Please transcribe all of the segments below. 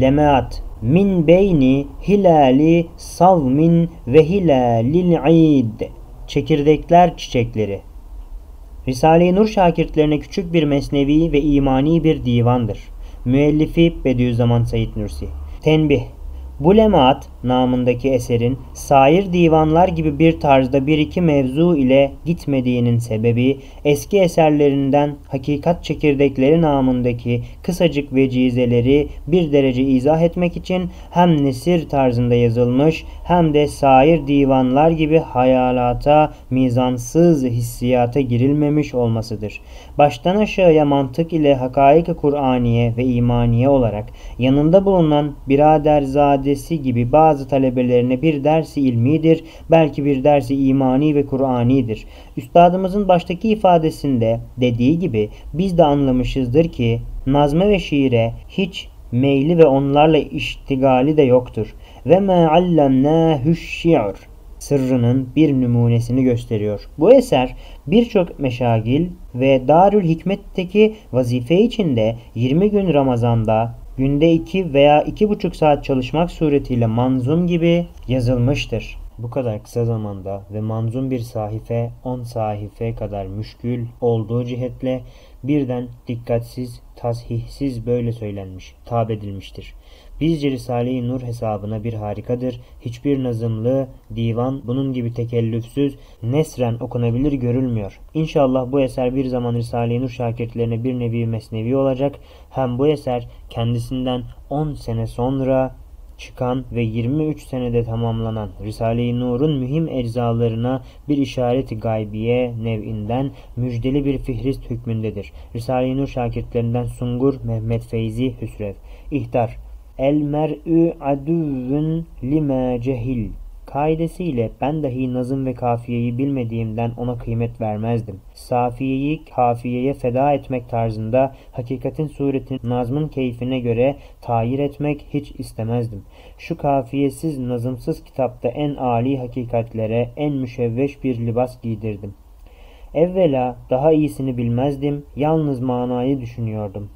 lemat min beyni hilali savmin ve hilalil id. Çekirdekler çiçekleri. Risale-i Nur şakirtlerine küçük bir mesnevi ve imani bir divandır. Müellifi Bediüzzaman Said Nursi. Tenbih bu lemaat namındaki eserin sair divanlar gibi bir tarzda bir iki mevzu ile gitmediğinin sebebi eski eserlerinden hakikat çekirdekleri namındaki kısacık vecizeleri bir derece izah etmek için hem nesir tarzında yazılmış hem de sair divanlar gibi hayalata, mizansız hissiyata girilmemiş olmasıdır. Baştan aşağıya mantık ile hakaik-i Kur'aniye ve imaniye olarak yanında bulunan biraderzadesi gibi bazı talebelerine bir dersi ilmidir, belki bir dersi imani ve Kur'anidir. Üstadımızın baştaki ifadesinde dediği gibi biz de anlamışızdır ki nazme ve şiire hiç meyli ve onlarla iştigali de yoktur. Ve me allemnâhüş şi'r sırrının bir numunesini gösteriyor. Bu eser birçok meşagil ve Darül Hikmet'teki vazife içinde 20 gün Ramazan'da günde 2 veya 2,5 saat çalışmak suretiyle manzum gibi yazılmıştır. Bu kadar kısa zamanda ve manzum bir sahife 10 sahife kadar müşkül olduğu cihetle birden dikkatsiz, tasihsiz böyle söylenmiş, tab edilmiştir. Bizce Risale-i Nur hesabına bir harikadır. Hiçbir nazımlı, divan bunun gibi tekellüfsüz, nesren okunabilir görülmüyor. İnşallah bu eser bir zaman Risale-i Nur şakirtlerine bir nevi mesnevi olacak. Hem bu eser kendisinden 10 sene sonra çıkan ve 23 senede tamamlanan Risale-i Nur'un mühim eczalarına bir işareti gaybiye nev'inden müjdeli bir fihrist hükmündedir. Risale-i Nur şakirtlerinden Sungur Mehmet Feyzi Hüsrev İhtar El mer'ü adüvün lime cehil kaidesiyle ben dahi nazım ve kafiyeyi bilmediğimden ona kıymet vermezdim. Safiyeyi kafiyeye feda etmek tarzında hakikatin suretini nazmın keyfine göre tayir etmek hiç istemezdim. Şu kafiyesiz nazımsız kitapta en âli hakikatlere en müşevveş bir libas giydirdim. Evvela daha iyisini bilmezdim, yalnız manayı düşünüyordum.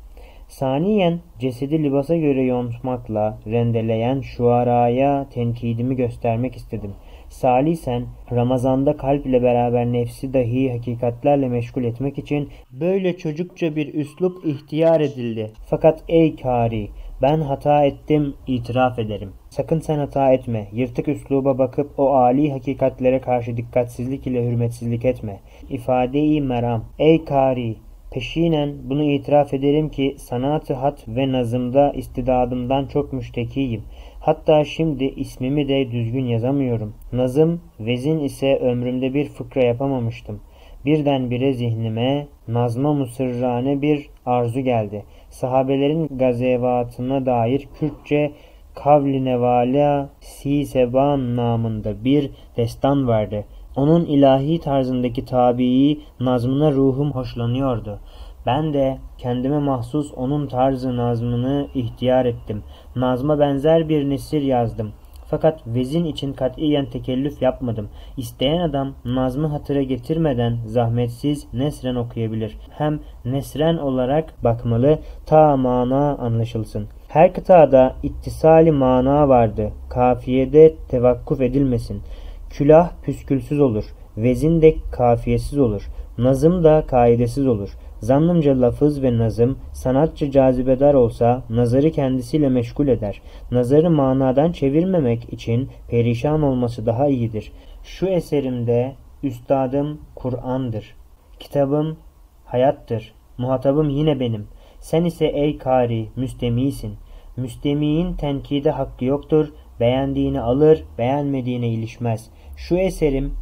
Saniyen cesedi libasa göre yontmakla rendeleyen şuaraya tenkidimi göstermek istedim. Salisen Ramazan'da kalp ile beraber nefsi dahi hakikatlerle meşgul etmek için böyle çocukça bir üslup ihtiyar edildi. Fakat ey kari ben hata ettim itiraf ederim. Sakın sen hata etme. Yırtık üsluba bakıp o âli hakikatlere karşı dikkatsizlik ile hürmetsizlik etme. İfade-i meram. Ey kari Peşinen bunu itiraf ederim ki sanatı hat ve nazımda istidadımdan çok müştekiyim. Hatta şimdi ismimi de düzgün yazamıyorum. Nazım, vezin ise ömrümde bir fıkra yapamamıştım. Birdenbire zihnime nazma musırrane bir arzu geldi. Sahabelerin gazevatına dair Kürtçe Kavli Nevala Si Seban namında bir destan vardı. Onun ilahi tarzındaki tabii nazmına ruhum hoşlanıyordu. Ben de kendime mahsus onun tarzı nazmını ihtiyar ettim. Nazma benzer bir nesir yazdım. Fakat vezin için katiyen tekellüf yapmadım. İsteyen adam nazmı hatıra getirmeden zahmetsiz nesren okuyabilir. Hem nesren olarak bakmalı ta mana anlaşılsın. Her kıtada ittisali mana vardı. Kafiyede tevakkuf edilmesin. Külah püskülsüz olur. Vezin de kafiyesiz olur. Nazım da kaidesiz olur. Zannımca lafız ve nazım sanatçı cazibedar olsa nazarı kendisiyle meşgul eder. Nazarı manadan çevirmemek için perişan olması daha iyidir. Şu eserimde üstadım Kur'an'dır. Kitabım hayattır. Muhatabım yine benim. Sen ise ey kari müstemisin. Müstemiğin tenkide hakkı yoktur. Beğendiğini alır, beğenmediğine ilişmez. Şu eserim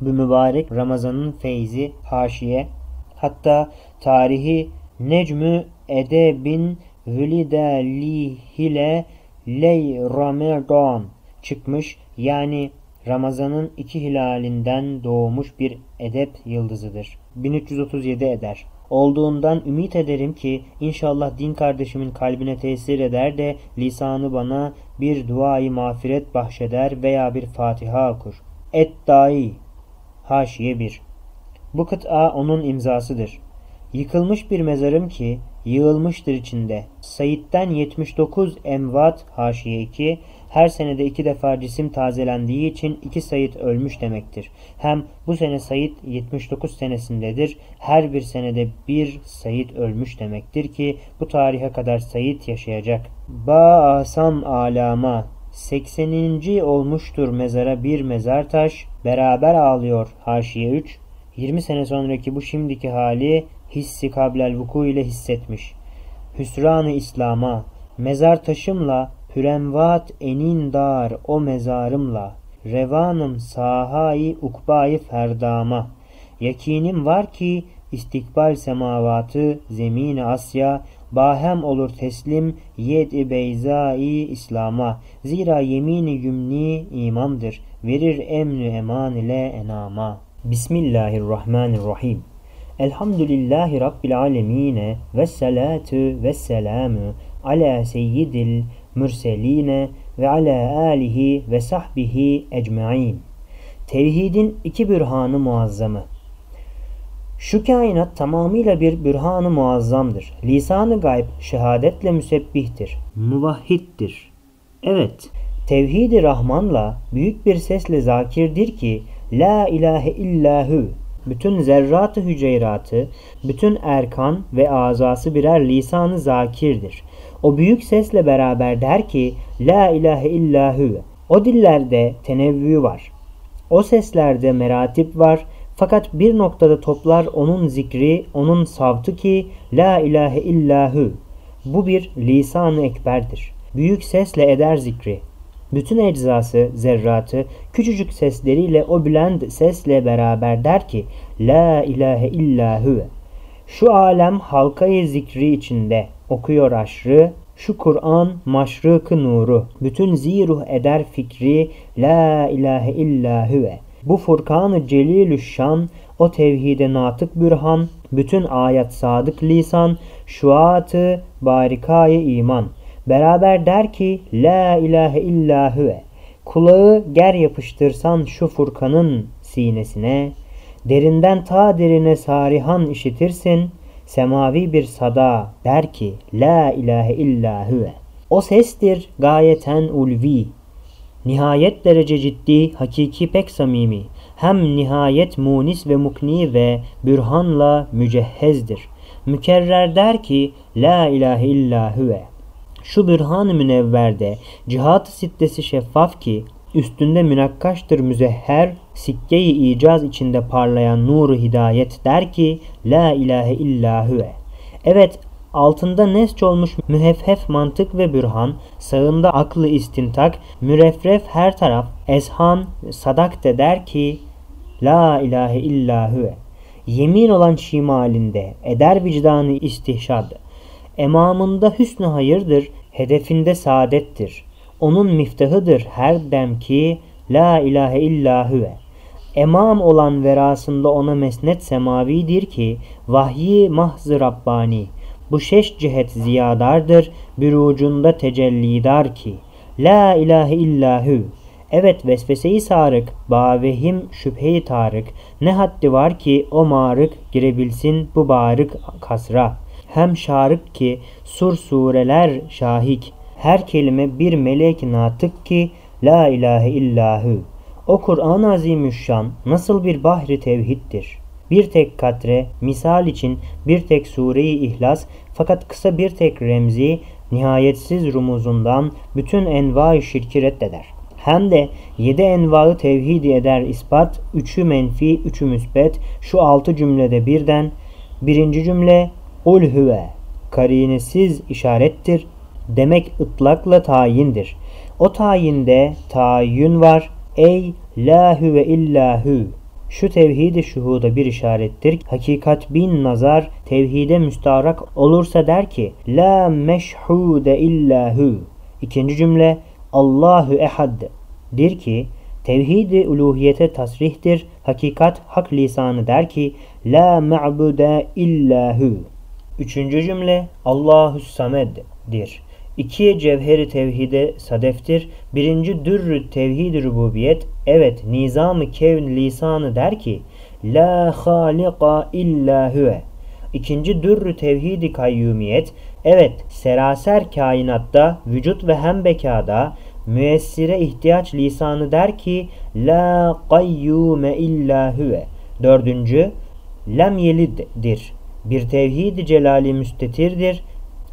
bu mübarek Ramazan'ın feyzi haşiye hatta tarihi Necmü Edebin Vülidellihile Ley Ramadan çıkmış yani Ramazan'ın iki hilalinden doğmuş bir edep yıldızıdır. 1337 eder. Olduğundan ümit ederim ki inşallah din kardeşimin kalbine tesir eder de lisanı bana bir duayı mağfiret bahşeder veya bir Fatiha okur. Et dai Haşiye 1 Bu kıta onun imzasıdır. Yıkılmış bir mezarım ki yığılmıştır içinde. Said'den 79 emvat haşiye 2 her senede iki defa cisim tazelendiği için iki Said ölmüş demektir. Hem bu sene Said 79 senesindedir. Her bir senede bir Said ölmüş demektir ki bu tarihe kadar Said yaşayacak. Ba-asam alama 80. olmuştur mezara bir mezar taş. Beraber ağlıyor haşiye 3. 20 sene sonraki bu şimdiki hali hissi kablel vuku ile hissetmiş. Hüsranı İslam'a, mezar taşımla pürenvat enin dar o mezarımla, revanım sahayı ukbayı ferdama. Yakinim var ki istikbal semavatı zemin Asya bahem olur teslim yed-i beyzai İslam'a. Zira yemini yümni imamdır. Verir emnü eman ile enama. Bismillahirrahmanirrahim. Elhamdülillahi Rabbil alemine ve salatu ve selamu ala seyyidil mürseline ve ala alihi ve sahbihi ecmain. Tevhidin iki bürhanı muazzamı. Şu kainat tamamıyla bir bürhanı muazzamdır. Lisanı gayb şehadetle müsebbihtir. Muvahhiddir. Evet, tevhidi Rahman'la büyük bir sesle zakirdir ki La ilahe illahu bütün zerratı hüceyratı, bütün erkan ve azası birer lisanı zakirdir. O büyük sesle beraber der ki La ilahe illahu. O dillerde tenevvü var. O seslerde meratip var. Fakat bir noktada toplar onun zikri, onun savtı ki La ilahe illahu. Bu bir lisan-ı ekberdir. Büyük sesle eder zikri. Bütün eczası, zerratı küçücük sesleriyle o bülend sesle beraber der ki La ilahe illa huve. Şu alem halkayı zikri içinde okuyor aşrı, şu Kur'an maşrıkı nuru. Bütün ziruh eder fikri La ilahe illa huve. Bu Furkan-ı Celilü Şan, o tevhide natık bürhan, bütün ayet sadık lisan, şuatı barikayı iman. Beraber der ki La ilahe illa huve. Kulağı ger yapıştırsan şu Furkan'ın sinesine, derinden ta derine sarihan işitirsin, semavi bir sada der ki La ilahe illa huve. O sestir gayeten ulvi, nihayet derece ciddi, hakiki pek samimi, hem nihayet munis ve mukni ve bürhanla mücehhezdir. Mükerrer der ki La ilahe illa huve. Şu bürhan-ı münevverde cihat-ı sittesi şeffaf ki üstünde münakkaştır müzehher sikke-i icaz içinde parlayan nuru hidayet der ki La ilahe illa huve. Evet altında nesç olmuş müheffef mantık ve bürhan, sağında aklı istintak, müreffref her taraf, ezhan, sadak de der ki La ilahe illa huve. Yemin olan şimalinde eder vicdanı istihşad. Emamında hüsnü hayırdır, hedefinde saadettir. Onun miftahıdır her dem ki La ilahe illa huve. Emam olan verasında ona mesnet semavidir ki vahyi mahzı Rabbani. Bu şeş cihet ziyadardır, bir ucunda tecellidar ki. La ilahe illahu. Evet vesveseyi sarık, bavehim şüpheyi tarık. Ne haddi var ki o marık girebilsin bu barık kasra. Hem şarık ki sur sureler şahik. Her kelime bir melek natık ki la ilahe illahu. O Kur'an-ı Azimüşşan nasıl bir bahri tevhiddir. Bir tek katre, misal için bir tek sureyi ihlas fakat kısa bir tek remzi, nihayetsiz rumuzundan bütün enva-i şirki reddeder. Hem de yedi envaı tevhid eder ispat, üçü menfi, üçü müsbet, şu altı cümlede birden, birinci cümle, ul huve, karinesiz işarettir, demek ıtlakla tayindir. O tayinde tayin var, ey la huve illahu, şu tevhid-i şuhuda bir işarettir. Hakikat bin nazar tevhide müstarak olursa der ki La meşhude illahu. İkinci cümle Allahu ehad dir ki tevhid-i uluhiyete tasrihtir. Hakikat hak lisanı der ki La ma'bude illahu. Üçüncü cümle Allahu sameddir. İki cevheri tevhide sadeftir. Birinci dürrü tevhid rububiyet. Evet nizam-ı kevn lisanı der ki La halika illa huve. İkinci dürrü tevhidi kayyumiyet, evet seraser kainatta, vücut ve hem bekada müessire ihtiyaç lisanı der ki La kayyume illa huve. Dördüncü, lem yeliddir. Bir tevhid-i celali müstetirdir.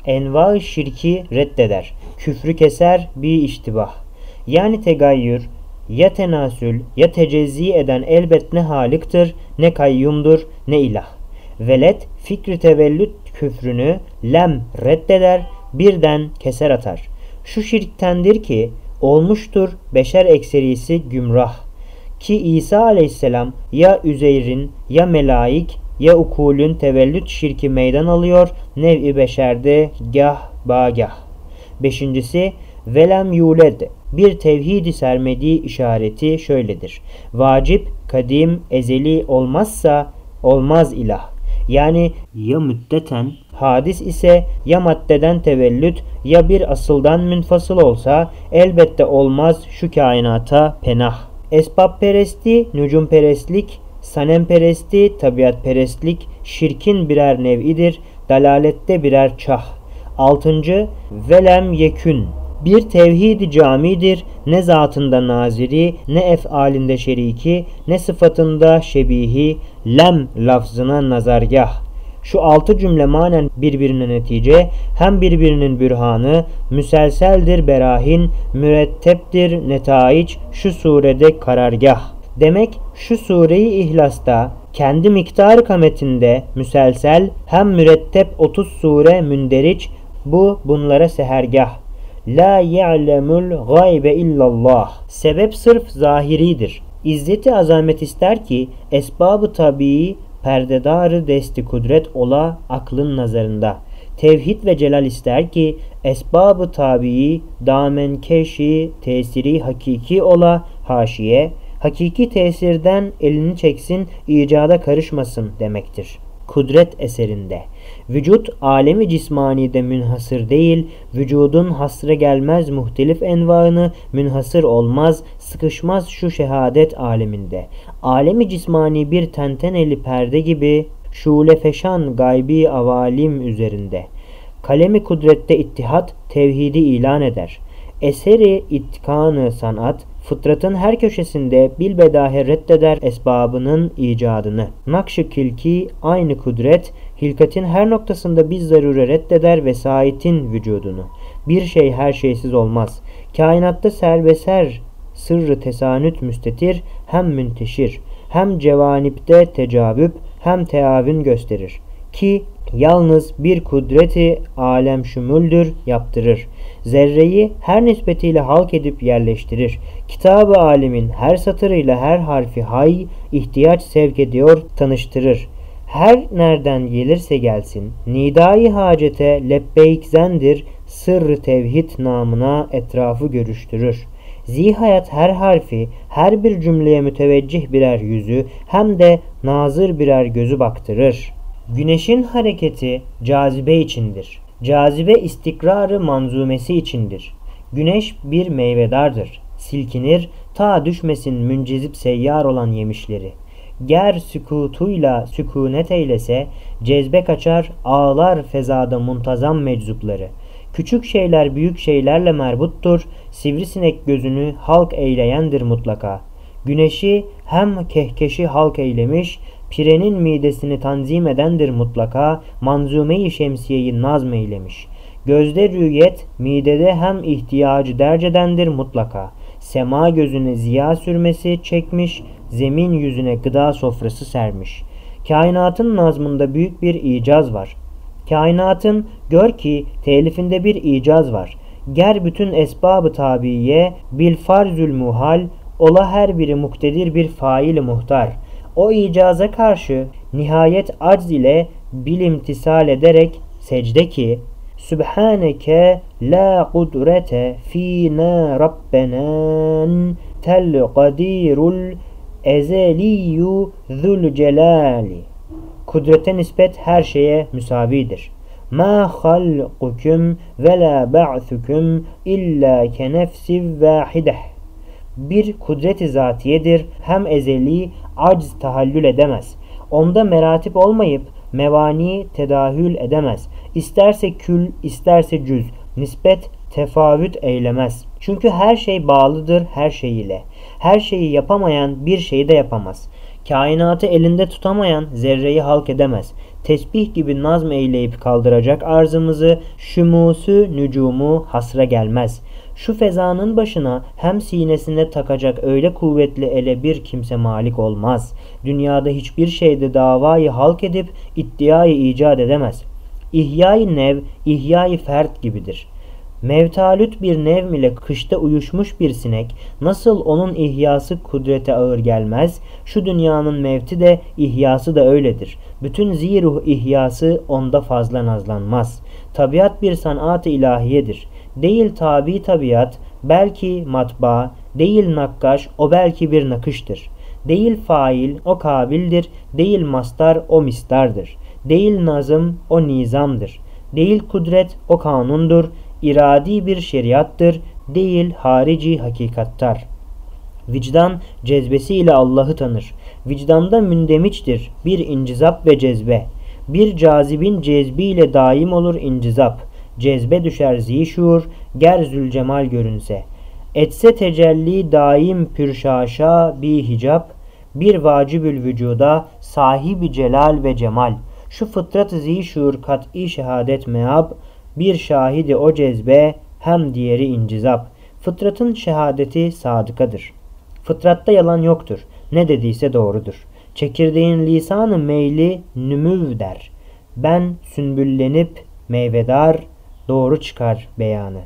Enva şirki reddeder. Küfrü keser bir iştibah. Yani tegayyür, ya tenasül ya tecezzi eden elbet ne haliktir, ne kayyumdur, ne ilah. Velet fikri tevellüt küfrünü lem reddeder, birden keser atar. Şu şirktendir ki olmuştur beşer ekserisi gümrah. Ki İsa aleyhisselam ya Üzeyr'in ya melaik ya ukulün tevellüt şirki meydan alıyor nev-i beşerde gah bagah. Beşincisi velem yuled bir tevhidi sermedi işareti şöyledir. Vacip, kadim, ezeli olmazsa olmaz ilah. Yani ya müddeten hadis ise ya maddeden tevellüt ya bir asıldan münfasıl olsa elbette olmaz şu kainata penah. Esbab peresti, nücum perestlik, sanem peresti, tabiat perestlik, şirkin birer nev'idir, dalalette birer çah. Altıncı, velem yekün bir tevhid camidir. Ne zatında naziri, ne efalinde şeriki, ne sıfatında şebihi, lem lafzına nazargah. Şu altı cümle manen birbirine netice, hem birbirinin bürhanı, müselseldir berahin, müretteptir netaiç, şu surede karargah. Demek şu sureyi ihlasta kendi miktar kametinde müselsel hem mürettep 30 sure münderiç bu bunlara sehergah. La ya'lemul gaybe illallah. Sebep sırf zahiridir. İzzeti azamet ister ki esbabı tabii perdedarı desti kudret ola aklın nazarında. Tevhid ve celal ister ki esbabı tabii damen keşi tesiri hakiki ola haşiye. Hakiki tesirden elini çeksin icada karışmasın demektir. Kudret eserinde. Vücut alemi cismanide münhasır değil, vücudun hasre gelmez muhtelif envaını münhasır olmaz, sıkışmaz şu şehadet aleminde. Alemi cismani bir tenteneli perde gibi şule feşan gaybi avalim üzerinde. Kalemi kudrette ittihat tevhidi ilan eder. Eseri ittikanı sanat fıtratın her köşesinde bilbedahe reddeder esbabının icadını. Nakş-ı kilki aynı kudret, hilkatin her noktasında biz zarure reddeder vesayetin vücudunu. Bir şey her şeysiz olmaz. Kainatta serbeser sırrı tesanüt müstetir, hem münteşir, hem cevanipte tecavüp, hem teavün gösterir. Ki yalnız bir kudreti alem şümüldür yaptırır. Zerreyi her nispetiyle halk edip yerleştirir. Kitab-ı alimin her satırıyla her harfi hay, ihtiyaç sevk ediyor, tanıştırır. Her nereden gelirse gelsin, nidai hacete lebbeykzendir, sırrı tevhid namına etrafı görüştürür. Zihayat her harfi, her bir cümleye müteveccih birer yüzü, hem de nazır birer gözü baktırır. Güneşin hareketi cazibe içindir. Cazibe istikrarı manzumesi içindir. Güneş bir meyvedardır. Silkinir, ta düşmesin müncezip seyyar olan yemişleri. Ger sükutuyla sükunet eylese, cezbe kaçar, ağlar fezada muntazam meczupları. Küçük şeyler büyük şeylerle merbuttur, sivrisinek gözünü halk eyleyendir mutlaka. Güneşi hem kehkeşi halk eylemiş, pirenin midesini tanzim edendir mutlaka, manzume-i şemsiyeyi nazm eylemiş. Gözde rüyet, midede hem ihtiyacı dercedendir mutlaka. Sema gözüne ziya sürmesi çekmiş, zemin yüzüne gıda sofrası sermiş. Kainatın nazmında büyük bir icaz var. Kainatın gör ki telifinde bir icaz var. Ger bütün esbabı tabiye bil farzül muhal ola her biri muktedir bir fail muhtar. O icaza karşı nihayet acz ile bilimtisal ederek secde ki Sübhaneke la kudrete fina rabbenan tel kadirul ezeliyu zul celali. Kudrete nispet her şeye müsavidir. Ma halqukum ve la ba'thukum illa ke nefsi vahideh. Bir kudret-i zatiyedir. Hem ezeli acz tahallül edemez. Onda meratip olmayıp Mevani tedahül edemez. İsterse kül, isterse cüz. Nispet tefavüt eylemez. Çünkü her şey bağlıdır her şey ile. Her şeyi yapamayan bir şeyi de yapamaz. Kainatı elinde tutamayan zerreyi halk edemez. Tesbih gibi nazm eyleyip kaldıracak arzımızı, şümusü nücumu hasra gelmez. Şu fezanın başına hem sinesine takacak öyle kuvvetli ele bir kimse malik olmaz. Dünyada hiçbir şeyde davayı halk edip iddiayı icat edemez. İhyai nev, ihyai fert gibidir.'' Mevtalüt bir nevm ile kışta uyuşmuş bir sinek nasıl onun ihyası kudrete ağır gelmez, şu dünyanın mevti de ihyası da öyledir. Bütün ziruh ihyası onda fazla nazlanmaz. Tabiat bir sanat-ı ilahiyedir. Değil tabi tabiat, belki matbaa, değil nakkaş, o belki bir nakıştır. Değil fail, o kabildir, değil mastar, o mistardır. Değil nazım, o nizamdır. Değil kudret, o kanundur iradi bir şeriattır, değil harici hakikattar. Vicdan cezbesiyle Allah'ı tanır. Vicdanda mündemiçtir bir incizap ve cezbe. Bir cazibin cezbiyle daim olur incizap. Cezbe düşer zişur, ger zülcemal görünse. Etse tecelli daim pürşaşa bi hicap, bir vacibül vücuda sahibi celal ve cemal. Şu fıtrat-ı zişur kat'i şehadet meab, bir şahidi o cezbe hem diğeri incizap. Fıtratın şehadeti sadıkadır. Fıtratta yalan yoktur. Ne dediyse doğrudur. Çekirdeğin lisanı meyli nümüv der. Ben sünbüllenip meyvedar doğru çıkar beyanı.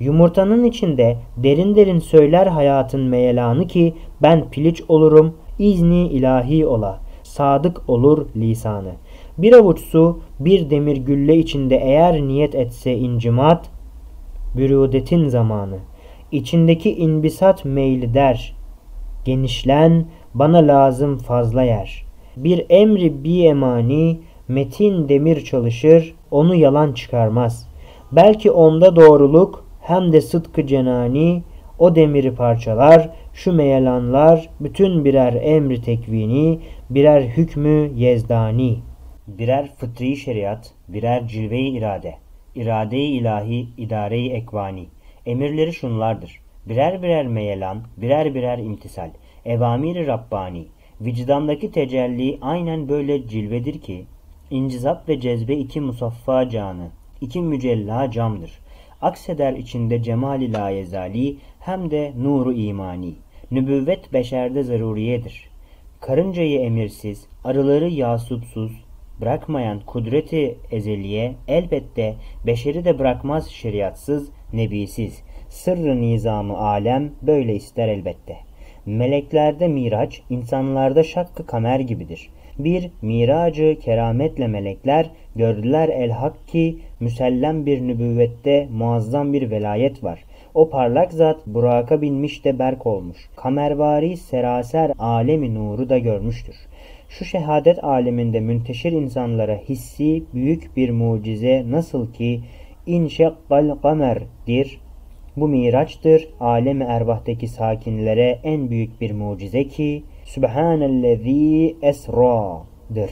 Yumurtanın içinde derin derin söyler hayatın meyelanı ki ben piliç olurum izni ilahi ola. Sadık olur lisanı. Bir avuç su bir demir gülle içinde eğer niyet etse incimat, bürüdetin zamanı. İçindeki inbisat meyli der. Genişlen, bana lazım fazla yer. Bir emri bir emani, metin demir çalışır, onu yalan çıkarmaz. Belki onda doğruluk, hem de sıdkı cenani, o demiri parçalar, şu meyelanlar, bütün birer emri tekvini, birer hükmü yezdani.'' birer fıtri şeriat, birer cilve-i irade, irade-i ilahi, idare-i ekvani. Emirleri şunlardır. Birer birer meyelan, birer birer imtisal, evamiri Rabbani. Vicdandaki tecelli aynen böyle cilvedir ki, incizap ve cezbe iki musaffa canı, iki mücella camdır. Akseder içinde cemali layezali hem de nuru imani. Nübüvvet beşerde zaruriyedir. Karıncayı emirsiz, arıları yasupsuz, bırakmayan kudreti ezeliye elbette beşeri de bırakmaz şeriatsız, nebisiz. Sırrı nizamı alem böyle ister elbette. Meleklerde miraç, insanlarda şakkı kamer gibidir. Bir miracı kerametle melekler gördüler el hak ki müsellem bir nübüvvette muazzam bir velayet var. O parlak zat Burak'a binmiş de berk olmuş. Kamervari seraser alemi nuru da görmüştür. Şu şehadet aleminde münteşir insanlara hissi büyük bir mucize nasıl ki inşakkal kamerdir. Bu miraçtır. Alemi ervahtaki sakinlere en büyük bir mucize ki Sübhanellezî esra'dır.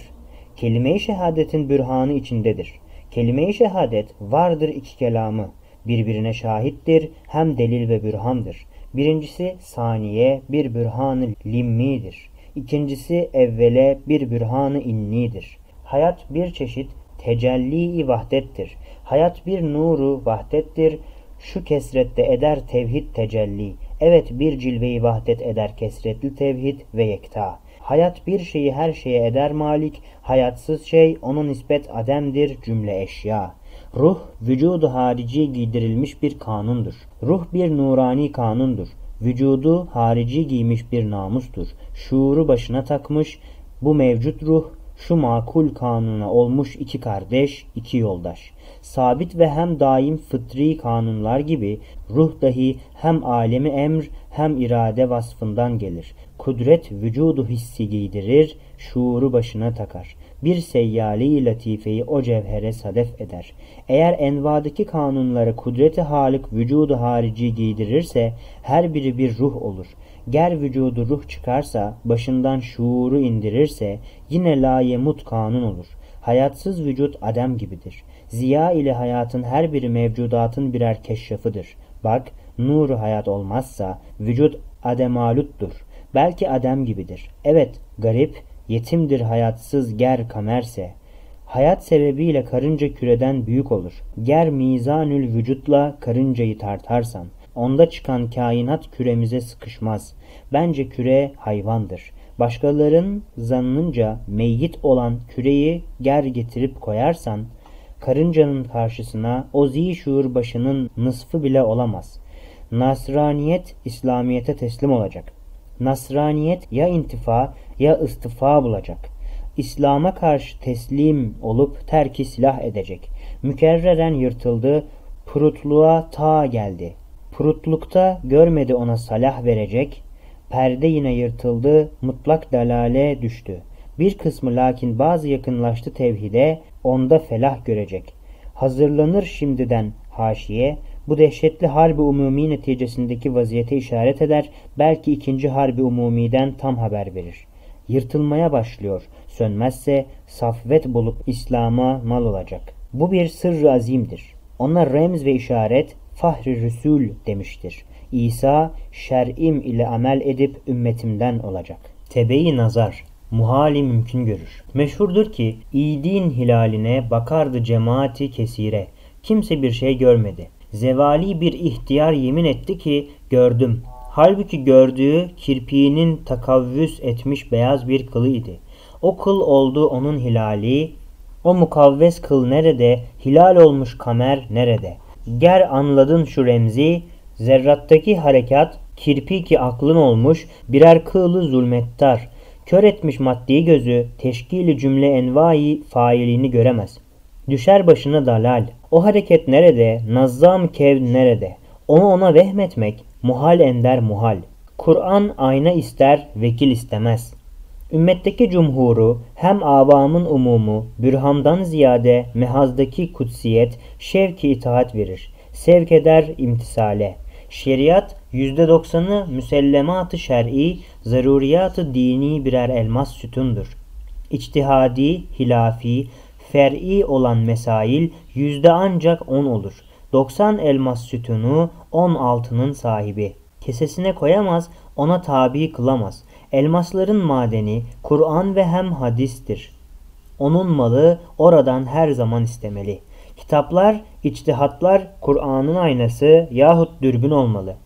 Kelime-i şehadetin bürhanı içindedir. Kelime-i şehadet vardır iki kelamı. Birbirine şahittir hem delil ve bürhandır. Birincisi saniye bir bürhanı limmidir. İkincisi evvele bir bürhanı innidir. Hayat bir çeşit tecelli-i vahdettir. Hayat bir nuru vahdettir. Şu kesrette eder tevhid tecelli. Evet bir cilveyi vahdet eder kesretli tevhid ve yekta. Hayat bir şeyi her şeye eder malik. Hayatsız şey onun nispet ademdir cümle eşya. Ruh vücudu harici giydirilmiş bir kanundur. Ruh bir nurani kanundur. Vücudu harici giymiş bir namustur. Şuuru başına takmış bu mevcut ruh şu makul kanuna olmuş iki kardeş, iki yoldaş. Sabit ve hem daim fıtri kanunlar gibi ruh dahi hem alemi emr hem irade vasfından gelir. Kudret vücudu hissi giydirir, şuuru başına takar bir seyyali latifeyi o cevhere sadef eder. Eğer envadaki kanunları kudreti halik vücudu harici giydirirse her biri bir ruh olur. Ger vücudu ruh çıkarsa, başından şuuru indirirse yine layemut kanun olur. Hayatsız vücut adem gibidir. Ziya ile hayatın her biri mevcudatın birer keşrafıdır. Bak, nuru hayat olmazsa vücut ademaluttur. Belki adem gibidir. Evet, garip, yetimdir hayatsız ger kamerse. Hayat sebebiyle karınca küreden büyük olur. Ger mizanül vücutla karıncayı tartarsan, onda çıkan kainat küremize sıkışmaz. Bence küre hayvandır. Başkaların zannınca meyyit olan küreyi ger getirip koyarsan, karıncanın karşısına o zişur başının nısfı bile olamaz. Nasraniyet İslamiyete teslim olacak. Nasraniyet ya intifa ya istifa bulacak. İslam'a karşı teslim olup terki silah edecek. Mükerreren yırtıldı, purutluğa ta geldi. Purutlukta görmedi ona salah verecek, perde yine yırtıldı, mutlak dalale düştü. Bir kısmı lakin bazı yakınlaştı tevhide, onda felah görecek. Hazırlanır şimdiden haşiye, bu dehşetli harbi umumi neticesindeki vaziyete işaret eder, belki ikinci harbi umumiden tam haber verir. Yırtılmaya başlıyor, sönmezse safvet bulup İslam'a mal olacak. Bu bir sırrı azimdir. Ona remz ve işaret fahri rüsul demiştir. İsa şer'im ile amel edip ümmetimden olacak. Tebeyi nazar muhali mümkün görür. Meşhurdur ki İdin hilaline bakardı cemaati kesire. Kimse bir şey görmedi. Zevali bir ihtiyar yemin etti ki gördüm. Halbuki gördüğü kirpiğinin takavvüs etmiş beyaz bir kılı idi. O kıl oldu onun hilali, o mukavves kıl nerede, hilal olmuş kamer nerede? Ger anladın şu remzi, zerrattaki harekat, kirpi ki aklın olmuş, birer kığlı zulmettar. Kör etmiş maddi gözü, teşkili cümle envai failini göremez. Düşer başına dalal. O hareket nerede, nazzam kev nerede? Onu ona vehmetmek, muhal ender muhal. Kur'an ayna ister, vekil istemez. Ümmetteki cumhuru hem avamın umumu, bürhamdan ziyade mehazdaki kutsiyet, şevki itaat verir. Sevk eder imtisale. Şeriat %90'ı müsellemat-ı şer'i, zaruriyat-ı dini birer elmas sütundur. İçtihadi, hilafi, fer'i olan mesail yüzde ancak 10 olur. 90 elmas sütunu 10 altının sahibi. Kesesine koyamaz, ona tabi kılamaz. Elmasların madeni Kur'an ve hem hadistir. Onun malı oradan her zaman istemeli. Kitaplar, içtihatlar Kur'an'ın aynası yahut dürbün olmalı.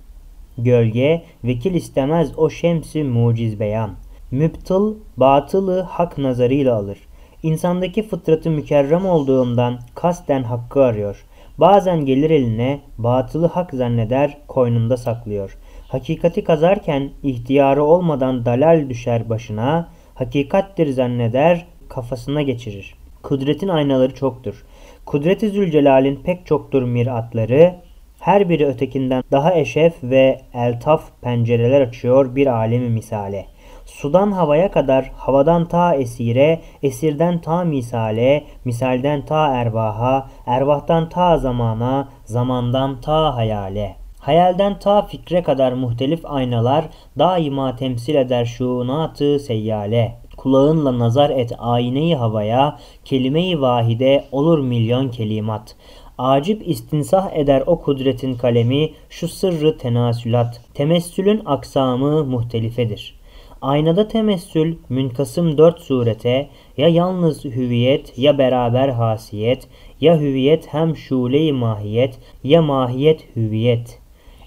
Gölge, vekil istemez o şemsi muciz beyan. Müptıl, batılı hak nazarıyla alır. İnsandaki fıtratı mükerrem olduğundan kasten hakkı arıyor. Bazen gelir eline batılı hak zanneder koynunda saklıyor. Hakikati kazarken ihtiyarı olmadan dalal düşer başına, hakikattir zanneder kafasına geçirir. Kudretin aynaları çoktur. Kudret-i Zülcelal'in pek çoktur miratları, her biri ötekinden daha eşef ve eltaf pencereler açıyor bir alemi misale. Sudan havaya kadar, havadan ta esire, esirden ta misale, misalden ta ervaha, ervahtan ta zamana, zamandan ta hayale. Hayalden ta fikre kadar muhtelif aynalar daima temsil eder şuunatı seyyale. Kulağınla nazar et ayneyi havaya, kelime-i vahide olur milyon kelimat. Acip istinsah eder o kudretin kalemi, şu sırrı tenasülat. Temessülün aksamı muhtelifedir. Aynada temessül münkasım dört surete ya yalnız hüviyet ya beraber hasiyet ya hüviyet hem şule-i mahiyet ya mahiyet hüviyet.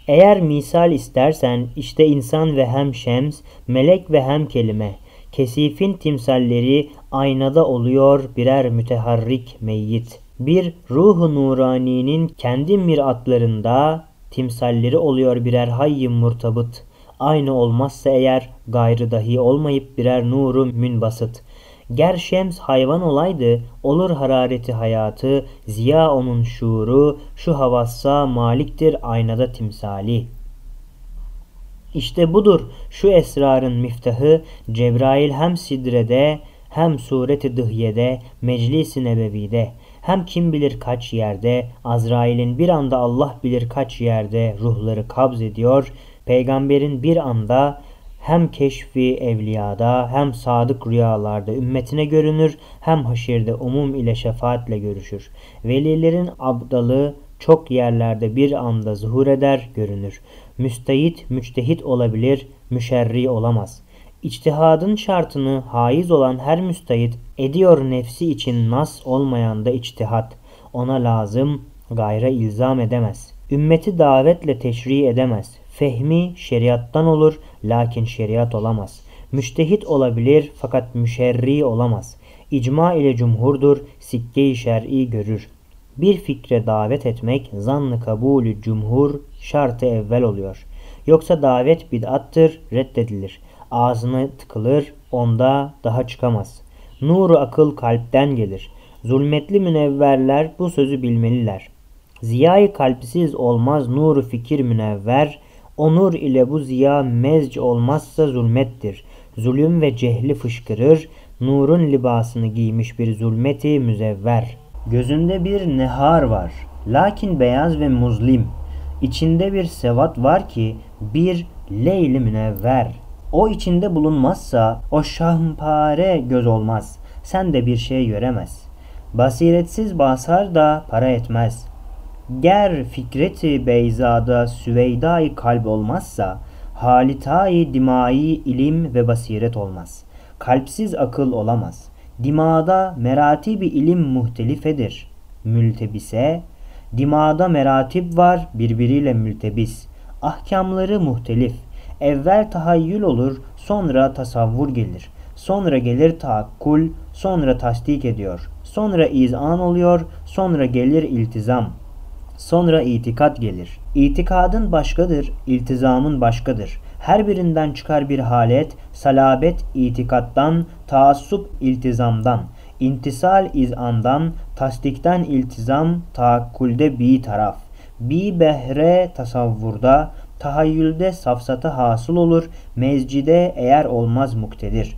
Eğer misal istersen işte insan ve hem şems, melek ve hem kelime. Kesifin timsalleri aynada oluyor birer müteharrik meyyit. Bir ruhu nuraninin kendi miratlarında timsalleri oluyor birer hayy murtabıt. Aynı olmazsa eğer gayrı dahi olmayıp birer nuru münbasıt. Ger şems hayvan olaydı, olur harareti hayatı, ziya onun şuuru, şu havassa maliktir aynada timsali. İşte budur şu esrarın miftahı, Cebrail hem sidrede, hem sureti dıhyede, meclis-i nebevide, hem kim bilir kaç yerde, Azrail'in bir anda Allah bilir kaç yerde ruhları kabz ediyor, peygamberin bir anda hem keşfi evliyada hem sadık rüyalarda ümmetine görünür hem haşirde umum ile şefaatle görüşür. Velilerin abdalı çok yerlerde bir anda zuhur eder, görünür. Müstehit, müçtehit olabilir, müşerri olamaz. İçtihadın şartını haiz olan her müstehit ediyor nefsi için nas olmayan da içtihat. Ona lazım, gayra ilzam edemez. Ümmeti davetle teşri edemez. Fehmi şeriattan olur lakin şeriat olamaz. Müştehit olabilir fakat müşerri olamaz. İcma ile cumhurdur, sikke-i şer'i görür. Bir fikre davet etmek zannı kabulü cumhur şartı evvel oluyor. Yoksa davet bid'attır, reddedilir. Ağzına tıkılır, onda daha çıkamaz. Nuru akıl kalpten gelir. Zulmetli münevverler bu sözü bilmeliler. Ziyayı kalpsiz olmaz nuru fikir münevver, o nur ile bu ziya mezc olmazsa zulmettir. Zulüm ve cehli fışkırır, nurun libasını giymiş bir zulmeti müzevver. Gözünde bir nehar var, lakin beyaz ve muzlim. İçinde bir sevat var ki bir leyli münevver. O içinde bulunmazsa o şahmpare göz olmaz. Sen de bir şey göremez. Basiretsiz basar da para etmez. Ger fikreti beyzada süveydai kalp olmazsa halitayı dimai ilim ve basiret olmaz. Kalpsiz akıl olamaz. Dimada merati bir ilim muhtelifedir. Mültebise, dimada meratip var birbiriyle mültebis. Ahkamları muhtelif. Evvel tahayyül olur, sonra tasavvur gelir. Sonra gelir taakkul, sonra tasdik ediyor. Sonra izan oluyor, sonra gelir iltizam. Sonra itikat gelir. İtikadın başkadır, iltizamın başkadır. Her birinden çıkar bir halet, salabet itikattan, taassup iltizamdan, intisal izandan, tasdikten iltizam, taakkulde bir taraf. Bir behre tasavvurda, tahayyülde safsata hasıl olur, mezcide eğer olmaz muktedir.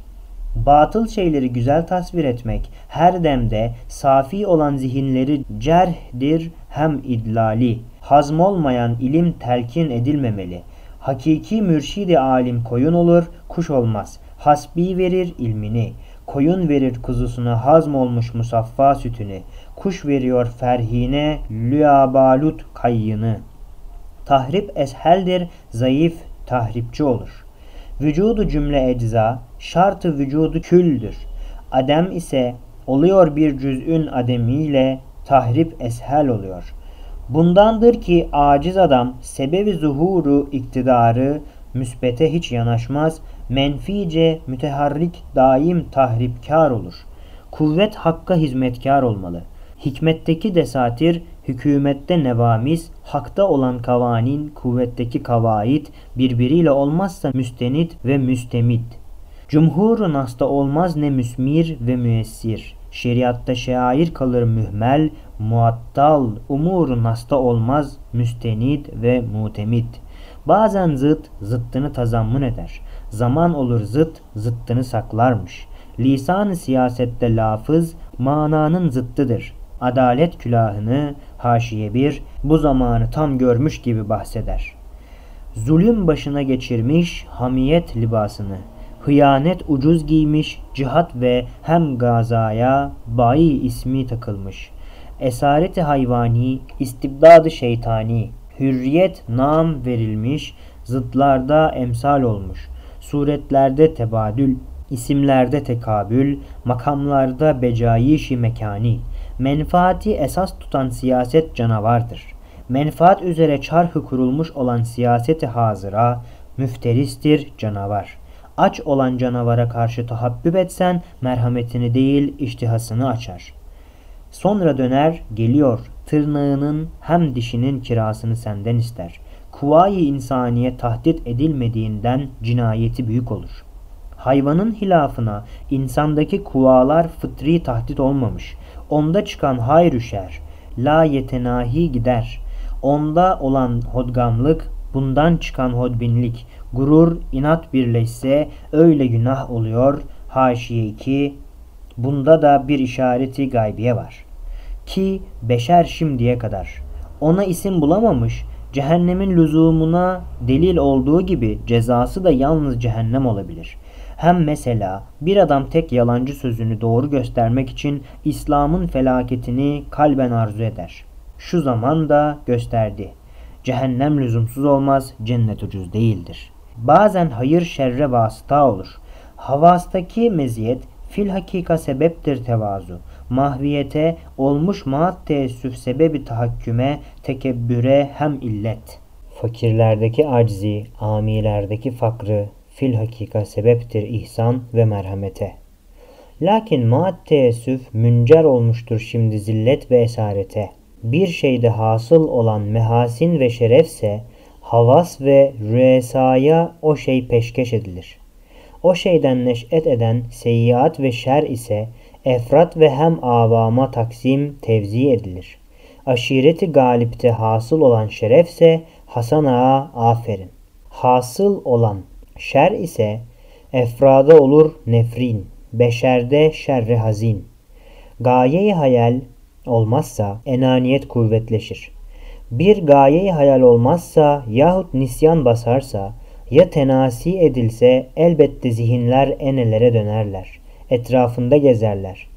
Batıl şeyleri güzel tasvir etmek her demde safi olan zihinleri cerhdir hem idlali. Hazm olmayan ilim telkin edilmemeli. Hakiki mürşidi alim koyun olur, kuş olmaz. Hasbi verir ilmini. Koyun verir kuzusuna hazm olmuş musaffa sütünü. Kuş veriyor ferhine lüabalut kayyını. Tahrip esheldir, zayıf tahripçi olur. Vücudu cümle ecza, şartı vücudu küldür. Adem ise oluyor bir cüz'ün ademiyle tahrip eshel oluyor. Bundandır ki aciz adam sebebi zuhuru iktidarı müsbete hiç yanaşmaz, menfice müteharrik daim tahripkar olur. Kuvvet hakka hizmetkar olmalı. Hikmetteki desatir, hükümette nevamiz, hakta olan kavanin, kuvvetteki kavait birbiriyle olmazsa müstenit ve müstemit. Cumhur nasta olmaz ne müsmir ve müessir. Şeriatta şair kalır mühmel, muattal, umur nasta olmaz müstenid ve mutemit. Bazen zıt zıttını tazammun eder. Zaman olur zıt zıttını saklarmış. Lisan-ı siyasette lafız mananın zıttıdır. Adalet külahını haşiye bir bu zamanı tam görmüş gibi bahseder. Zulüm başına geçirmiş hamiyet libasını. Hıyanet ucuz giymiş, cihat ve hem gazaya bayi ismi takılmış. Esareti hayvani, istibdadı şeytani, hürriyet nam verilmiş, zıtlarda emsal olmuş. Suretlerde tebadül, isimlerde tekabül, makamlarda becayişi mekani. Menfaati esas tutan siyaset canavardır. Menfaat üzere çarhı kurulmuş olan siyaseti hazıra, müfteristir canavar. Aç olan canavara karşı tahabbüp etsen merhametini değil iştihasını açar. Sonra döner geliyor tırnağının hem dişinin kirasını senden ister. Kuvayi insaniye tahdit edilmediğinden cinayeti büyük olur. Hayvanın hilafına insandaki kuvalar fıtri tahdit olmamış. Onda çıkan hayr şer, la yetenahi gider. Onda olan hodgamlık, bundan çıkan hodbinlik, gurur, inat birleşse öyle günah oluyor. Haşiye 2 Bunda da bir işareti gaybiye var. Ki beşer şimdiye kadar ona isim bulamamış, Cehennemin lüzumuna delil olduğu gibi cezası da yalnız cehennem olabilir. Hem mesela bir adam tek yalancı sözünü doğru göstermek için İslam'ın felaketini kalben arzu eder. Şu zaman da gösterdi. Cehennem lüzumsuz olmaz, cennet ucuz değildir. Bazen hayır şerre vasıta olur. Havastaki meziyet fil hakika sebeptir tevazu. Mahviyete olmuş maat teessüf sebebi tahakküme, tekebbüre hem illet. Fakirlerdeki aczi, amilerdeki fakrı, fil hakika sebeptir ihsan ve merhamete. Lakin maat teessüf müncer olmuştur şimdi zillet ve esarete. Bir şeyde hasıl olan mehasin ve şerefse havas ve rüesaya o şey peşkeş edilir. O şeyden neş'et eden seyyiat ve şer ise efrat ve hem avama taksim tevzi edilir. Aşireti galipte hasıl olan şerefse Hasan Ağa aferin. Hasıl olan şer ise efrada olur nefrin, beşerde şerre hazin. Gaye-i hayal olmazsa enaniyet kuvvetleşir. Bir gaye hayal olmazsa yahut nisyan basarsa ya tenasi edilse elbette zihinler enelere dönerler. Etrafında gezerler.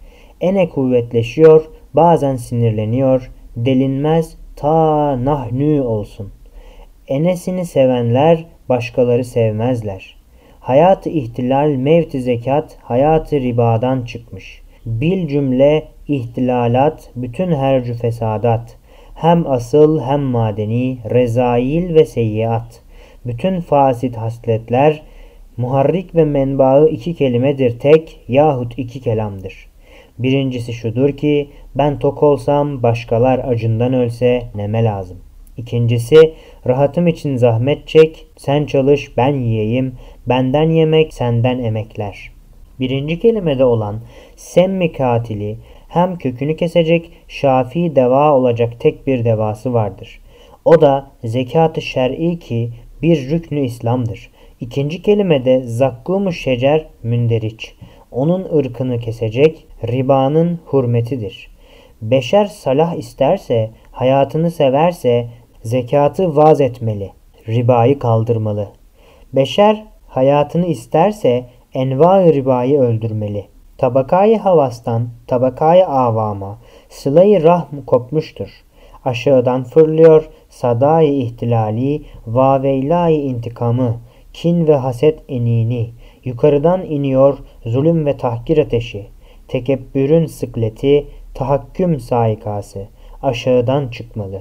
Ene kuvvetleşiyor, bazen sinirleniyor, delinmez ta nahnü olsun. Enesini sevenler başkaları sevmezler. Hayat-ı ihtilal mevti zekat hayatı ribadan çıkmış. Bil cümle ihtilalat bütün hercü fesadat. Hem asıl hem madeni, rezail ve seyyiat. Bütün fasit hasletler muharrik ve menbaı iki kelimedir tek yahut iki kelamdır. Birincisi şudur ki ben tok olsam başkalar acından ölse neme lazım. İkincisi rahatım için zahmet çek, sen çalış ben yiyeyim, benden yemek senden emekler. Birinci kelimede olan semmi katili hem kökünü kesecek şafi deva olacak tek bir devası vardır. O da zekat-ı şer'i ki bir rüknü İslam'dır. İkinci kelimede zakkumu şecer münderiç. Onun ırkını kesecek ribanın hürmetidir. Beşer salah isterse, hayatını severse zekatı vaz etmeli, ribayı kaldırmalı. Beşer hayatını isterse enva ribayı öldürmeli. Tabakayı havastan tabakayı avama sılayı rahm kopmuştur. Aşağıdan fırlıyor sadayı ihtilali vaveylayı intikamı kin ve haset enini yukarıdan iniyor zulüm ve tahkir ateşi tekebbürün sıkleti tahakküm saikası aşağıdan çıkmalı.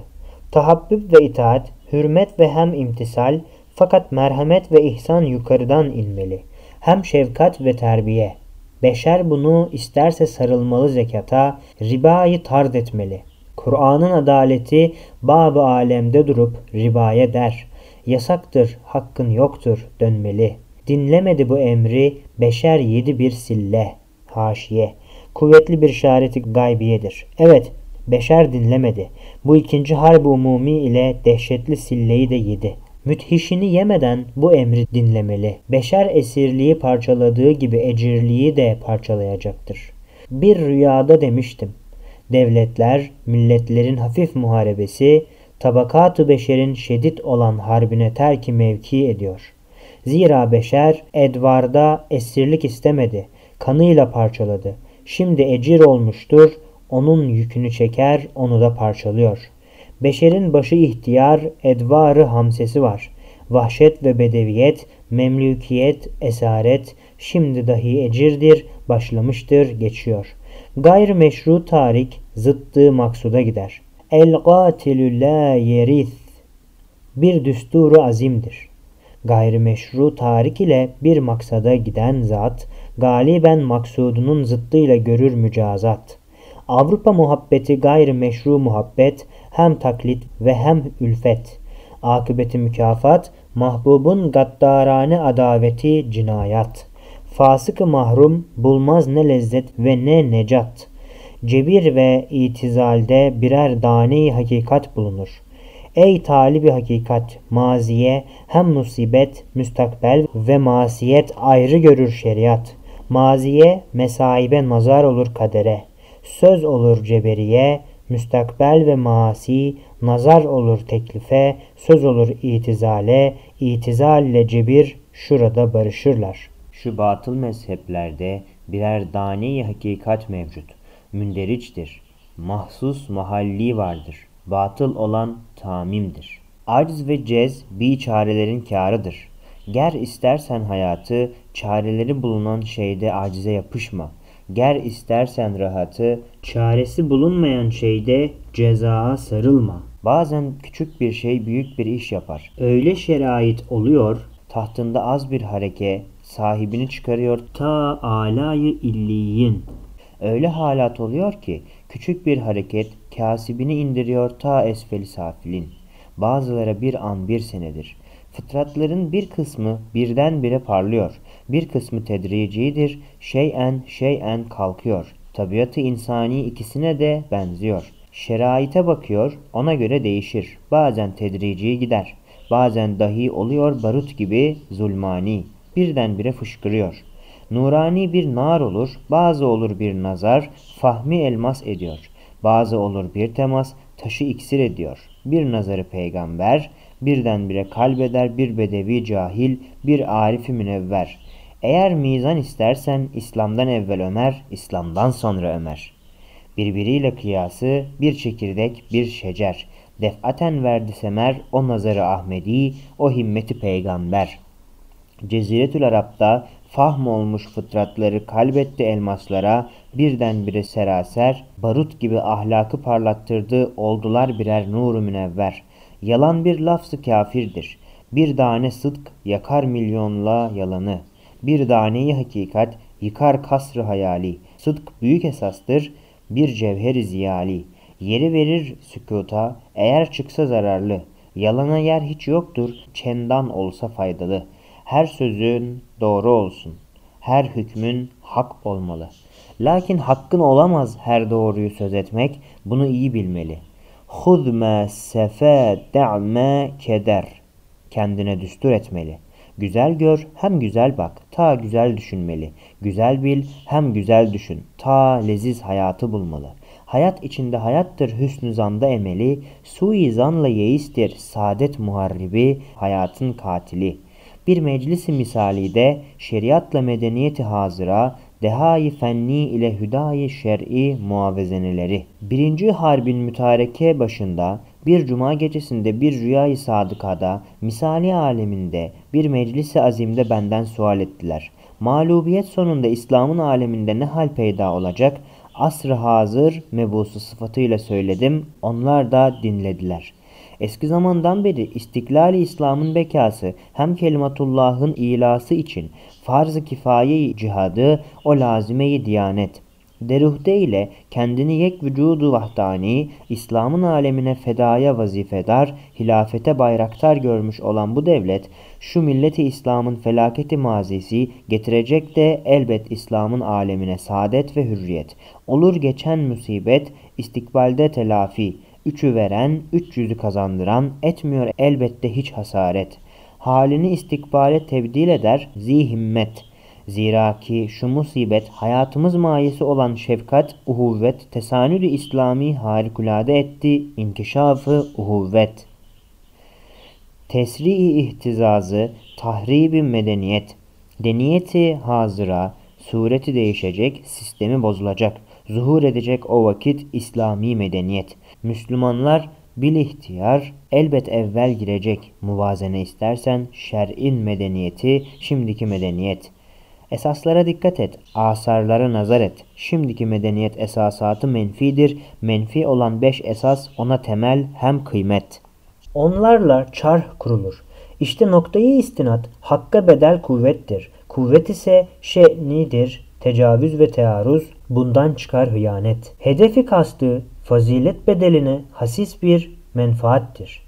Tahabbüb ve itaat, hürmet ve hem imtisal fakat merhamet ve ihsan yukarıdan inmeli. Hem şefkat ve terbiye. Beşer bunu isterse sarılmalı zekata, ribayı tard etmeli. Kur'an'ın adaleti bab alemde durup ribaya der. Yasaktır, hakkın yoktur, dönmeli. Dinlemedi bu emri, beşer yedi bir sille. Haşiye. Kuvvetli bir işareti gaybiyedir. Evet, beşer dinlemedi. Bu ikinci harbi umumi ile dehşetli silleyi de yedi. Müthişini yemeden bu emri dinlemeli. Beşer esirliği parçaladığı gibi ecirliği de parçalayacaktır. Bir rüyada demiştim. Devletler, milletlerin hafif muharebesi, tabakat-ı beşerin şiddet olan harbine terki mevki ediyor. Zira beşer Edvar'da esirlik istemedi, kanıyla parçaladı. Şimdi ecir olmuştur, onun yükünü çeker, onu da parçalıyor. Beşerin başı ihtiyar, edvarı hamsesi var. Vahşet ve bedeviyet, memlükiyet, esaret, şimdi dahi ecirdir, başlamıştır, geçiyor. Gayr meşru tarik, zıttığı maksuda gider. El gatilü la yerith bir düsturu azimdir. Gayrimeşru tarik ile bir maksada giden zat, galiben maksudunun zıttıyla görür mücazat. Avrupa muhabbeti gayri meşru muhabbet, hem taklit ve hem ülfet. Akıbeti mükafat, mahbubun gaddarane adaveti cinayat. Fasıkı mahrum bulmaz ne lezzet ve ne necat. Cebir ve itizalde birer dane hakikat bulunur. Ey talibi hakikat, maziye hem musibet, müstakbel ve masiyet ayrı görür şeriat. Maziye mesaibe nazar olur kadere.'' söz olur ceberiye, müstakbel ve masi, Nazar olur teklife, söz olur itizale, itizal ile cebir şurada barışırlar. Şu batıl mezheplerde birer dani hakikat mevcut. Münderiçtir. Mahsus mahalli vardır. Batıl olan tamimdir. Acz ve cez bir çarelerin kârıdır. Ger istersen hayatı, çareleri bulunan şeyde acize yapışma. Ger istersen rahatı, çaresi bulunmayan şeyde cezaa sarılma. Bazen küçük bir şey büyük bir iş yapar. Öyle şerait oluyor, tahtında az bir hareke sahibini çıkarıyor ta alayı illiyin. Öyle halat oluyor ki küçük bir hareket kasibini indiriyor ta esfeli safilin. Bazılara bir an bir senedir. Fıtratların bir kısmı birdenbire parlıyor. Bir kısmı tedricidir. Şeyen şeyen kalkıyor. Tabiatı insani ikisine de benziyor. Şeraite bakıyor, ona göre değişir. Bazen tedrici gider. Bazen dahi oluyor barut gibi zulmani. Birdenbire fışkırıyor. Nurani bir nar olur, bazı olur bir nazar, fahmi elmas ediyor. Bazı olur bir temas, taşı iksir ediyor. Bir nazarı peygamber, birdenbire kalbeder bir bedevi cahil, bir arifi münevver. Eğer mizan istersen İslam'dan evvel Ömer, İslam'dan sonra Ömer. Birbiriyle kıyası bir çekirdek bir şecer. Defaten verdi semer o nazarı Ahmedi, o himmeti peygamber. Ceziretül Arap'ta fahm olmuş fıtratları kalbetti elmaslara, birdenbire seraser, barut gibi ahlakı parlattırdı, oldular birer nuru münevver. Yalan bir lafzı kafirdir. Bir tane sıdk yakar milyonla yalanı. Bir taneyi hakikat yıkar kasrı hayali. Sıdk büyük esastır, bir cevheri ziyali. Yeri verir sükuta, eğer çıksa zararlı. Yalana yer hiç yoktur, çendan olsa faydalı. Her sözün doğru olsun. Her hükmün hak olmalı. Lakin hakkın olamaz her doğruyu söz etmek. Bunu iyi bilmeli. Hud ma sefe da'me keder. Kendine düstur etmeli. Güzel gör hem güzel bak. Ta güzel düşünmeli. Güzel bil hem güzel düşün. Ta leziz hayatı bulmalı. Hayat içinde hayattır hüsnü zanda emeli. Sui zanla yeistir saadet muharribi. Hayatın katili.'' bir meclisi misali de şeriatla medeniyeti hazıra, dehayı fenni ile hüdayi şer'i muavezeneleri. Birinci harbin mütareke başında bir cuma gecesinde bir rüyayı sadıkada, misali aleminde, bir meclisi azimde benden sual ettiler. Mağlubiyet sonunda İslam'ın aleminde ne hal peyda olacak? Asr-ı hazır mebusu sıfatıyla söyledim, onlar da dinlediler.'' Eski zamandan beri istiklali İslam'ın bekası hem kelimatullah'ın ilası için farz-ı kifaye cihadı o lazimeyi diyanet. Deruhde ile kendini yek vücudu vahdani, İslam'ın alemine fedaya vazifedar, hilafete bayraktar görmüş olan bu devlet, şu milleti İslam'ın felaketi mazisi getirecek de elbet İslam'ın alemine saadet ve hürriyet. Olur geçen musibet, istikbalde telafi, Üçü veren, üç yüzü kazandıran, etmiyor elbette hiç hasaret. Halini istikbale tebdil eder zihimmet. Zira ki şu musibet hayatımız mayesi olan şefkat, uhuvvet, tesanülü İslami harikulade etti, inkişafı uhuvvet. Tesri-i ihtizazı, tahribi medeniyet, deniyeti hazıra, sureti değişecek, sistemi bozulacak, zuhur edecek o vakit İslami medeniyet. Müslümanlar bil ihtiyar elbet evvel girecek muvazene istersen şer'in medeniyeti şimdiki medeniyet. Esaslara dikkat et, asarlara nazar et. Şimdiki medeniyet esasatı menfidir. Menfi olan beş esas ona temel hem kıymet. Onlarla çarh kurulur. İşte noktayı istinat hakka bedel kuvvettir. Kuvvet ise şe'nidir. Tecavüz ve tearruz bundan çıkar hıyanet. Hedefi kastı fazilet bedeline hasis bir menfaattir.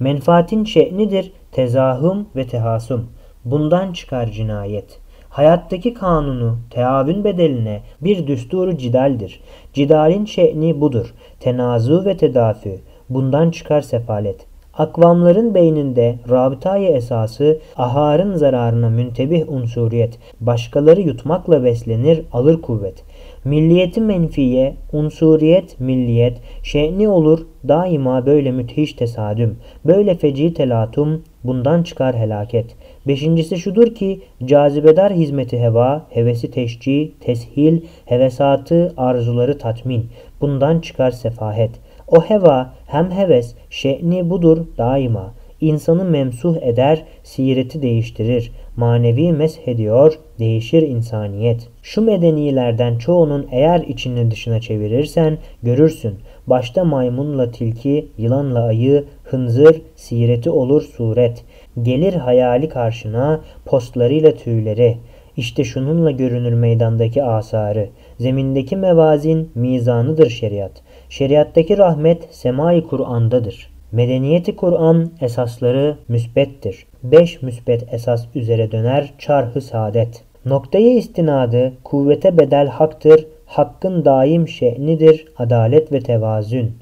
Menfaatin şe'nidir tezahüm ve tehasum. Bundan çıkar cinayet. Hayattaki kanunu teavün bedeline bir düsturu cidaldir. Cidalin şe'ni budur. Tenazu ve tedafi. Bundan çıkar sefalet. Akvamların beyninde rabıtayı esası aharın zararına müntebih unsuriyet. Başkaları yutmakla beslenir alır kuvvet. Milliyeti menfiye, unsuriyet, milliyet, şe'ni olur daima böyle müthiş tesadüm, böyle feci telatum, bundan çıkar helaket. Beşincisi şudur ki cazibedar hizmeti heva, hevesi teşci, teshil, hevesatı, arzuları tatmin. Bundan çıkar sefahet. O heva hem heves, şe'ni budur daima. İnsanı memsuh eder, sireti değiştirir. Manevi meshediyor, değişir insaniyet. Şu medenilerden çoğunun eğer içini dışına çevirirsen görürsün. Başta maymunla tilki, yılanla ayı, hınzır, sireti olur suret. Gelir hayali karşına, postlarıyla tüyleri. İşte şununla görünür meydandaki asarı. Zemindeki mevazin mizanıdır şeriat. Şeriattaki rahmet semai Kur'an'dadır. Medeniyeti Kur'an esasları müsbettir. Beş müsbet esas üzere döner çarhı saadet. Noktayı istinadı kuvvete bedel haktır, hakkın daim şe'nidir adalet ve tevazün.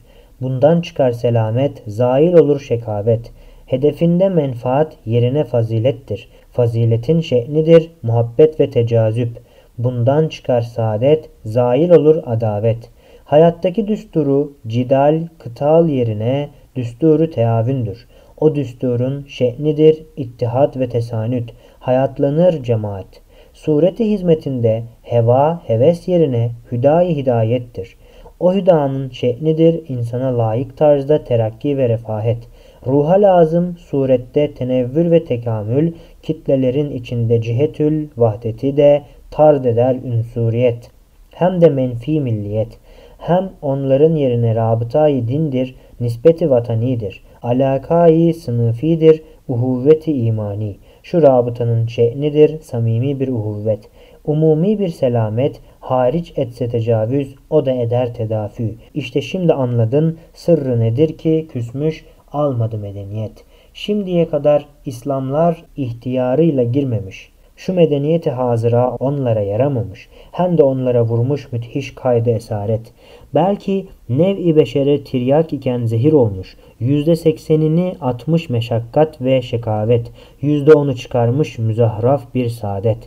Bundan çıkar selamet, zail olur şekavet. Hedefinde menfaat yerine fazilettir. Faziletin şe'nidir muhabbet ve tecazüp. Bundan çıkar saadet, zail olur adavet. Hayattaki düsturu cidal, kıtal yerine düsturu teavündür. O düsturun şe'nidir ittihat ve tesanüt. Hayatlanır cemaat. Sureti hizmetinde heva, heves yerine hüdayi hidayettir. O hüdanın şe'nidir insana layık tarzda terakki ve refahet. Ruha lazım surette tenevvür ve tekamül, kitlelerin içinde cihetül vahdeti de tard eder ünsuriyet. Hem de menfi milliyet. Hem onların yerine rabıtayı dindir, nispeti vatanidir. Alakayı sınıfidir, uhuvveti imani. Şu rabıtanın şe'nidir, samimi bir uhuvvet. Umumi bir selamet, hariç etse tecavüz, o da eder tedafü. İşte şimdi anladın, sırrı nedir ki küsmüş, almadı medeniyet. Şimdiye kadar İslamlar ihtiyarıyla girmemiş. Şu medeniyeti hazıra onlara yaramamış. Hem de onlara vurmuş müthiş kaydı esaret. Belki nev-i beşere tiryak iken zehir olmuş. Yüzde seksenini atmış meşakkat ve şekavet. Yüzde onu çıkarmış müzahraf bir saadet.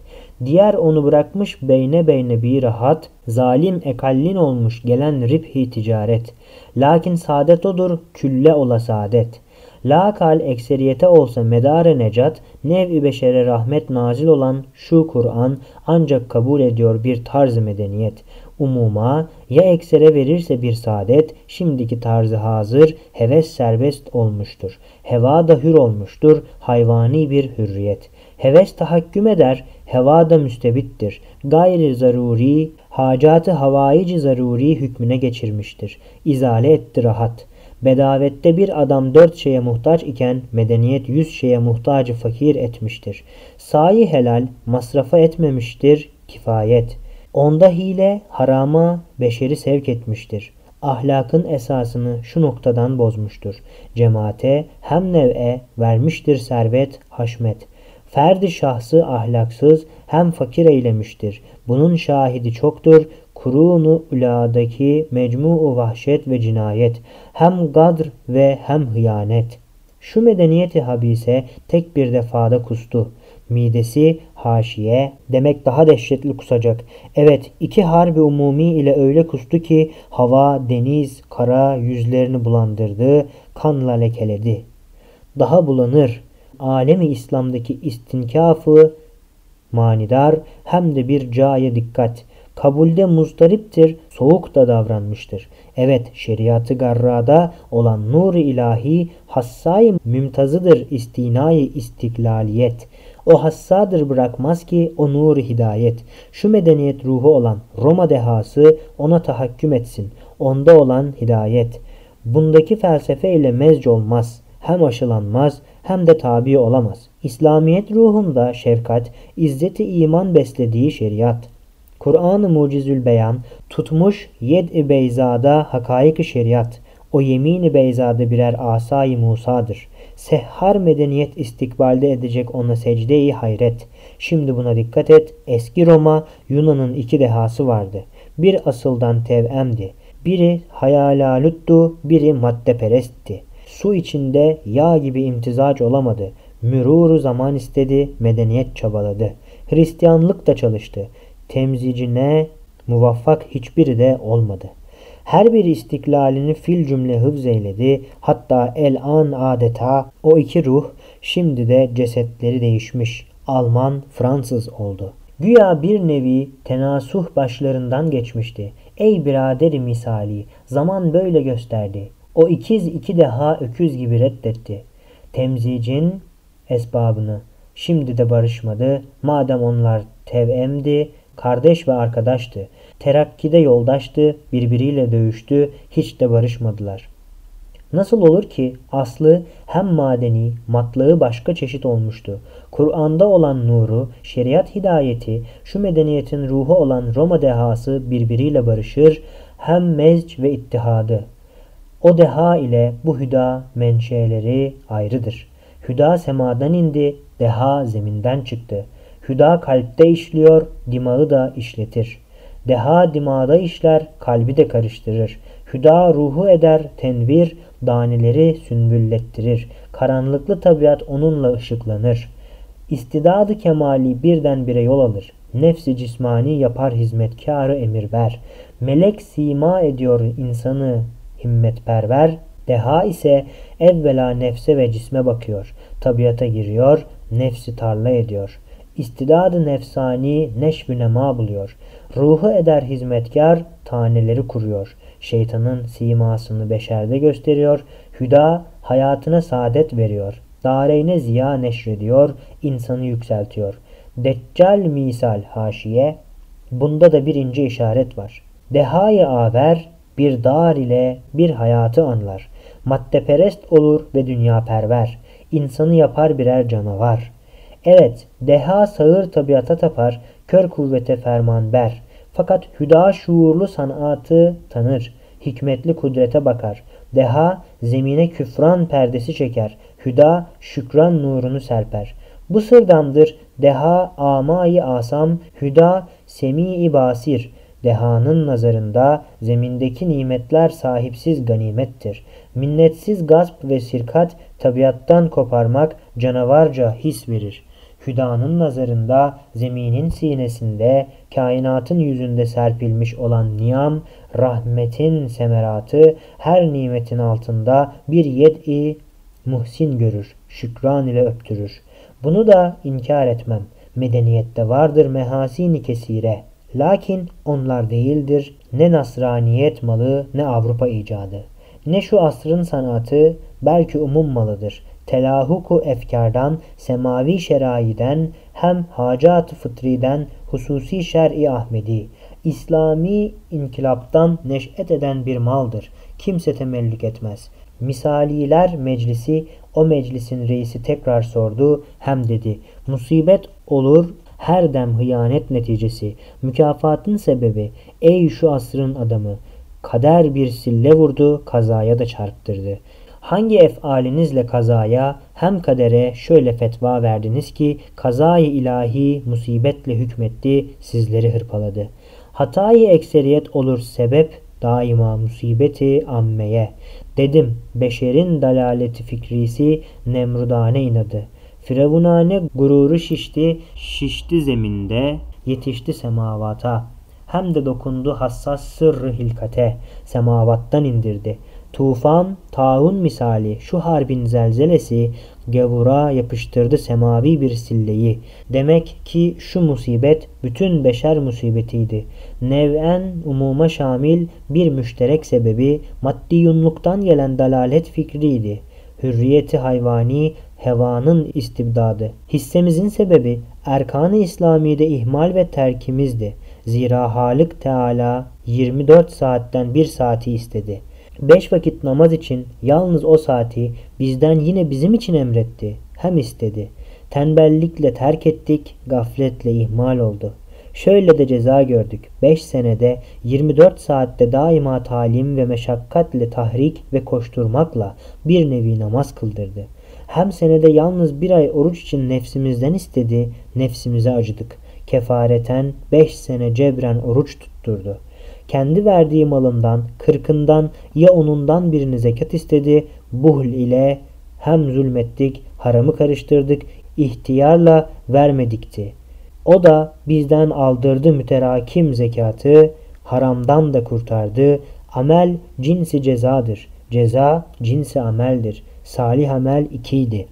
Diğer onu bırakmış beyne beyne bir rahat. Zalim ekallin olmuş gelen ribhi ticaret. Lakin saadet odur külle ola saadet.'' Lakal ekseriyete olsa medare necat, nev-i beşere rahmet nazil olan şu Kur'an ancak kabul ediyor bir tarz medeniyet. Umuma ya eksere verirse bir saadet, şimdiki tarzı hazır, heves serbest olmuştur. Heva da hür olmuştur, hayvani bir hürriyet. Heves tahakküm eder, heva da müstebittir. Gayri zaruri, hacatı havaici zaruri hükmüne geçirmiştir. İzale etti rahat.'' Bedavette bir adam dört şeye muhtaç iken medeniyet yüz şeye muhtacı fakir etmiştir. Sayi helal masrafa etmemiştir kifayet. Onda hile harama beşeri sevk etmiştir. Ahlakın esasını şu noktadan bozmuştur. Cemaate hem nev'e vermiştir servet, haşmet. Ferdi şahsı ahlaksız hem fakir eylemiştir. Bunun şahidi çoktur kurunu uladaki mecmu vahşet ve cinayet, hem gadr ve hem hıyanet. Şu medeniyeti habise tek bir defada kustu. Midesi haşiye demek daha dehşetli kusacak. Evet iki harbi umumi ile öyle kustu ki hava, deniz, kara yüzlerini bulandırdı, kanla lekeledi. Daha bulanır. Alemi İslam'daki istinkafı manidar hem de bir caya dikkat kabulde muzdariptir, soğuk da davranmıştır. Evet şeriatı garrada olan nur ilahi hassay mümtazıdır istinayı istiklaliyet. O hassadır bırakmaz ki o nur hidayet. Şu medeniyet ruhu olan Roma dehası ona tahakküm etsin. Onda olan hidayet. Bundaki felsefe ile mezc olmaz. Hem aşılanmaz hem de tabi olamaz. İslamiyet ruhunda şefkat, izzeti iman beslediği şeriat. Kur'an-ı Mucizül Beyan tutmuş yed-i beyzada hakaik şeriat. O yemin-i beyzada birer asay Musa'dır. Sehhar medeniyet istikbalde edecek ona secde-i hayret. Şimdi buna dikkat et. Eski Roma Yunan'ın iki dehası vardı. Bir asıldan tevemdi. Biri hayalaluttu, biri maddeperestti. Su içinde yağ gibi imtizac olamadı. Müruru zaman istedi, medeniyet çabaladı. Hristiyanlık da çalıştı temzicine muvaffak hiçbiri de olmadı. Her biri istiklalini fil cümle hıfz eyledi. Hatta el an adeta o iki ruh şimdi de cesetleri değişmiş. Alman, Fransız oldu. Güya bir nevi tenasuh başlarından geçmişti. Ey biraderi misali, zaman böyle gösterdi. O ikiz iki deha öküz gibi reddetti. Temzicin esbabını. Şimdi de barışmadı. Madem onlar tevemdi, kardeş ve arkadaştı. Terakkide yoldaştı, birbiriyle dövüştü, hiç de barışmadılar. Nasıl olur ki aslı hem madeni, matlığı başka çeşit olmuştu. Kur'an'da olan nuru, şeriat hidayeti, şu medeniyetin ruhu olan Roma dehası birbiriyle barışır, hem mezc ve ittihadı. O deha ile bu hüda menşeleri ayrıdır. Hüda semadan indi, deha zeminden çıktı. Hüda kalpte işliyor, dimağı da işletir. Deha dimağda işler, kalbi de karıştırır. Hüda ruhu eder, tenvir, daneleri sünbüllettirir. Karanlıklı tabiat onunla ışıklanır. İstidadı kemali birdenbire yol alır. Nefsi cismani yapar hizmetkarı emir ver. Melek sima ediyor insanı himmetperver. Deha ise evvela nefse ve cisme bakıyor. Tabiata giriyor, nefsi tarla ediyor. İstidadı nefsani neşvü nema buluyor. Ruhu eder hizmetkar, taneleri kuruyor. Şeytanın simasını beşerde gösteriyor. Hüda hayatına saadet veriyor. Dareyne ziya neşrediyor, insanı yükseltiyor. Deccal misal haşiye, bunda da birinci işaret var. Dehayı aver, bir dar ile bir hayatı anlar. Maddeperest olur ve dünya perver. İnsanı yapar birer canavar. Evet, deha sağır tabiata tapar, kör kuvvete ferman ber. Fakat hüda şuurlu sanatı tanır, hikmetli kudrete bakar. Deha zemine küfran perdesi çeker, hüda şükran nurunu serper. Bu sırdandır deha amayı asam, hüda semi basir. Dehanın nazarında zemindeki nimetler sahipsiz ganimettir. Minnetsiz gasp ve sirkat tabiattan koparmak canavarca his verir. Hüdanın nazarında zeminin sinesinde, kainatın yüzünde serpilmiş olan niyam, rahmetin semeratı her nimetin altında bir yed'i muhsin görür, şükran ile öptürür. Bunu da inkar etmem. Medeniyette vardır mehasini kesire. Lakin onlar değildir ne Nasraniyet malı ne Avrupa icadı. Ne şu asrın sanatı belki umum malıdır. Telahuku efkardan, semavi şeraiden, hem hacat fıtriden, hususi şer'i Ahmedi, İslami inkılaptan neş'et eden bir maldır. Kimse temellük etmez. Misaliler meclisi o meclisin reisi tekrar sordu hem dedi. Musibet olur her dem hıyanet neticesi. Mükafatın sebebi ey şu asrın adamı. Kader bir sille vurdu kazaya da çarptırdı. Hangi efalinizle kazaya hem kadere şöyle fetva verdiniz ki kazayı ilahi musibetle hükmetti sizleri hırpaladı. Hatayı ekseriyet olur sebep daima musibeti ammeye. Dedim beşerin dalaleti fikrisi nemrudane inadı. Firavunane gururu şişti, şişti zeminde, yetişti semavata. Hem de dokundu hassas sırrı hilkate, semavattan indirdi. Tufan, taun misali şu harbin zelzelesi gavura yapıştırdı semavi bir silleyi. Demek ki şu musibet bütün beşer musibetiydi. Nev'en umuma şamil bir müşterek sebebi maddi yunluktan gelen dalalet fikriydi. Hürriyeti hayvani hevanın istibdadı. Hissemizin sebebi erkan-ı İslami'de ihmal ve terkimizdi. Zira Halık Teala 24 saatten bir saati istedi. Beş vakit namaz için yalnız o saati bizden yine bizim için emretti. Hem istedi. Tembellikle terk ettik, gafletle ihmal oldu. Şöyle de ceza gördük. 5 senede 24 saatte daima talim ve meşakkatle tahrik ve koşturmakla bir nevi namaz kıldırdı. Hem senede yalnız bir ay oruç için nefsimizden istedi, nefsimize acıdık. Kefareten 5 sene cebren oruç tutturdu. Kendi verdiği malından, kırkından ya onundan birini zekat istedi. Buhl ile hem zulmettik, haramı karıştırdık, ihtiyarla vermedikti. O da bizden aldırdı müterakim zekatı, haramdan da kurtardı. Amel cinsi cezadır. Ceza cinsi ameldir. Salih amel ikiydi.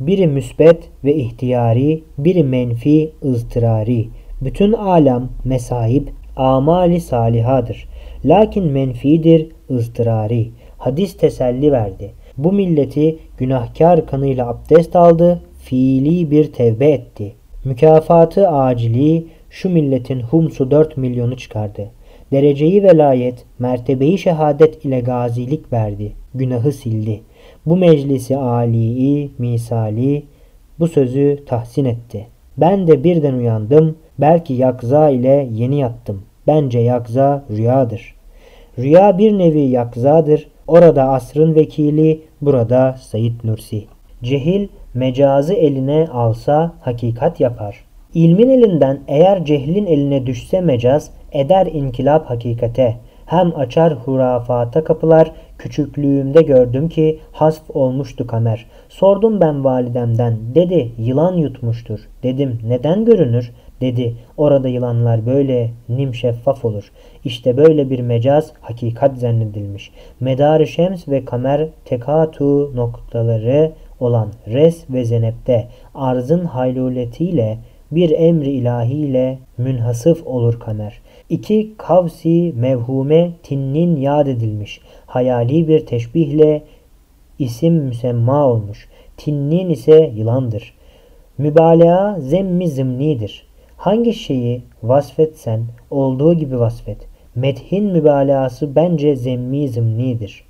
Biri müsbet ve ihtiyari, biri menfi, ızdırari. Bütün alem, mesaip, amali salihadır. Lakin menfidir, ızdırari. Hadis teselli verdi. Bu milleti günahkar kanıyla abdest aldı, fiili bir tevbe etti. Mükafatı acili şu milletin humsu 4 milyonu çıkardı. Dereceyi velayet, mertebeyi şehadet ile gazilik verdi. Günahı sildi. Bu meclisi âliyi, misali bu sözü tahsin etti. Ben de birden uyandım. Belki yakza ile yeni yattım. Bence yakza rüyadır. Rüya bir nevi yakzadır. Orada asrın vekili, burada Said Nursi. Cehil mecazı eline alsa hakikat yapar. İlmin elinden eğer cehlin eline düşse mecaz eder inkılap hakikate. Hem açar hurafata kapılar. Küçüklüğümde gördüm ki hasf olmuştu kamer. Sordum ben validemden. Dedi yılan yutmuştur. Dedim neden görünür? Dedi orada yılanlar böyle nim şeffaf olur. İşte böyle bir mecaz hakikat zannedilmiş. Medar-ı şems ve kamer tekatu noktaları olan res ve zenepte arzın hayluletiyle bir emri ilahiyle münhasıf olur kamer. İki kavsi mevhume tinnin yad edilmiş. Hayali bir teşbihle isim müsemma olmuş. Tinnin ise yılandır. Mübalağa zemmi zımnidir. Hangi şeyi vasfetsen olduğu gibi vasfet. Methin mübalağası bence zemmi zımnidir.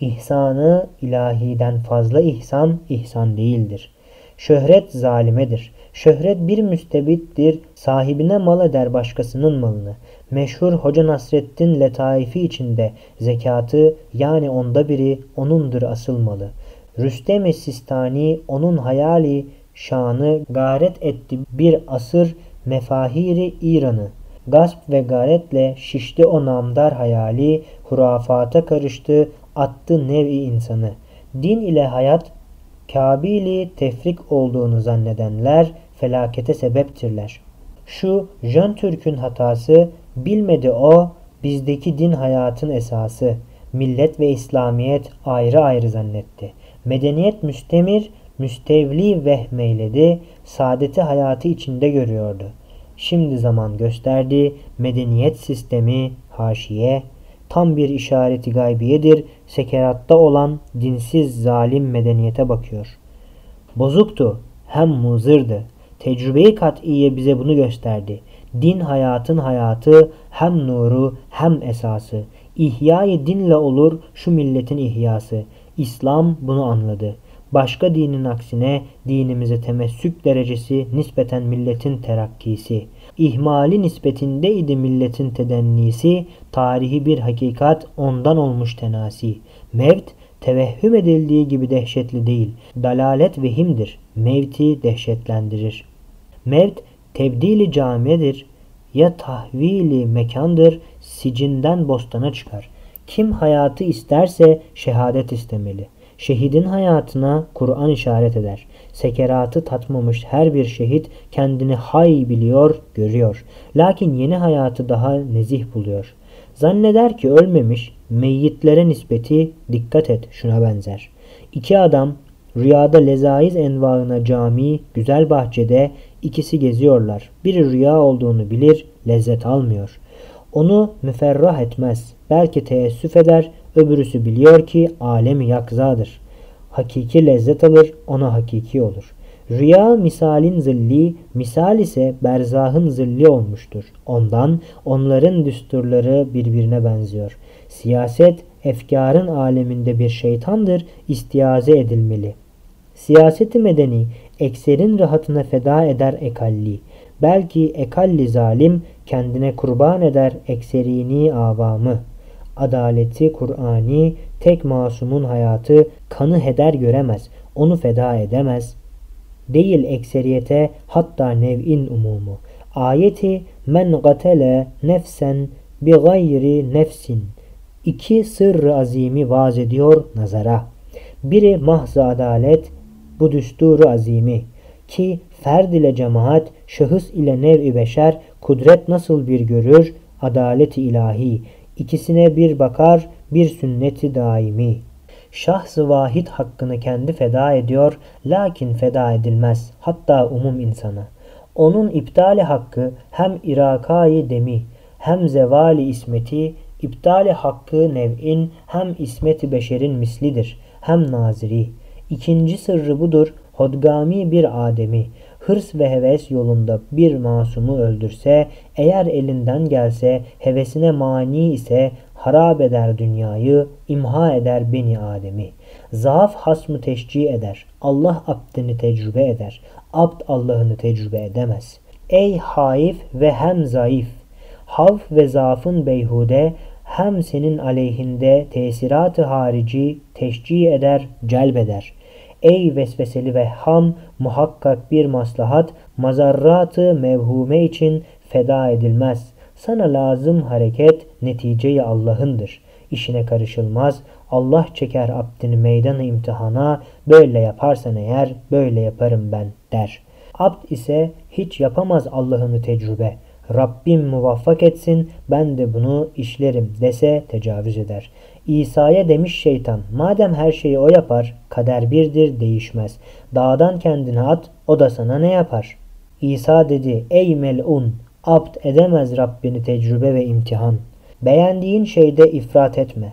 İhsanı ilahiden fazla ihsan, ihsan değildir. Şöhret zalimedir. Şöhret bir müstebittir, sahibine mal eder başkasının malını. Meşhur Hoca Nasreddin letaifi içinde zekatı yani onda biri onundur asıl malı. Rüstem-i Sistani onun hayali şanı garet etti bir asır mefahiri İran'ı. Gasp ve garetle şişti o namdar hayali, hurafata karıştı, attı nevi insanı. Din ile hayat kabili tefrik olduğunu zannedenler felakete sebeptirler. Şu Jön Türk'ün hatası bilmedi o bizdeki din hayatın esası. Millet ve İslamiyet ayrı ayrı zannetti. Medeniyet müstemir, müstevli vehmeyledi, saadeti hayatı içinde görüyordu. Şimdi zaman gösterdi, medeniyet sistemi haşiye, tam bir işareti gaybiyedir, sekeratta olan dinsiz zalim medeniyete bakıyor. Bozuktu, hem muzırdı. Tecrübeyi kat'iye bize bunu gösterdi. Din hayatın hayatı, hem nuru hem esası. İhyayı dinle olur şu milletin ihyası. İslam bunu anladı. Başka dinin aksine dinimize temessük derecesi nispeten milletin terakkisi. İhmali nispetindeydi milletin tedennisi, tarihi bir hakikat ondan olmuş tenasi. Mevt tevehhüm edildiği gibi dehşetli değil. Dalalet vehimdir. Mevti dehşetlendirir. Mevt tebdili camidir ya tahvili mekandır, sicinden bostana çıkar. Kim hayatı isterse şehadet istemeli. Şehidin hayatına Kur'an işaret eder. Sekeratı tatmamış her bir şehit kendini hay biliyor, görüyor. Lakin yeni hayatı daha nezih buluyor. Zanneder ki ölmemiş, meyyitlere nispeti dikkat et şuna benzer. İki adam rüyada lezaiz envaına cami, güzel bahçede ikisi geziyorlar. Biri rüya olduğunu bilir, lezzet almıyor. Onu müferrah etmez. Belki teessüf eder, öbürüsü biliyor ki alemi yakzadır. Hakiki lezzet alır, ona hakiki olur. Rüya misalin zilli, misal ise berzahın zilli olmuştur. Ondan onların düsturları birbirine benziyor. Siyaset efkarın aleminde bir şeytandır, istiaze edilmeli. Siyaseti medeni ekserin rahatına feda eder ekalli. Belki ekalli zalim kendine kurban eder ekserini avamı. Adaleti Kur'ani tek masumun hayatı kanı heder göremez, onu feda edemez. Değil ekseriyete hatta nev'in umumu. Ayeti men gatele nefsen bi gayri nefsin. İki sırrı azimi vaz ediyor nazara. Biri mahz adalet, bu düsturu azimi. Ki ferd ile cemaat, şahıs ile nev-i beşer, kudret nasıl bir görür, adalet-i ilahi. İkisine bir bakar, bir sünneti daimi. Şahs-ı vahid hakkını kendi feda ediyor, lakin feda edilmez, hatta umum insana. Onun iptali hakkı hem irakayı demi, hem zevali ismeti, iptali hakkı nev'in hem ismeti beşerin mislidir, hem naziri. İkinci sırrı budur, hodgami bir ademi, hırs ve heves yolunda bir masumu öldürse, eğer elinden gelse, hevesine mani ise harap eder dünyayı, imha eder beni Adem'i. Zaaf hasmı teşcih eder. Allah abdini tecrübe eder. Abd Allah'ını tecrübe edemez. Ey haif ve hem zayıf, havf ve zaafın beyhude hem senin aleyhinde tesiratı harici teşcih eder, celbeder. Ey vesveseli ve ham muhakkak bir maslahat mazarratı mevhume için feda edilmez. Sana lazım hareket neticeyi Allah'ındır. İşine karışılmaz. Allah çeker abdini meydanı imtihana. Böyle yaparsan eğer böyle yaparım ben der. Abd ise hiç yapamaz Allah'ını tecrübe. Rabbim muvaffak etsin ben de bunu işlerim dese tecavüz eder. İsa'ya demiş şeytan madem her şeyi o yapar kader birdir değişmez. Dağdan kendini at o da sana ne yapar? İsa dedi ey melun Abd edemez Rabbini tecrübe ve imtihan. Beğendiğin şeyde ifrat etme.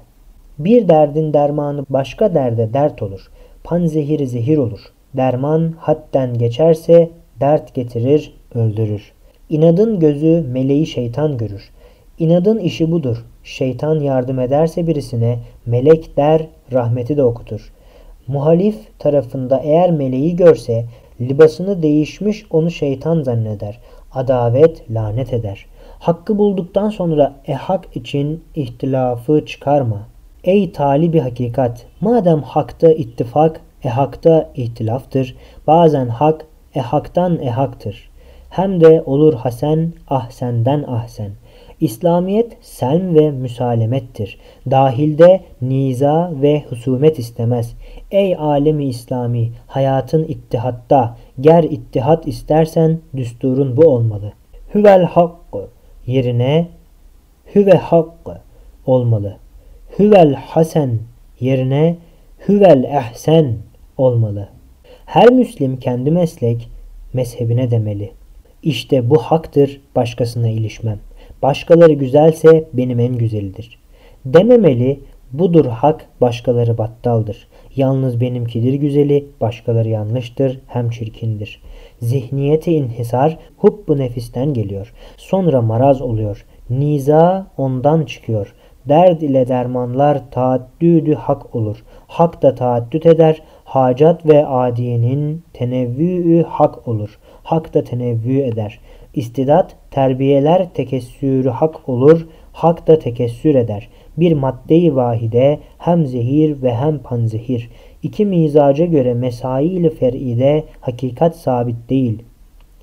Bir derdin dermanı başka derde dert olur. Panzehiri zehir olur. Derman hadden geçerse dert getirir, öldürür. İnadın gözü meleği şeytan görür. İnadın işi budur. Şeytan yardım ederse birisine melek der, rahmeti de okutur. Muhalif tarafında eğer meleği görse libasını değişmiş onu şeytan zanneder adavet lanet eder. Hakkı bulduktan sonra ehak için ihtilafı çıkarma. Ey talibi hakikat! Madem hakta ittifak, ehakta ihtilaftır. Bazen hak, ehaktan ehaktır. Hem de olur hasen, ahsenden ahsen. İslamiyet selm ve müsalemettir. Dahilde niza ve husumet istemez. Ey alemi İslami, hayatın ittihatta, ger ittihat istersen düsturun bu olmalı. Hüvel hakkı yerine hüve hakkı olmalı. Hüvel hasen yerine hüvel ehsen olmalı. Her Müslim kendi meslek mezhebine demeli. İşte bu haktır, başkasına ilişmem. Başkaları güzelse benim en güzelidir. Dememeli, budur hak, başkaları battaldır. Yalnız benimkidir güzeli, başkaları yanlıştır, hem çirkindir. Zihniyeti inhisar, hubbu nefisten geliyor. Sonra maraz oluyor. Niza ondan çıkıyor. Derd ile dermanlar taaddüdü hak olur. Hak da taaddüt eder. Hacat ve adiyenin tenevvü'ü hak olur. Hak da tenevvü eder. İstidat, terbiyeler tekessürü hak olur. Hak da tekessür eder bir maddeyi vahide hem zehir ve hem panzehir. İki mizaca göre mesail fer'ide hakikat sabit değil.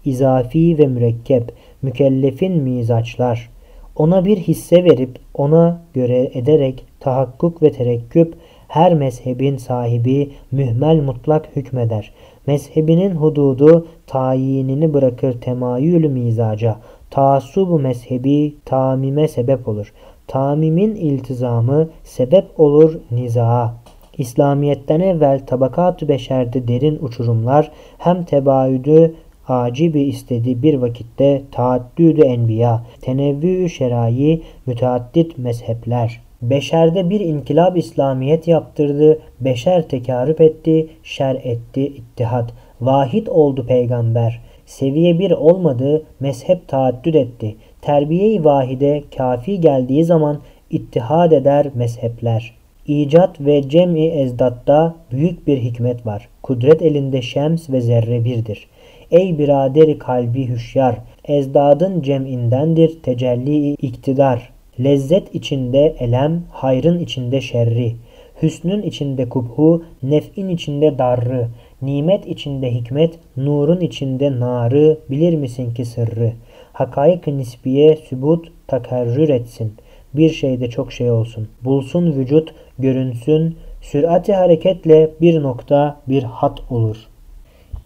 İzafi ve mürekkep, mükellefin mizaçlar. Ona bir hisse verip ona göre ederek tahakkuk ve terekküp her mezhebin sahibi mühmel mutlak hükmeder. Mezhebinin hududu tayinini bırakır temayülü mizaca. Taassubu mezhebi tamime sebep olur tamimin iltizamı sebep olur nizaa. İslamiyet'ten evvel tabakat-ı beşerde derin uçurumlar hem tebaüdü acibi istedi bir vakitte taaddüdü enbiya, tenevvü şerai, müteaddit mezhepler. Beşerde bir inkılap İslamiyet yaptırdı, beşer tekarüp etti, şer etti ittihat. Vahid oldu peygamber. Seviye bir olmadı, mezhep taaddüt etti. Terbiye-i vahide kafi geldiği zaman ittihad eder mezhepler. İcat ve cem'i ezdatta büyük bir hikmet var. Kudret elinde şems ve zerre birdir. Ey biraderi kalbi hüşyar, ezdadın cem'indendir tecelli iktidar. Lezzet içinde elem, hayrın içinde şerri. Hüsnün içinde kubhu, nef'in içinde darrı. Nimet içinde hikmet, nurun içinde narı. Bilir misin ki sırrı?'' Hakaik-ı nisbiye sübut takarrür etsin. Bir şeyde çok şey olsun. Bulsun vücut, görünsün. Sürati hareketle bir nokta bir hat olur.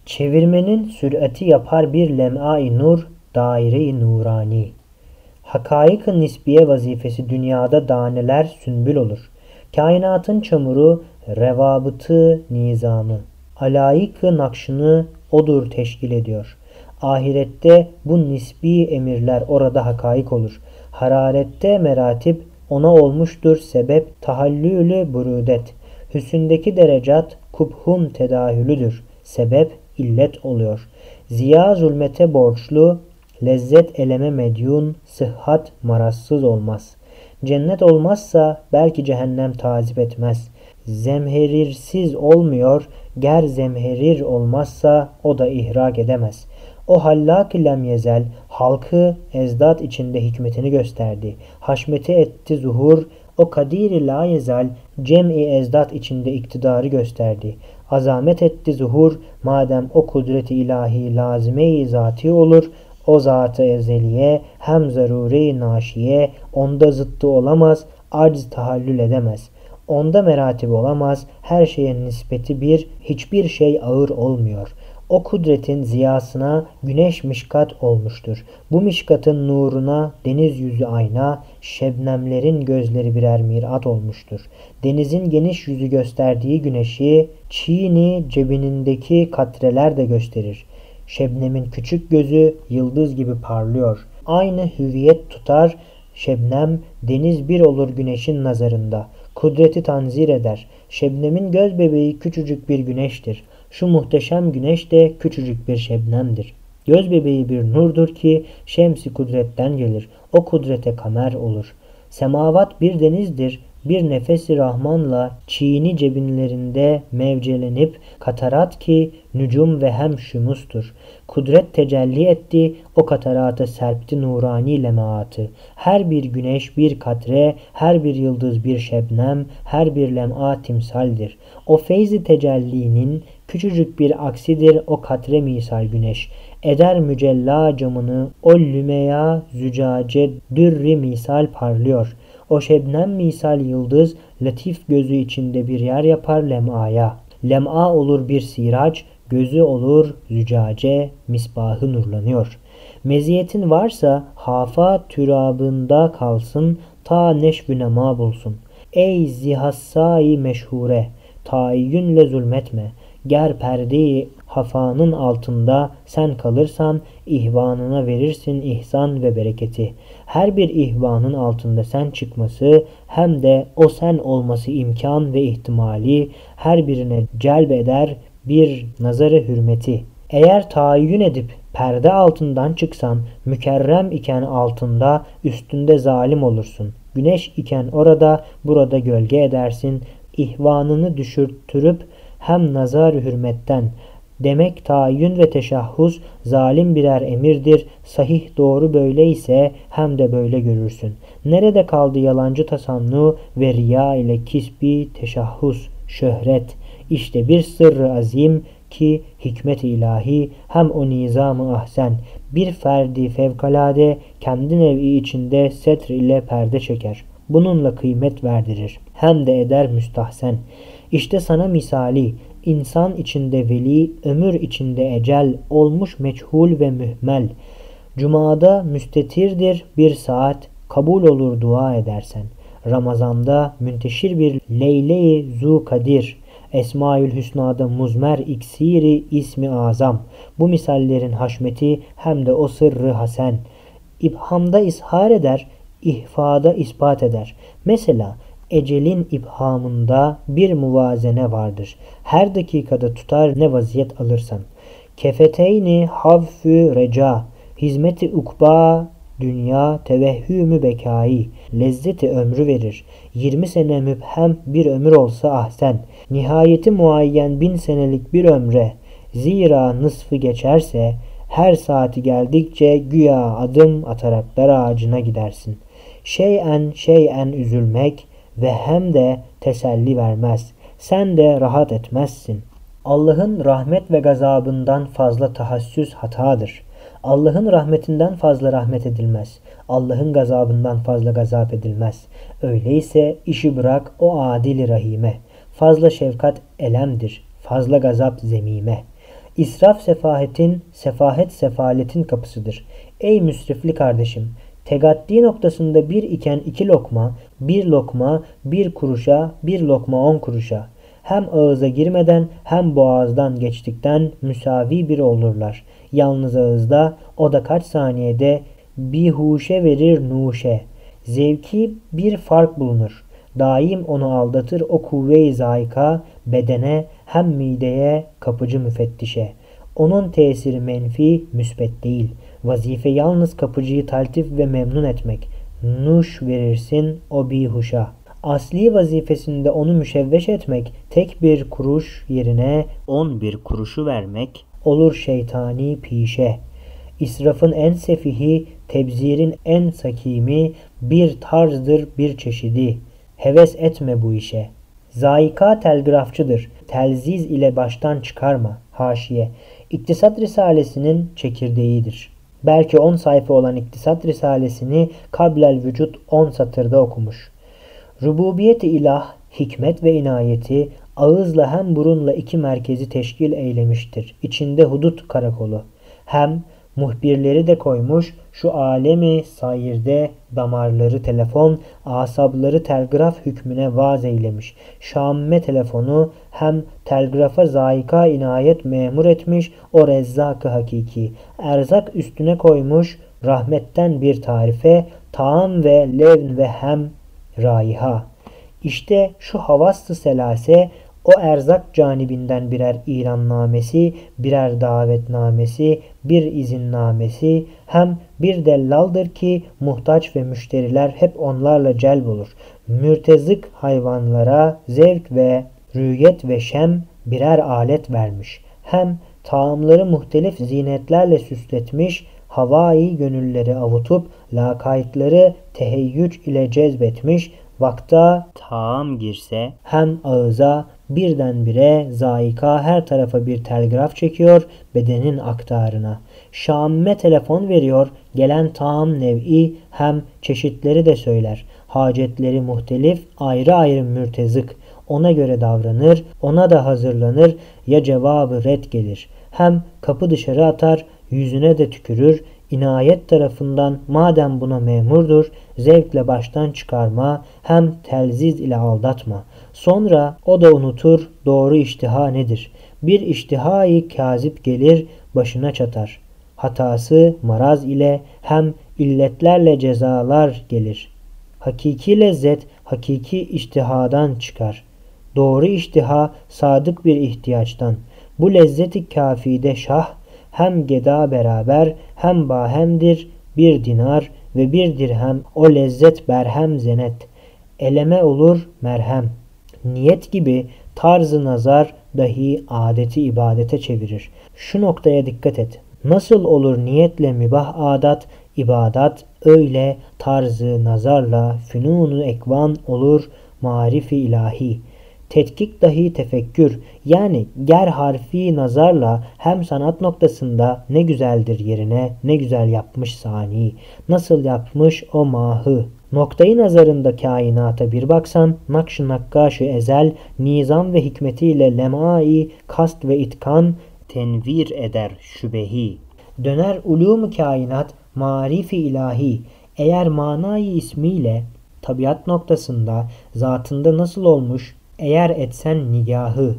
Çevirmenin sürati yapar bir lem'a-i nur, daire-i nurani. Hakaik-ı nisbiye vazifesi dünyada daneler sünbül olur. Kainatın çamuru, revabıtı nizamı. Alayık-ı nakşını odur teşkil ediyor. Ahirette bu nisbi emirler orada hakaik olur. Hararette meratip ona olmuştur sebep tahallülü burudet. Hüsündeki derecat kubhun tedahülüdür. Sebep illet oluyor. Ziya zulmete borçlu, lezzet eleme medyun, sıhhat marazsız olmaz. Cennet olmazsa belki cehennem tazip etmez. Zemherirsiz olmuyor, ger zemherir olmazsa o da ihrak edemez. O hallak lem yezel halkı ezdat içinde hikmetini gösterdi. Haşmeti etti zuhur, o kadiri la yezel cem'i ezdat içinde iktidarı gösterdi. Azamet etti zuhur, madem o kudreti ilahi lazime-i zati olur, o zat-ı ezeliye hem zarure naşiye onda zıttı olamaz, acz tahallül edemez. Onda meratip olamaz, her şeye nispeti bir, hiçbir şey ağır olmuyor. O kudretin ziyasına güneş mişkat olmuştur. Bu mişkatın nuruna deniz yüzü ayna, şebnemlerin gözleri birer mirat olmuştur. Denizin geniş yüzü gösterdiği güneşi, çiğni cebinindeki katreler de gösterir. Şebnemin küçük gözü yıldız gibi parlıyor. Aynı hüviyet tutar, şebnem deniz bir olur güneşin nazarında. Kudreti tanzir eder. Şebnemin göz bebeği küçücük bir güneştir. Şu muhteşem güneş de küçücük bir şebnemdir. Göz bebeği bir nurdur ki şemsi kudretten gelir. O kudrete kamer olur. Semavat bir denizdir. Bir nefesi Rahman'la çiğni cebinlerinde mevcelenip katarat ki nücum ve hem şumustur. Kudret tecelli etti, o katarata serpti nurani lemaatı. Her bir güneş bir katre, her bir yıldız bir şebnem, her bir lem'a timsaldir. O feyzi tecellinin küçücük bir aksidir o katre misal güneş. Eder mücella camını, o lümeya zücace dürri misal parlıyor. O şebnem misal yıldız, latif gözü içinde bir yer yapar lem'aya. Lem'a olur bir siraç, gözü olur zücace, misbahı nurlanıyor. Meziyetin varsa hafa türabında kalsın, ta neşvü nema bulsun. Ey zihassai meşhure, tayyünle zulmetme. Ger perdeyi hafanın altında sen kalırsan ihvanına verirsin ihsan ve bereketi. Her bir ihvanın altında sen çıkması hem de o sen olması imkan ve ihtimali her birine celbeder bir nazarı hürmeti. Eğer tayin edip perde altından çıksan mükerrem iken altında üstünde zalim olursun. Güneş iken orada burada gölge edersin. İhvanını düşürtürüp hem nazar hürmetten Demek tayin ve teşahhus zalim birer emirdir. Sahih doğru böyle ise hem de böyle görürsün. Nerede kaldı yalancı tasannu ve riya ile kisbi teşahhus, şöhret? İşte bir sırrı azim ki hikmet ilahi hem o nizamı ahsen bir ferdi fevkalade kendi nevi içinde setr ile perde çeker. Bununla kıymet verdirir. Hem de eder müstahsen. İşte sana misali insan içinde veli, ömür içinde ecel, olmuş meçhul ve mühmel. Cuma'da müstetirdir bir saat, kabul olur dua edersen. Ramazanda münteşir bir leyle-i zu Esmaül Hüsna'da muzmer iksiri ismi azam. Bu misallerin haşmeti hem de o sırrı hasen. İbhamda ishar eder, ihfada ispat eder. Mesela ecelin ibhamında bir muvazene vardır. Her dakikada tutar ne vaziyet alırsan. Kefeteyni havfü reca, hizmeti ukba, dünya tevehhümü bekayı, lezzeti ömrü verir. 20 sene müphem bir ömür olsa ahsen, nihayeti muayyen bin senelik bir ömre, zira nısfı geçerse, her saati geldikçe güya adım atarak dar ağacına gidersin. Şeyen şeyen üzülmek, ve hem de teselli vermez. Sen de rahat etmezsin. Allah'ın rahmet ve gazabından fazla tahassüs hatadır. Allah'ın rahmetinden fazla rahmet edilmez. Allah'ın gazabından fazla gazap edilmez. Öyleyse işi bırak o adil rahime. Fazla şefkat elemdir. Fazla gazap zemime. İsraf sefahetin, sefahet sefaletin kapısıdır. Ey müsrifli kardeşim! Tegaddi noktasında bir iken iki lokma, bir lokma bir kuruşa, bir lokma on kuruşa. Hem ağıza girmeden hem boğazdan geçtikten müsavi bir olurlar. Yalnız ağızda o da kaç saniyede bihuşe verir nuşe. Zevki bir fark bulunur. Daim onu aldatır o kuvve-i zayika bedene hem mideye kapıcı müfettişe. Onun tesiri menfi, müsbet değil. Vazife yalnız kapıcıyı taltif ve memnun etmek. Nuş verirsin o bihuşa. Asli vazifesinde onu müşevveş etmek, tek bir kuruş yerine on bir kuruşu vermek olur şeytani pişe. İsrafın en sefihi, tebzirin en sakimi bir tarzdır bir çeşidi. Heves etme bu işe. Zayika telgrafçıdır. Telziz ile baştan çıkarma. Haşiye. İktisat Risalesi'nin çekirdeğidir. Belki 10 sayfa olan İktisat Risalesini kablel vücut 10 satırda okumuş. Rububiyeti ilah, hikmet ve inayeti ağızla hem burunla iki merkezi teşkil eylemiştir. İçinde hudut karakolu. Hem muhbirleri de koymuş şu alemi sayirde damarları telefon, asabları telgraf hükmüne vaz eylemiş. Şamme telefonu hem telgrafa zayika inayet memur etmiş o rezzak hakiki. Erzak üstüne koymuş rahmetten bir tarife, taam ve levn ve hem raiha. İşte şu havastı selase o erzak canibinden birer ilannamesi, birer davetnamesi, bir izinnamesi hem bir dellaldır ki muhtaç ve müşteriler hep onlarla celb olur. Mürtezık hayvanlara zevk ve rüyet ve şem birer alet vermiş. Hem taamları muhtelif zinetlerle süsletmiş, havai gönülleri avutup lakaytları teheyyüc ile cezbetmiş, vakta taam girse hem ağıza birdenbire zayika her tarafa bir telgraf çekiyor bedenin aktarına. Şamme telefon veriyor gelen taam nev'i hem çeşitleri de söyler. Hacetleri muhtelif ayrı ayrı mürtezık. Ona göre davranır, ona da hazırlanır ya cevabı red gelir. Hem kapı dışarı atar, yüzüne de tükürür, inayet tarafından madem buna memurdur, zevkle baştan çıkarma, hem telziz ile aldatma. Sonra o da unutur doğru iştiha nedir. Bir iştihayı kazip gelir, başına çatar. Hatası maraz ile hem illetlerle cezalar gelir. Hakiki lezzet hakiki iştihadan çıkar. Doğru iştiha sadık bir ihtiyaçtan. Bu lezzeti kafide şah hem geda beraber hem bahemdir bir dinar ve bir dirhem o lezzet berhem zenet. Eleme olur merhem. Niyet gibi tarzı nazar dahi adeti ibadete çevirir. Şu noktaya dikkat et. Nasıl olur niyetle mübah adat, ibadat öyle tarzı nazarla fünunu ekvan olur marifi ilahi.'' tetkik dahi tefekkür yani ger harfi nazarla hem sanat noktasında ne güzeldir yerine ne güzel yapmış sani, nasıl yapmış o mahı. Noktayı nazarında kainata bir baksan, nakş-ı nakkaş ezel, nizam ve hikmetiyle lemai, kast ve itkan tenvir eder şübehi. Döner ulûm kainat, marifi ilahi, eğer manayı ismiyle tabiat noktasında zatında nasıl olmuş eğer etsen nigahı,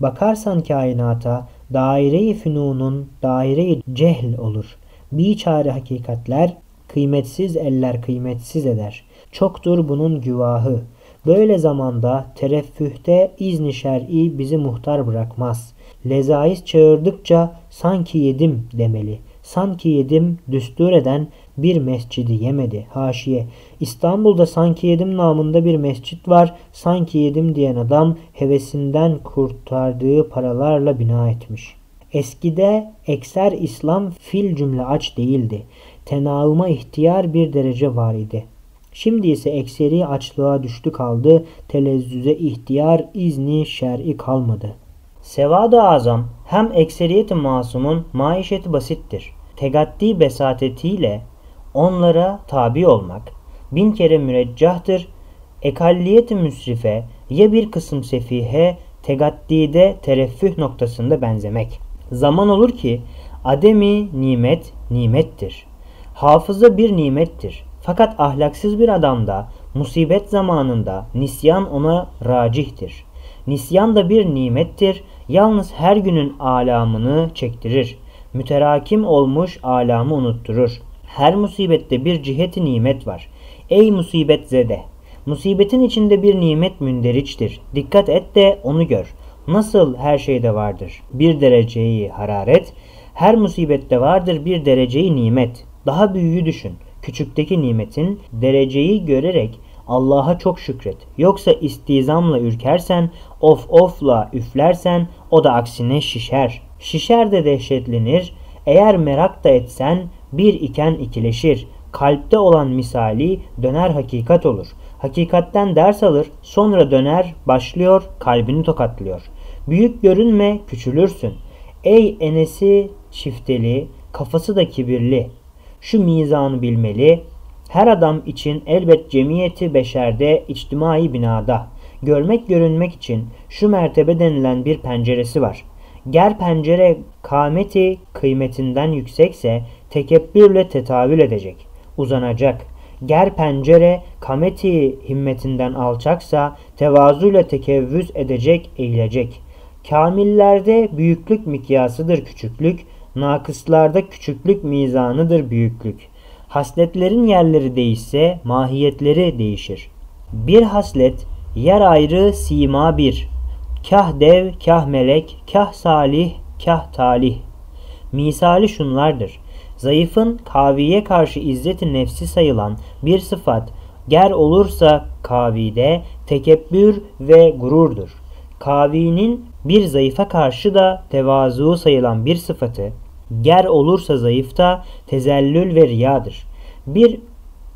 bakarsan kainata, daire-i fünunun daire-i cehl olur. Bir çare hakikatler, kıymetsiz eller kıymetsiz eder. Çoktur bunun güvahı. Böyle zamanda tereffühte izni şer'i bizi muhtar bırakmaz. Lezaiz çağırdıkça sanki yedim demeli. Sanki yedim düstur eden bir mescidi yemedi. Haşiye. İstanbul'da sanki yedim namında bir mescit var. Sanki yedim diyen adam hevesinden kurtardığı paralarla bina etmiş. Eskide ekser İslam fil cümle aç değildi. Tenağıma ihtiyar bir derece var idi. Şimdi ise ekseri açlığa düştü kaldı, telezzüze ihtiyar izni şer'i kalmadı. Sevad-ı azam hem ekseriyeti masumun maişeti basittir. Tegaddi besatetiyle onlara tabi olmak bin kere müreccahtır. Ekalliyet-i müsrife ya bir kısım sefihe tegaddide tereffüh noktasında benzemek. Zaman olur ki ademi nimet nimettir. Hafıza bir nimettir. Fakat ahlaksız bir adamda musibet zamanında nisyan ona racihtir. Nisyan da bir nimettir. Yalnız her günün alamını çektirir. Müterakim olmuş alamı unutturur. Her musibette bir ciheti nimet var. Ey musibet zede! Musibetin içinde bir nimet münderiçtir. Dikkat et de onu gör. Nasıl her şeyde vardır bir dereceyi hararet, her musibette vardır bir dereceyi nimet. Daha büyüğü düşün. Küçükteki nimetin dereceyi görerek Allah'a çok şükret. Yoksa istizamla ürkersen, of ofla üflersen o da aksine şişer. Şişer de dehşetlenir. Eğer merak da etsen bir iken ikileşir. Kalpte olan misali döner hakikat olur. Hakikatten ders alır, sonra döner, başlıyor, kalbini tokatlıyor. Büyük görünme, küçülürsün. Ey enesi çifteli, kafası da kibirli. Şu mizanı bilmeli. Her adam için elbet cemiyeti beşerde, içtimai binada. Görmek görünmek için şu mertebe denilen bir penceresi var. Ger pencere kâmeti kıymetinden yüksekse tekebbürle tetavül edecek, uzanacak. Ger pencere kameti himmetinden alçaksa tevazuyla tekevvüz edecek, eğilecek. Kamillerde büyüklük mikyasıdır küçüklük, nakıslarda küçüklük mizanıdır büyüklük. Hasletlerin yerleri değişse mahiyetleri değişir. Bir haslet yer ayrı sima bir. Kah dev, kah melek, kah salih, kah talih. Misali şunlardır. Zayıfın kaviye karşı izzeti nefsi sayılan bir sıfat ger olursa kavide tekebbür ve gururdur. Kavinin bir zayıfa karşı da tevazu sayılan bir sıfatı ger olursa zayıfta tezellül ve riyadır. Bir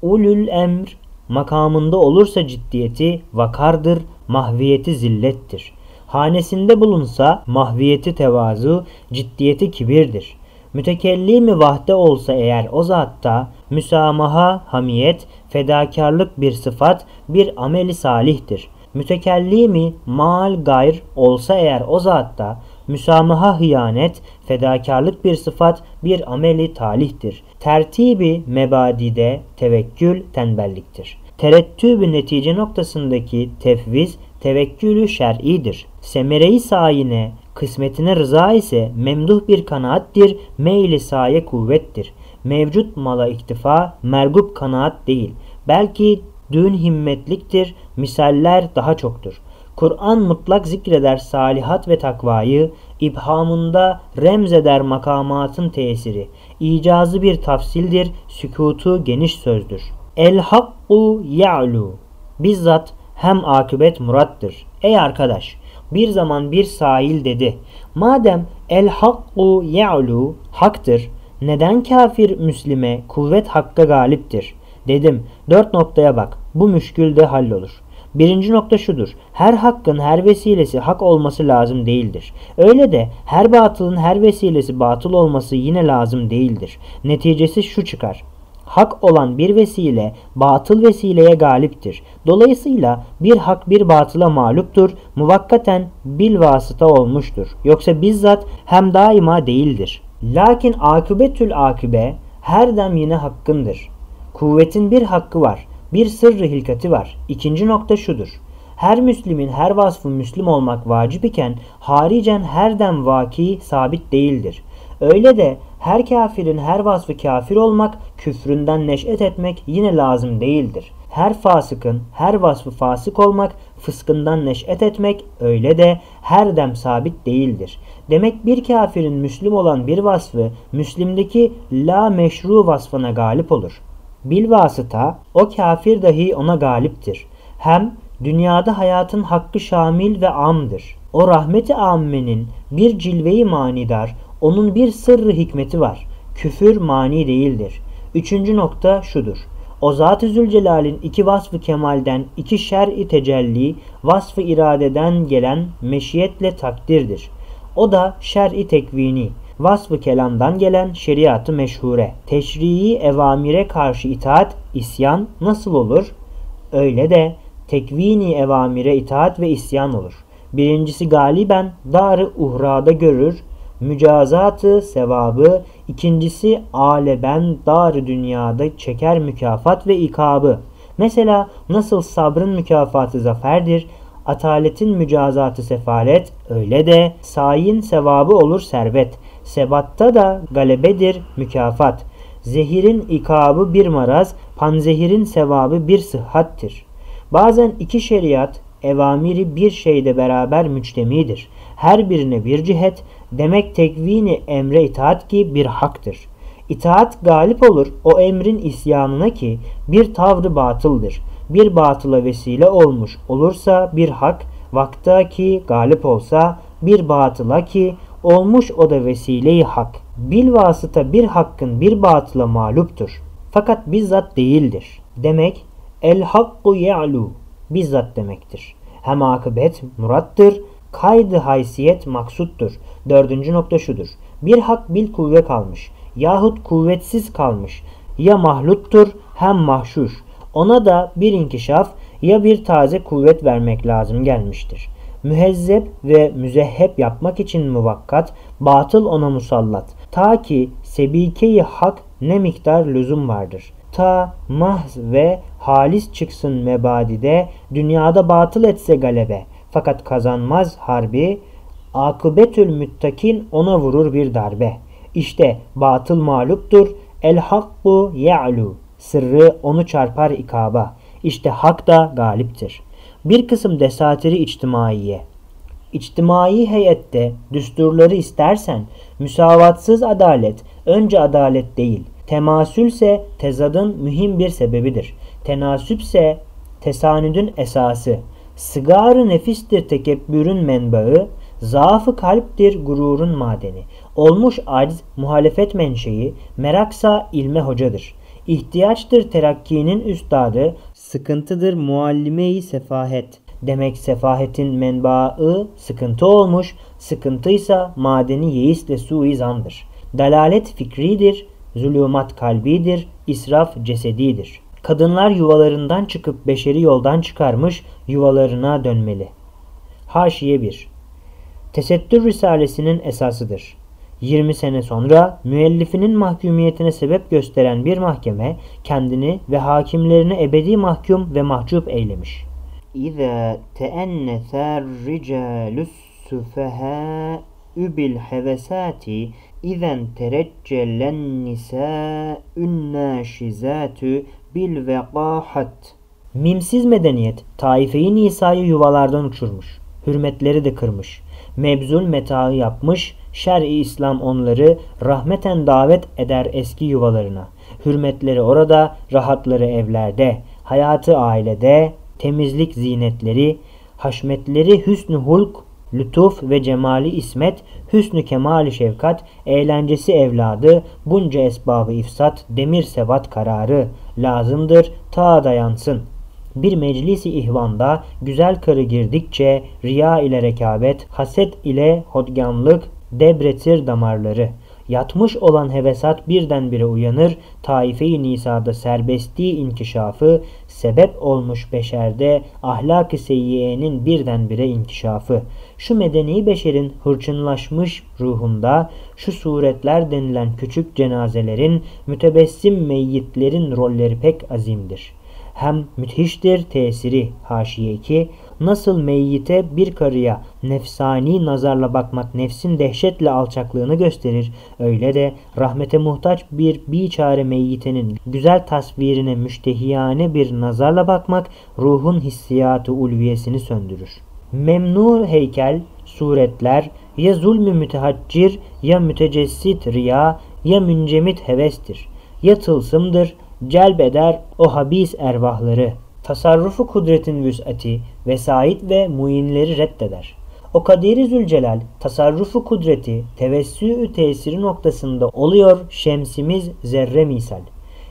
ulül emr makamında olursa ciddiyeti vakardır, mahviyeti zillettir. Hanesinde bulunsa mahviyeti tevazu, ciddiyeti kibirdir. Mütekellimi vahde olsa eğer o zatta müsamaha, hamiyet, fedakarlık bir sıfat, bir ameli salihtir. Mütekellimi mal gayr olsa eğer o zatta müsamaha hıyanet, fedakarlık bir sıfat, bir ameli talihtir. Tertibi mebadide tevekkül tembelliktir. Terettübü netice noktasındaki tefviz tevekkülü şer'idir. Semere-i sayine kısmetine rıza ise memduh bir kanaattir, meyli saye kuvvettir. Mevcut mala iktifa mergup kanaat değil. Belki dün himmetliktir, misaller daha çoktur. Kur'an mutlak zikreder salihat ve takvayı, ibhamında remzeder makamatın tesiri. İcazı bir tafsildir, sükutu geniş sözdür. El hakku ya'lu. Bizzat hem akıbet murattır. Ey arkadaş, bir zaman bir sahil dedi. Madem el hakku ya'lu haktır, neden kafir Müslime kuvvet hakka galiptir? Dedim dört noktaya bak bu müşkül de hallolur. Birinci nokta şudur. Her hakkın her vesilesi hak olması lazım değildir. Öyle de her batılın her vesilesi batıl olması yine lazım değildir. Neticesi şu çıkar hak olan bir vesile batıl vesileye galiptir. Dolayısıyla bir hak bir batıla mağluptur, muvakkaten bil vasıta olmuştur. Yoksa bizzat hem daima değildir. Lakin akıbetül akıbe her dem yine hakkındır. Kuvvetin bir hakkı var, bir sırrı hilkati var. İkinci nokta şudur. Her Müslimin her vasfı Müslüm olmak vacip iken haricen her dem vaki sabit değildir. Öyle de her kafirin her vasfı kafir olmak, küfründen neş'et etmek yine lazım değildir. Her fasıkın her vasfı fasık olmak, fıskından neş'et etmek öyle de her dem sabit değildir. Demek bir kafirin Müslüm olan bir vasfı, Müslim'deki la meşru vasfına galip olur. Bilvasıta o kafir dahi ona galiptir. Hem dünyada hayatın hakkı şamil ve amdır. O rahmeti ammenin bir cilveyi manidar, onun bir sırrı hikmeti var. Küfür mani değildir. Üçüncü nokta şudur. O Zat-ı Zülcelal'in iki vasfı kemalden, iki şer-i tecelli, vasfı iradeden gelen meşiyetle takdirdir. O da şer-i tekvini, vasfı kelamdan gelen şeriatı meşhure. Teşrii evamire karşı itaat, isyan nasıl olur? Öyle de tekvini evamire itaat ve isyan olur. Birincisi galiben dar-ı uhrada görür, mücazatı sevabı, ikincisi aleben dar dünyada çeker mükafat ve ikabı. Mesela nasıl sabrın mükafatı zaferdir, ataletin mücazatı sefalet, öyle de sayin sevabı olur servet. Sebatta da galebedir mükafat. Zehirin ikabı bir maraz, panzehirin sevabı bir sıhhattir. Bazen iki şeriat, evamiri bir şeyde beraber müçtemidir. Her birine bir cihet, demek tekvini emre itaat ki bir haktır. İtaat galip olur o emrin isyanına ki bir tavrı batıldır. Bir batıla vesile olmuş olursa bir hak, vakta ki galip olsa bir batıla ki olmuş o da vesileyi hak. Bil vasıta bir hakkın bir batıla mağluptur. Fakat bizzat değildir. Demek el hakku ya'lu bizzat demektir. Hem akıbet murattır, kaydı haysiyet maksuttur. Dördüncü nokta şudur. Bir hak bil kuvve kalmış yahut kuvvetsiz kalmış. Ya mahluttur hem mahşuş. Ona da bir inkişaf ya bir taze kuvvet vermek lazım gelmiştir. Mühezzep ve müzehhep yapmak için muvakkat, batıl ona musallat. Ta ki sebikeyi hak ne miktar lüzum vardır. Ta mahz ve halis çıksın mebadide, dünyada batıl etse galebe. Fakat kazanmaz harbi, akıbetül müttakin ona vurur bir darbe.'' İşte batıl mağluptur. El hakku ya'lu. Sırrı onu çarpar ikaba. İşte hak da galiptir. Bir kısım desatiri içtimaiye. İçtimai heyette düsturları istersen müsavatsız adalet önce adalet değil. Temasülse tezadın mühim bir sebebidir. Tenasüpse tesanüdün esası. Sıgarı nefistir tekebbürün menbaı, zaafı kalptir gururun madeni. Olmuş aciz muhalefet menşei, meraksa ilme hocadır. İhtiyaçtır terakkinin üstadı, sıkıntıdır muallime-i sefahet. Demek sefahetin menbaı sıkıntı olmuş, sıkıntıysa madeni yeisle suizandır. Dalalet fikridir, zulümat kalbidir, israf cesedidir. Kadınlar yuvalarından çıkıp beşeri yoldan çıkarmış, yuvalarına dönmeli. Haşiye 1 Tesettür Risalesinin esasıdır. 20 sene sonra müellifinin mahkumiyetine sebep gösteren bir mahkeme kendini ve hakimlerini ebedi mahkum ve mahcup eylemiş. İza teennether ricalus sufeha bil hevesati izen tereccelen nisa'ün naşizatü bil vekahat. Mimsiz medeniyet taifeyi Nisa'yı yuvalardan uçurmuş. Hürmetleri de kırmış. Mebzul metaı yapmış, şer-i İslam onları rahmeten davet eder eski yuvalarına. Hürmetleri orada, rahatları evlerde, hayatı ailede, temizlik zinetleri, haşmetleri hüsnü hulk, lütuf ve cemali ismet, hüsnü kemali şefkat, eğlencesi evladı, bunca esbabı ifsat, demir sebat kararı lazımdır ta dayansın. Bir meclisi ihvanda güzel karı girdikçe riya ile rekabet, haset ile hodganlık debretir damarları. Yatmış olan hevesat birdenbire uyanır, taife-i nisada serbestliği inkişafı, sebep olmuş beşerde ahlak-ı seyyiyenin birdenbire inkişafı. Şu medeni beşerin hırçınlaşmış ruhunda şu suretler denilen küçük cenazelerin, mütebessim meyyitlerin rolleri pek azimdir.'' hem müthiştir tesiri haşiye 2 nasıl meyyite bir karıya nefsani nazarla bakmak nefsin dehşetle alçaklığını gösterir öyle de rahmete muhtaç bir biçare meyyitenin güzel tasvirine müştehiyane bir nazarla bakmak ruhun hissiyatı ulviyesini söndürür. Memnu heykel, suretler ya zulmü mütehaccir ya mütecessit riya ya müncemit hevestir. Ya tılsımdır celbeder o habis ervahları. Tasarrufu kudretin vüs'ati, vesait ve muinleri reddeder. O Kadiri Zülcelal tasarrufu kudreti tevessü tesiri noktasında oluyor şemsimiz zerre misal.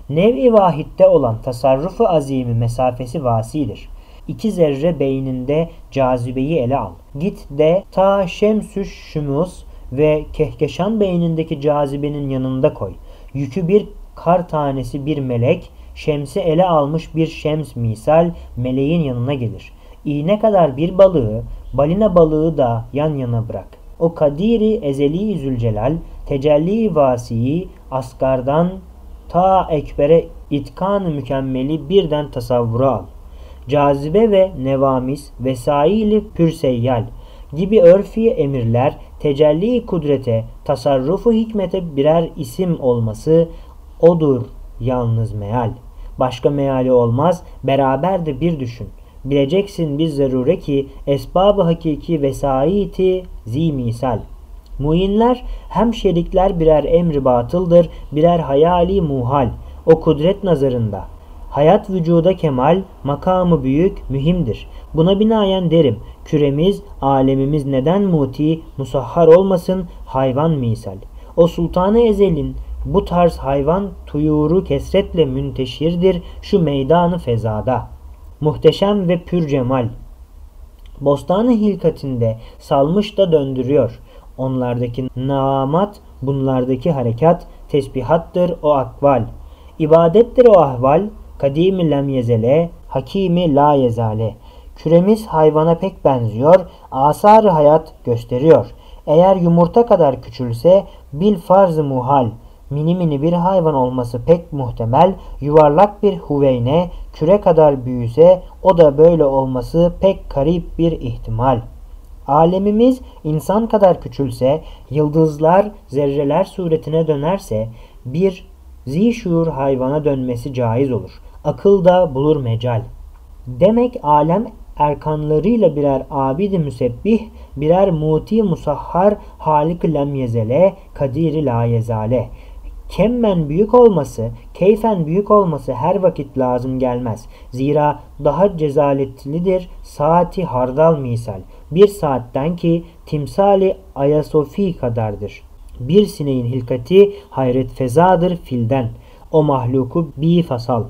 Nev-i vahitte olan tasarrufu azimi mesafesi vasidir. İki zerre beyninde cazibeyi ele al. Git de ta şemsüş şumus ve kehkeşan beynindeki cazibenin yanında koy. Yükü bir kar tanesi bir melek, şemsi ele almış bir şems misal meleğin yanına gelir. İğne kadar bir balığı, balina balığı da yan yana bırak. O kadiri ezeli zülcelal, tecelli vasiyi asgardan ta ekbere itkan mükemmeli birden tasavvura al. Cazibe ve nevamis vesaili pürseyyal gibi örfi emirler tecelli kudrete, tasarrufu hikmete birer isim olması odur yalnız meal. Başka meali olmaz, beraber de bir düşün. Bileceksin biz zarure ki esbab-ı hakiki vesaiti zi misal. Muinler hem şerikler birer emri batıldır, birer hayali muhal. O kudret nazarında. Hayat vücuda kemal, makamı büyük, mühimdir. Buna binaen derim, küremiz, alemimiz neden muti, musahhar olmasın, hayvan misal. O sultanı ezelin, bu tarz hayvan tuyuru kesretle münteşirdir şu meydanı fezada. Muhteşem ve pür cemal. Bostanı hilkatinde salmış da döndürüyor. Onlardaki naamat, bunlardaki harekat, tesbihattır o akval. İbadettir o ahval, kadimi lem yezele, hakimi la yezale. Küremiz hayvana pek benziyor, asar hayat gösteriyor. Eğer yumurta kadar küçülse bil farz muhal, mini mini bir hayvan olması pek muhtemel, yuvarlak bir huveyne küre kadar büyüse o da böyle olması pek karip bir ihtimal. Alemimiz insan kadar küçülse, yıldızlar zerreler suretine dönerse bir zişur hayvana dönmesi caiz olur. Akıl da bulur mecal. Demek alem erkanlarıyla birer abid müsebbih, birer muti musahhar halik lem yezele, kadiri la yezale. Kemmen büyük olması, keyfen büyük olması her vakit lazım gelmez. Zira daha cezaletlidir saati hardal misal. Bir saatten ki timsali Ayasofi kadardır. Bir sineğin hilkati hayret fezadır filden. O mahluku bi fasal.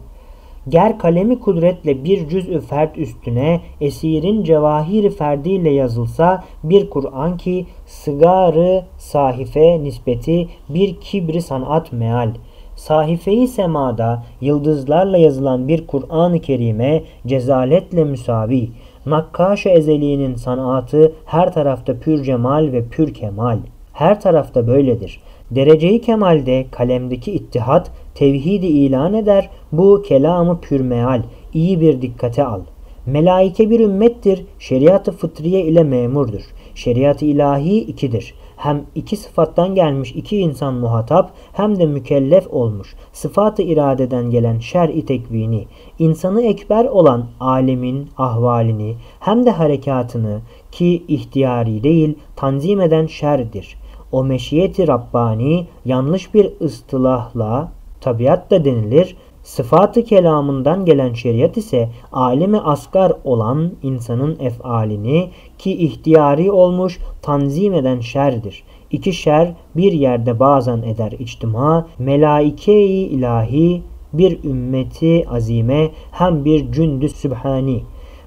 Ger kalemi kudretle bir cüz-ü fert üstüne esirin cevahiri ferdiyle yazılsa bir Kur'an ki sıgarı sahife nispeti bir kibri sanat meal. Sahifeyi semada yıldızlarla yazılan bir Kur'an-ı Kerime cezaletle müsavi. Nakkaş-ı ezeliğinin sanatı her tarafta pür cemal ve pür kemal. Her tarafta böyledir. Dereceyi kemalde kalemdeki ittihat tevhidi ilan eder. Bu kelamı pürmeal. iyi bir dikkate al. Melaike bir ümmettir. Şeriatı fıtriye ile memurdur. Şeriat-ı ilahi ikidir. Hem iki sıfattan gelmiş iki insan muhatap hem de mükellef olmuş. Sıfatı iradeden gelen şer-i tekvini, insanı ekber olan alemin ahvalini hem de harekatını ki ihtiyari değil tanzim eden şerdir. O meşiyeti Rabbani yanlış bir ıstılahla tabiat da denilir. Sıfatı kelamından gelen şeriat ise alemi asgar olan insanın efalini ki ihtiyari olmuş tanzim eden şerdir. İki şer bir yerde bazen eder içtima, melaike-i ilahi bir ümmeti azime hem bir cündü sübhani.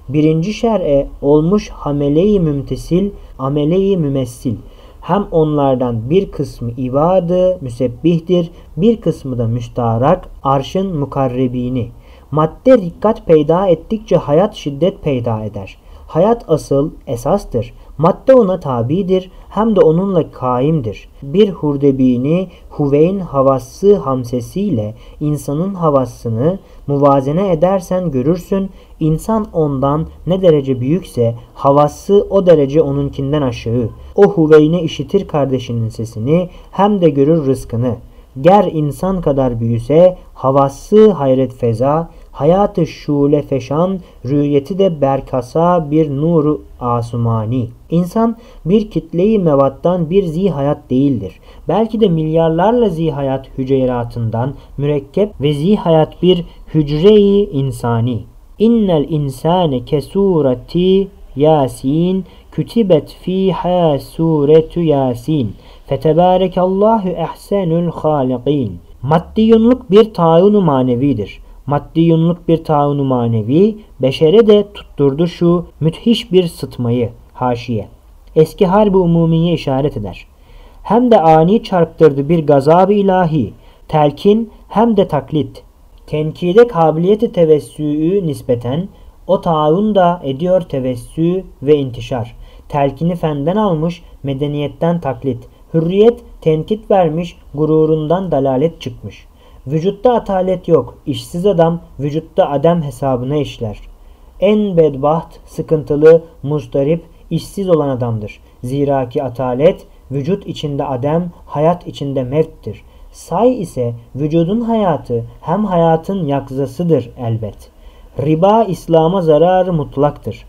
Birinci şer'e olmuş hamele-i mümtesil, amele-i mümessil. Hem onlardan bir kısmı ibadı, müsebbihtir, bir kısmı da müstarak, arşın mukarrebini. Madde dikkat peyda ettikçe hayat şiddet peyda eder. Hayat asıl, esastır. Madde ona tabidir, hem de onunla kaimdir. Bir hurdebini huveyn havası hamsesiyle insanın havasını muvazene edersen görürsün, insan ondan ne derece büyükse havası o derece onunkinden aşağı. O huveyne işitir kardeşinin sesini hem de görür rızkını. Ger insan kadar büyüse havası hayret feza, hayatı şule feşan, rüyeti de berkasa bir nuru asumani. İnsan bir kitleyi mevattan bir zihayat değildir. Belki de milyarlarla zihayat hücreratından mürekkep ve zihayat bir hücreyi insani. İnnel insane kesureti Yasin kütibet fiha suretu Yasin. Fetebarekallahu ehsenül halikin. Maddiyunluk bir taunu manevidir. Maddiyunluk bir taunu manevi, beşere de tutturdu şu müthiş bir sıtmayı. Haşiye. Eski harbi umumiye işaret eder. Hem de ani çarptırdı bir gazab-ı ilahi, telkin hem de taklit. Tenkide kabiliyeti tevessü'ü nispeten o taun da ediyor tevessü ve intişar. telkini fenden almış, medeniyetten taklit. Hürriyet tenkit vermiş, gururundan dalalet çıkmış. Vücutta atalet yok, işsiz adam vücutta adem hesabına işler. En bedbaht, sıkıntılı, muzdarip, işsiz olan adamdır. Zira ki atalet, vücut içinde adem, hayat içinde mevttir. Say ise vücudun hayatı hem hayatın yakzasıdır elbet. Riba İslam'a zararı mutlaktır.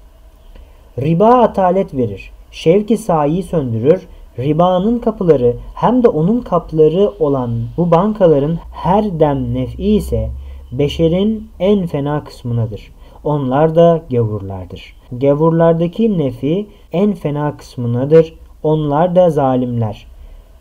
Riba atalet verir. Şevki sayi söndürür. Ribanın kapıları hem de onun kapları olan bu bankaların her dem nef'i ise beşerin en fena kısmınadır. Onlar da gavurlardır. Gavurlardaki nefi en fena kısmınadır. Onlar da zalimler.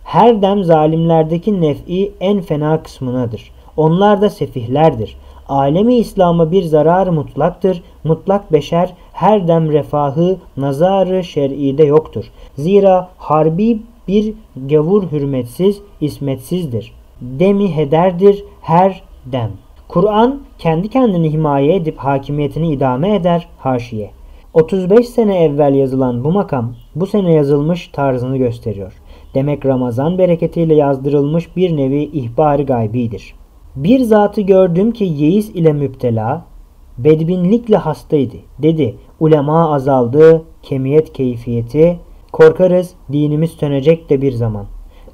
Her dem zalimlerdeki nef'i en fena kısmınadır. Onlar da sefihlerdir. Alemi İslam'a bir zarar mutlaktır. Mutlak beşer her dem refahı nazarı şer'ide yoktur. Zira harbi bir gavur hürmetsiz, ismetsizdir. Demi ederdir her dem. Kur'an kendi kendini himaye edip hakimiyetini idame eder haşiye. 35 sene evvel yazılan bu makam bu sene yazılmış tarzını gösteriyor. Demek Ramazan bereketiyle yazdırılmış bir nevi ihbari gaybidir. Bir zatı gördüm ki yeis ile müptela, bedbinlikle hastaydı. Dedi, ulema azaldı, kemiyet keyfiyeti, korkarız dinimiz sönecek de bir zaman.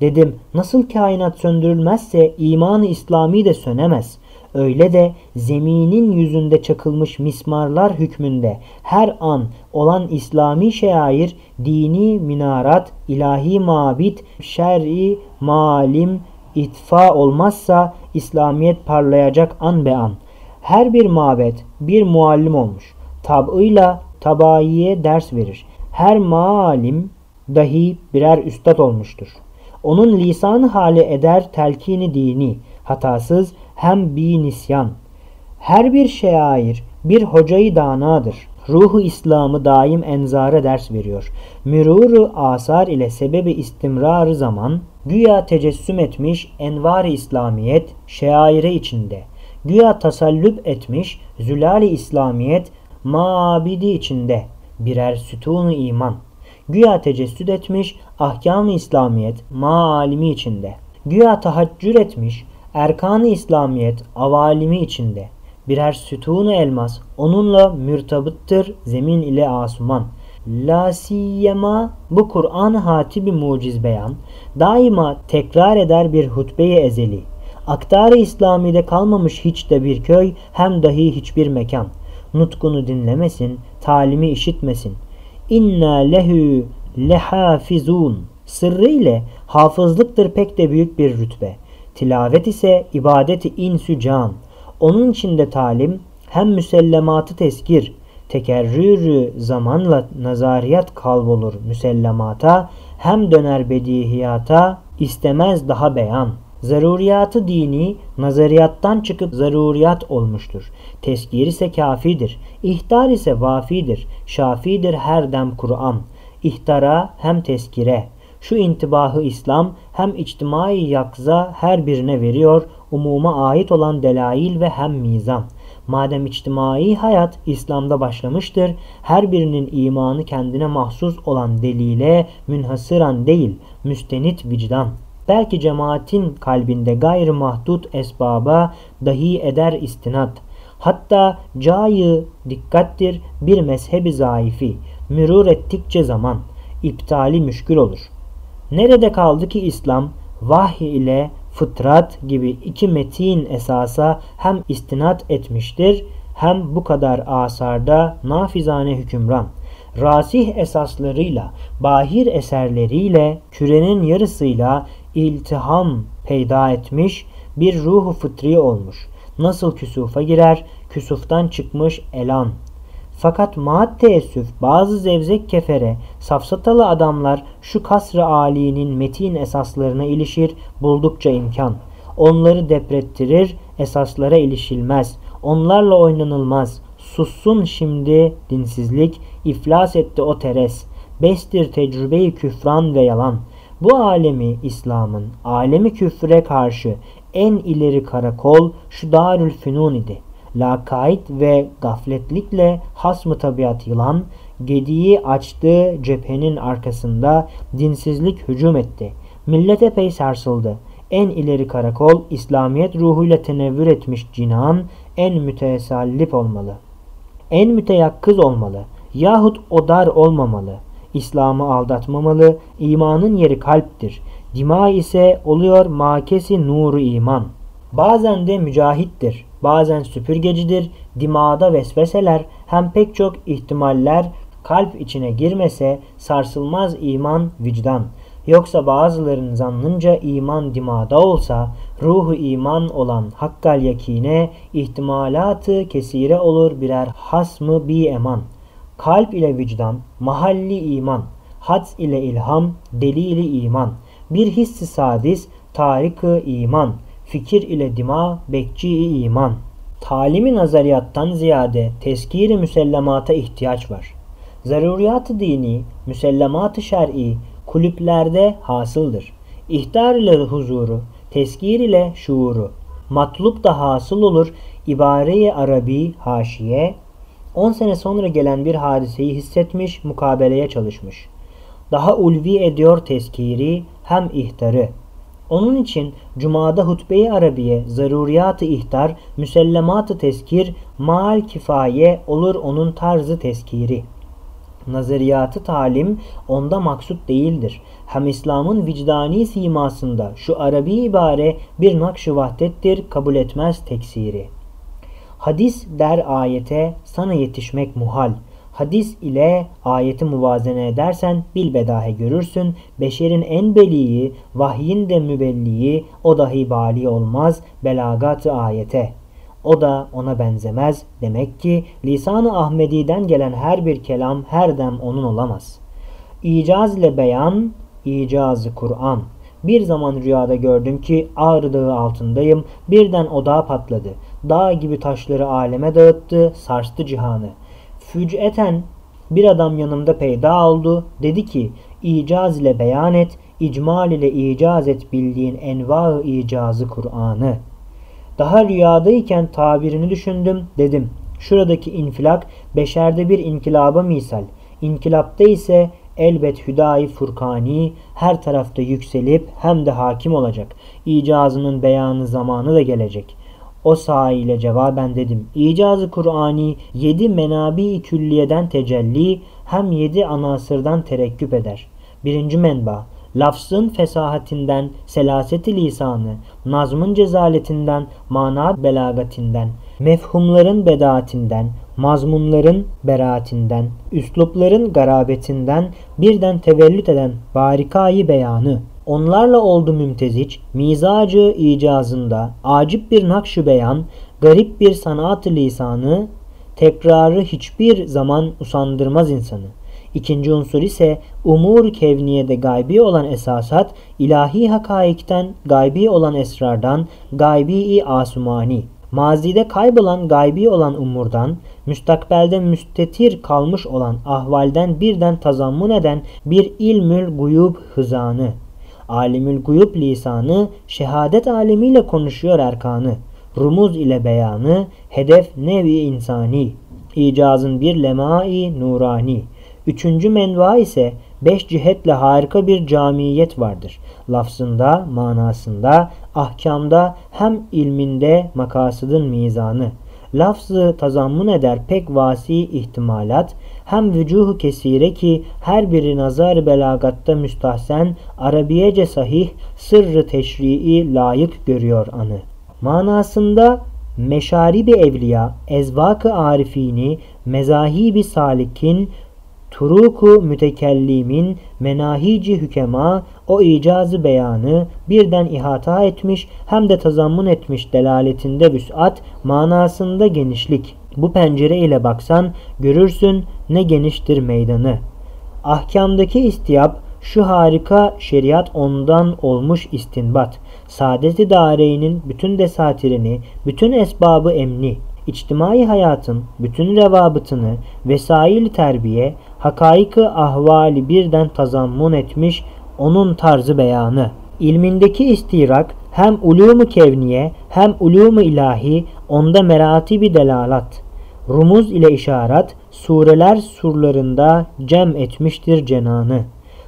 Dedim, nasıl kainat söndürülmezse imanı İslami de sönemez. Öyle de zeminin yüzünde çakılmış mismarlar hükmünde her an olan İslami şair, dini minarat, ilahi mabit, şer'i malim, itfa olmazsa İslamiyet parlayacak an be an. Her bir mabet bir muallim olmuş. Tab'ıyla tabayiye ders verir. Her malim dahi birer üstad olmuştur. Onun lisanı hali eder telkini dini, hatasız hem bir nisyan. Her bir şair bir hocayı danadır. Ruhu İslam'ı daim enzara ders veriyor. Müruru asar ile sebebi istimrarı zaman güya tecessüm etmiş envar-ı İslamiyet şaire içinde. Güya tasallüp etmiş zülal-i İslamiyet mabidi içinde birer sütunu iman. Güya tecessüd etmiş ahkam-ı İslamiyet maalimi içinde. Güya tahaccür etmiş erkan-ı İslamiyet avalimi içinde. Birer sütunu elmas onunla mürtabıttır zemin ile asuman. La siyema bu Kur'an hatibi muciz beyan daima tekrar eder bir hutbeyi ezeli. Aktarı İslami'de kalmamış hiç de bir köy hem dahi hiçbir mekan. Nutkunu dinlemesin, talimi işitmesin. İnna lehu lehafizun. Sırrı ile hafızlıktır pek de büyük bir rütbe. Tilavet ise ibadeti insü can. Onun içinde talim hem müsellematı teskir, tekerrürü zamanla nazariyat kalbolur müsellemata, hem döner bedihiyata, istemez daha beyan. Zaruriyatı dini nazariyattan çıkıp zaruriyat olmuştur. Teskir ise kafidir. İhtar ise vafidir. Şafidir her dem Kur'an. İhtara hem teskire. Şu intibahı İslam hem içtimai yakza her birine veriyor, umuma ait olan delail ve hem mizan. Madem içtimai hayat İslam'da başlamıştır, her birinin imanı kendine mahsus olan delile münhasıran değil, müstenit vicdan. Belki cemaatin kalbinde gayrı mahdut esbaba dahi eder istinat. Hatta cayı dikkattir bir mezhebi zayıfi. Mürur ettikçe zaman iptali müşkül olur. Nerede kaldı ki İslam vahiy ile fıtrat gibi iki metin esasa hem istinat etmiştir hem bu kadar asarda nafizane hükümran. Rasih esaslarıyla, bahir eserleriyle, kürenin yarısıyla iltiham peyda etmiş bir ruhu fıtri olmuş. Nasıl küsufa girer, küsuftan çıkmış elan. Fakat maat teessüf bazı zevzek kefere, safsatalı adamlar şu kasr-ı âlinin metin esaslarına ilişir buldukça imkan. Onları deprettirir, esaslara ilişilmez. Onlarla oynanılmaz. Sussun şimdi dinsizlik, iflas etti o teres. Bestir tecrübeyi küfran ve yalan. Bu alemi İslam'ın, alemi küfre karşı en ileri karakol şu Darül Fünun idi. Lakayt ve gafletlikle hasmı tabiat yılan, gediği açtığı cephenin arkasında dinsizlik hücum etti. Millet epey sarsıldı. En ileri karakol İslamiyet ruhuyla tenevvür etmiş cinan en mütesallip olmalı. En müteyakkız olmalı. Yahut o dar olmamalı. İslam'ı aldatmamalı. İmanın yeri kalptir. Dima ise oluyor makesi nuru iman. Bazen de mücahittir. Bazen süpürgecidir. Dimağda vesveseler hem pek çok ihtimaller kalp içine girmese sarsılmaz iman vicdan. Yoksa bazıların zannınca iman dimada olsa ruhu iman olan hakkal yakine ihtimalatı kesire olur birer hasmı bi eman. Kalp ile vicdan, mahalli iman, hadz ile ilham, delili iman. Bir hissi sadis, tarikı iman, fikir ile dima, bekçi iman. Talimi nazariyattan ziyade teskiri müsellemata ihtiyaç var. Zaruriyat-ı dini, müsellemat-ı şer'i kulüplerde hasıldır. İhtar ile huzuru, teskir ile şuuru. Matlup da hasıl olur ibare-i arabi haşiye 10 sene sonra gelen bir hadiseyi hissetmiş, mukabeleye çalışmış. Daha ulvi ediyor teskiri hem ihtarı. Onun için Cuma'da hutbe-i arabiye, zaruriyat-ı ihtar, müsellemat-ı teskir, mal kifaye olur onun tarzı teskiri.'' nazariyatı talim onda maksut değildir. Hem İslam'ın vicdani simasında şu Arabi ibare bir nakş-ı vahdettir, kabul etmez teksiri. Hadis der ayete sana yetişmek muhal. Hadis ile ayeti muvazene edersen bilbedahe görürsün. Beşerin en beliği, vahyin de mübelliği o dahi bali olmaz belagat-ı ayete.'' O da ona benzemez. Demek ki lisan-ı Ahmedi'den gelen her bir kelam her dem onun olamaz. İcaz ile beyan, icazı Kur'an. Bir zaman rüyada gördüm ki Ağrı altındayım. Birden odağa patladı. Dağ gibi taşları aleme dağıttı, sarstı cihanı. Füc'eten bir adam yanımda peyda oldu. Dedi ki icaz ile beyan et, icmal ile icaz et bildiğin enva-ı icazı Kur'an'ı. Daha rüyadayken tabirini düşündüm dedim. Şuradaki infilak beşerde bir inkılaba misal. İnkılapta ise elbet hüdayi furkani her tarafta yükselip hem de hakim olacak. İcazının beyanı zamanı da gelecek. O sahiyle cevaben dedim. İcazı Kur'ani yedi menabi külliyeden tecelli hem yedi anasırdan terekküp eder. Birinci menba lafzın fesahatinden, selaseti lisanı, nazmın cezaletinden, mana belagatinden, mefhumların bedaatinden, mazmunların beraatinden, üslupların garabetinden birden tevellüt eden barikayı beyanı, onlarla oldu mümteziç, mizacı icazında, acip bir nakş beyan, garip bir sanat-ı lisanı, tekrarı hiçbir zaman usandırmaz insanı. İkinci unsur ise umur kevniyede gaybi olan esasat, ilahi hakaikten, gaybi olan esrardan, gaybi-i asumani. Mazide kaybolan gaybi olan umurdan, müstakbelde müstetir kalmış olan ahvalden birden tazammun eden bir ilmül guyub hızanı. Alimül guyub lisanı, şehadet alemiyle konuşuyor erkanı. Rumuz ile beyanı, hedef nevi insani. İcazın bir lemai nurani. Üçüncü menva ise beş cihetle harika bir camiyet vardır. Lafzında, manasında, ahkamda hem ilminde makasıdın mizanı. Lafzı tazammun eder pek vasi ihtimalat, hem vücuhu kesire ki her biri nazar belagatta müstahsen, Arabiyece sahih, sırrı teşrii layık görüyor anı. Manasında meşaribi evliya, ezvak-ı arifini, mezahibi salikin, turuku mütekellimin menahici hükema o icazı beyanı birden ihata etmiş hem de tazammun etmiş delaletinde vüsat manasında genişlik. Bu pencere ile baksan görürsün ne geniştir meydanı. Ahkamdaki istiyap şu harika şeriat ondan olmuş istinbat. Saadeti dareyinin bütün desatirini, bütün esbabı emni, içtimai hayatın bütün revabıtını, vesail terbiye, hakaiki ahvali birden tazammun etmiş onun tarzı beyanı. İlmindeki istirak hem ulumu kevniye hem ulumu ilahi onda meratibi delalat. Rumuz ile işaret sureler surlarında cem etmiştir cenanı.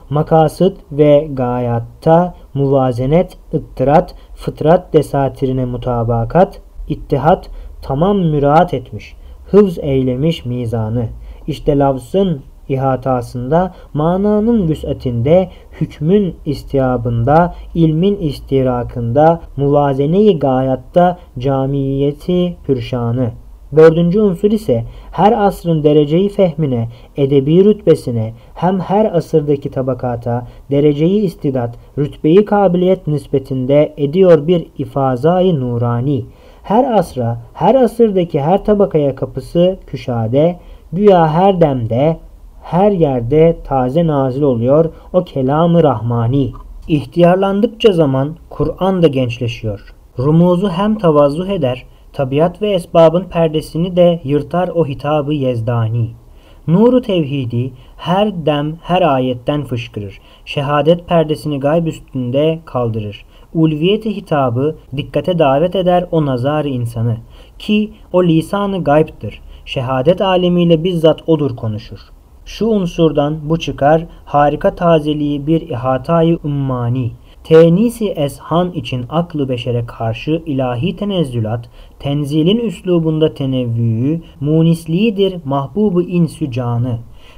Makasıt ve gayatta muvazenet, ıttırat, fıtrat desatirine mutabakat, ittihat tamam müraat etmiş, hıfz eylemiş mizanı. İşte lafzın ihatasında, mananın vüs'atinde, hükmün istiyabında, ilmin istirakında, muvazene-i gayatta camiyeti pürşanı. Dördüncü unsur ise her asrın dereceyi fehmine, edebi rütbesine, hem her asırdaki tabakata, dereceyi istidat, rütbeyi kabiliyet nispetinde ediyor bir ifazayı nurani. Her asra, her asırdaki her tabakaya kapısı küşade, güya her demde, her yerde taze nazil oluyor o kelamı rahmani. İhtiyarlandıkça zaman Kur'an da gençleşiyor. Rumuzu hem tavazzuh eder, tabiat ve esbabın perdesini de yırtar o hitabı yezdani. Nuru tevhidi her dem her ayetten fışkırır. Şehadet perdesini gayb üstünde kaldırır. Ulviyeti hitabı dikkate davet eder o nazar insanı. Ki o lisanı gaybdır. Şehadet alemiyle bizzat odur konuşur. Şu unsurdan bu çıkar harika tazeliği bir ihatayı ummani. Tenisi eshan için aklı beşere karşı ilahi tenezzülat, tenzilin üslubunda tenevvüyü, munisliğidir mahbubu insü canı.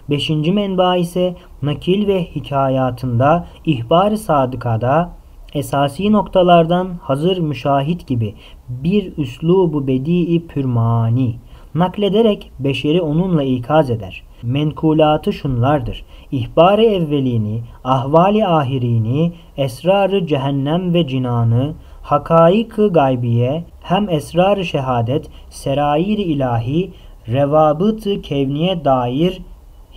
Beşinci menba ise nakil ve hikayatında, ihbar-ı sadıkada, esasi noktalardan hazır müşahit gibi bir üslubu bedii pürmani naklederek beşeri onunla ikaz eder. Menkulatı şunlardır. İhbar-ı evvelini, ahvali ahirini, esrarı cehennem ve cinanı, hakaik-ı gaybiye, hem esrar-ı şehadet, serair ilahi, revabıt-ı kevniye dair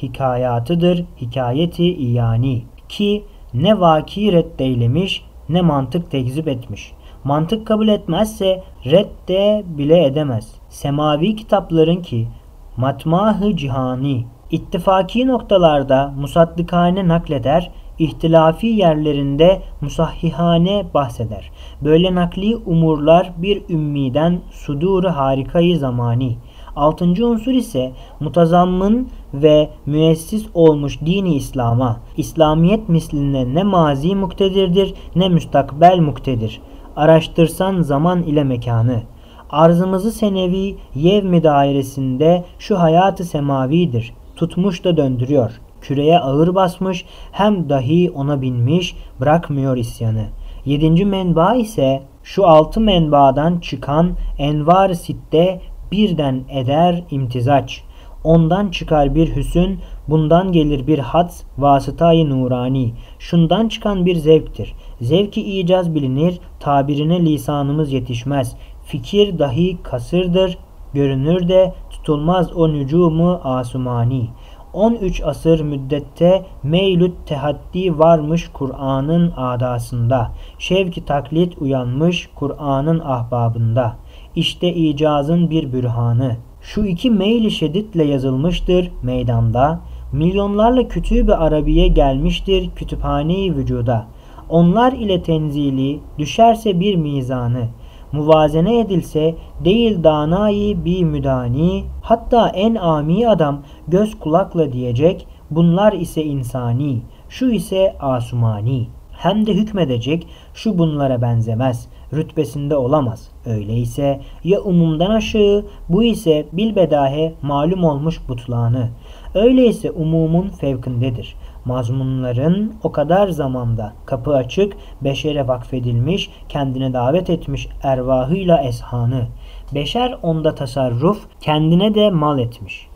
hikayatıdır, hikayeti iyani. Ki ne vaki reddeylemiş, ne mantık tekzip etmiş. Mantık kabul etmezse redde bile edemez. Semavi kitapların ki matmahı cihani ittifaki noktalarda musaddıkane nakleder, ihtilafi yerlerinde musahhihane bahseder. Böyle nakli umurlar bir ümmiden suduru harikayı zamani. Altıncı unsur ise mutazammın ve müessis olmuş dini İslam'a. İslamiyet misline ne mazi muktedirdir ne müstakbel muktedir. Araştırsan zaman ile mekanı. Arzımızı senevi yevmi dairesinde şu hayatı semavidir. Tutmuş da döndürüyor. Küreye ağır basmış hem dahi ona binmiş bırakmıyor isyanı. Yedinci menba ise şu altı menbadan çıkan envar sitte birden eder imtizaç. Ondan çıkar bir hüsün, bundan gelir bir had vasıtayı nurani. Şundan çıkan bir zevktir. Zevki icaz bilinir, tabirine lisanımız yetişmez. Fikir dahi kasırdır, görünür de tutulmaz o nücumu asumani. 13 asır müddette meylüt tehaddi varmış Kur'an'ın adasında. Şevki taklit uyanmış Kur'an'ın ahbabında. İşte icazın bir bürhanı. Şu iki meyli şeditle yazılmıştır meydanda. Milyonlarla kütüb-i arabiye gelmiştir kütüphane-i vücuda. Onlar ile tenzili düşerse bir mizanı muvazene edilse değil danayı bir müdani hatta en ami adam göz kulakla diyecek bunlar ise insani şu ise asumani hem de hükmedecek şu bunlara benzemez rütbesinde olamaz. Öyleyse ya umumdan aşağı bu ise bilbedahe malum olmuş butlanı. Öyleyse umumun fevkindedir mazmunların o kadar zamanda kapı açık, beşere vakfedilmiş, kendine davet etmiş ervahıyla eshanı. Beşer onda tasarruf, kendine de mal etmiş.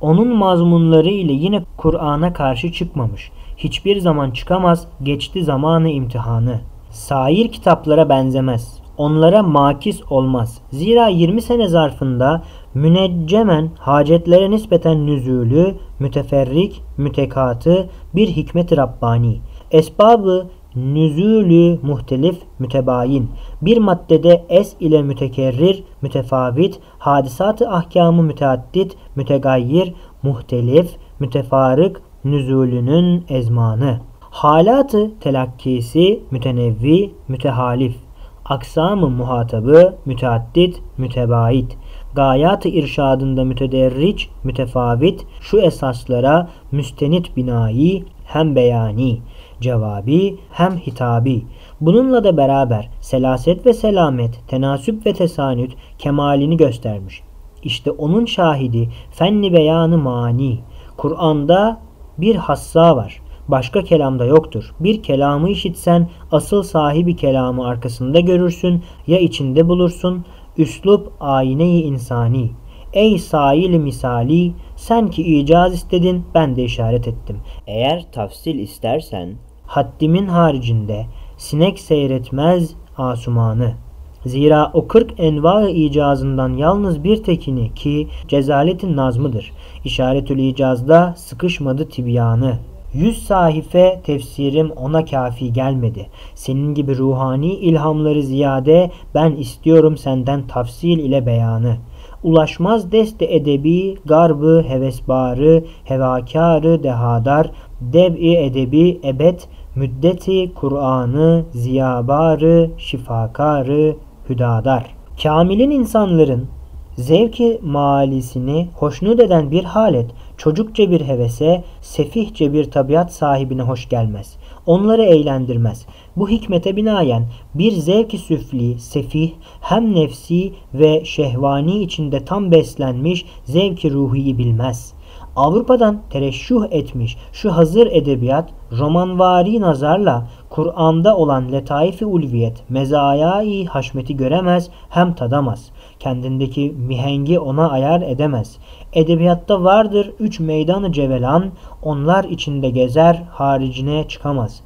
Onun mazmunları ile yine Kur'an'a karşı çıkmamış. Hiçbir zaman çıkamaz, geçti zamanı imtihanı. Sair kitaplara benzemez onlara makis olmaz. Zira 20 sene zarfında müneccemen hacetlere nispeten nüzülü, müteferrik, mütekatı bir hikmet Rabbani. Esbabı nüzülü muhtelif mütebayin. Bir maddede es ile mütekerrir, mütefavit, hadisatı ahkamı müteaddit, mütegayyir, muhtelif, mütefarık, nüzulünün ezmanı. Halatı telakkisi mütenevvi, mütehalif aksamı muhatabı müteaddit, mütebait. Gayat-ı irşadında mütederriç, mütefavit, şu esaslara müstenit binayi hem beyani, cevabi hem hitabi. Bununla da beraber selaset ve selamet, tenasüp ve tesanüt kemalini göstermiş. İşte onun şahidi fenni beyanı mani. Kur'an'da bir hassa var. Başka kelamda yoktur. Bir kelamı işitsen asıl sahibi kelamı arkasında görürsün ya içinde bulursun. Üslup ayine-i insani. Ey sail misali sen ki icaz istedin ben de işaret ettim. Eğer tafsil istersen haddimin haricinde sinek seyretmez asumanı. Zira o kırk enva icazından yalnız bir tekini ki cezaletin nazmıdır. İşaretül icazda sıkışmadı tibyanı. Yüz sahife tefsirim ona kafi gelmedi. Senin gibi ruhani ilhamları ziyade ben istiyorum senden tafsil ile beyanı. Ulaşmaz deste edebi, garbı, hevesbarı, hevakarı, dehadar, deb'i edebi, ebed, müddeti, Kur'an'ı, ziyabarı, şifakarı, hüdadar. Kamilin insanların zevki malisini hoşnut eden bir halet, çocukça bir hevese, sefihçe bir tabiat sahibine hoş gelmez. Onları eğlendirmez. Bu hikmete binaen bir zevki süfli, sefih, hem nefsi ve şehvani içinde tam beslenmiş zevki ruhiyi bilmez.'' Avrupa'dan tereşşuh etmiş şu hazır edebiyat romanvari nazarla Kur'an'da olan letaif-i ulviyet, mezayai haşmeti göremez hem tadamaz. Kendindeki mihengi ona ayar edemez. Edebiyatta vardır üç meydanı cevelan, onlar içinde gezer, haricine çıkamaz.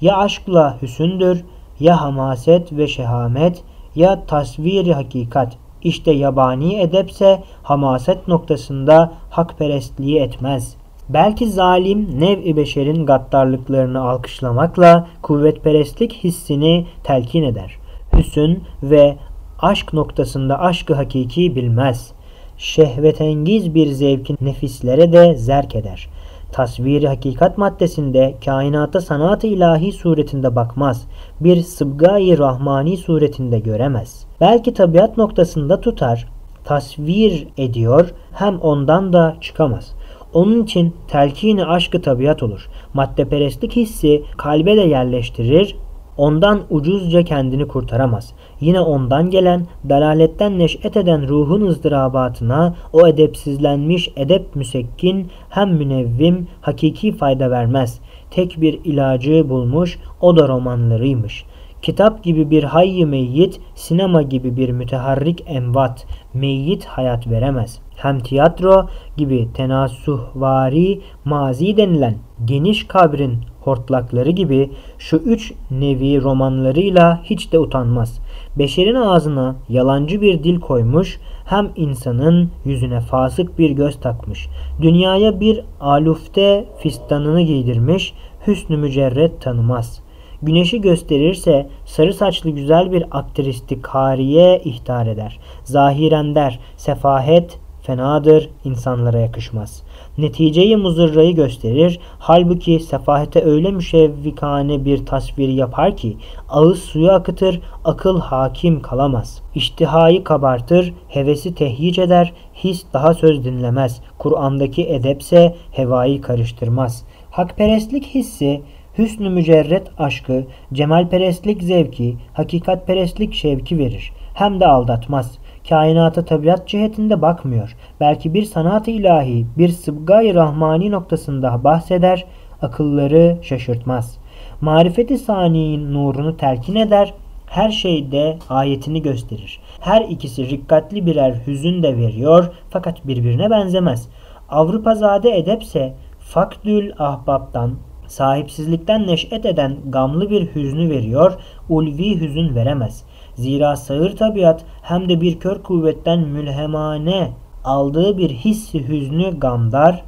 Ya aşkla hüsündür, ya hamaset ve şehamet, ya tasviri hakikat. İşte yabani edepse hamaset noktasında hakperestliği etmez. Belki zalim nev-i beşerin gaddarlıklarını alkışlamakla kuvvetperestlik hissini telkin eder. Hüsün ve aşk noktasında aşkı hakiki bilmez. Şehvetengiz bir zevkin nefislere de zerk eder. Tasviri hakikat maddesinde kainata sanat-ı ilahi suretinde bakmaz. Bir sıbgayı rahmani suretinde göremez. Belki tabiat noktasında tutar, tasvir ediyor hem ondan da çıkamaz. Onun için telkini aşkı tabiat olur. Maddeperestlik hissi kalbe de yerleştirir, ondan ucuzca kendini kurtaramaz. Yine ondan gelen, dalaletten neş'et eden ruhun ızdırabatına o edepsizlenmiş edep müsekkin hem münevvim hakiki fayda vermez. Tek bir ilacı bulmuş o da romanlarıymış. Kitap gibi bir hayy meyyit, sinema gibi bir müteharrik envat, meyyit hayat veremez. Hem tiyatro gibi tenasuhvari mazi denilen geniş kabrin hortlakları gibi şu üç nevi romanlarıyla hiç de utanmaz. Beşerin ağzına yalancı bir dil koymuş, hem insanın yüzüne fasık bir göz takmış. Dünyaya bir alufte fistanını giydirmiş, hüsnü mücerret tanımaz.'' Güneşi gösterirse sarı saçlı güzel bir aktristi kariye ihtar eder. Zahiren der, sefahet fenadır, insanlara yakışmaz. Neticeyi muzırrayı gösterir, halbuki sefahete öyle müşevvikane bir tasviri yapar ki ağız suyu akıtır, akıl hakim kalamaz. İştihayı kabartır, hevesi tehyic eder, his daha söz dinlemez. Kur'an'daki edepse hevayı karıştırmaz. Hakperestlik hissi hüsnü mücerret aşkı, cemalperestlik zevki, hakikatperestlik şevki verir. Hem de aldatmaz. Kainata tabiat cihetinde bakmıyor. Belki bir sanat-ı ilahi, bir sıbgay rahmani noktasında bahseder, akılları şaşırtmaz. Marifeti saniyin nurunu telkin eder, her şeyde ayetini gösterir. Her ikisi rikkatli birer hüzün de veriyor fakat birbirine benzemez. Avrupa zade edepse Fakdül Ahbap'tan sahipsizlikten neş'et eden gamlı bir hüznü veriyor, ulvi hüzün veremez. Zira sağır tabiat hem de bir kör kuvvetten mülhemane aldığı bir hissi hüznü gamdar,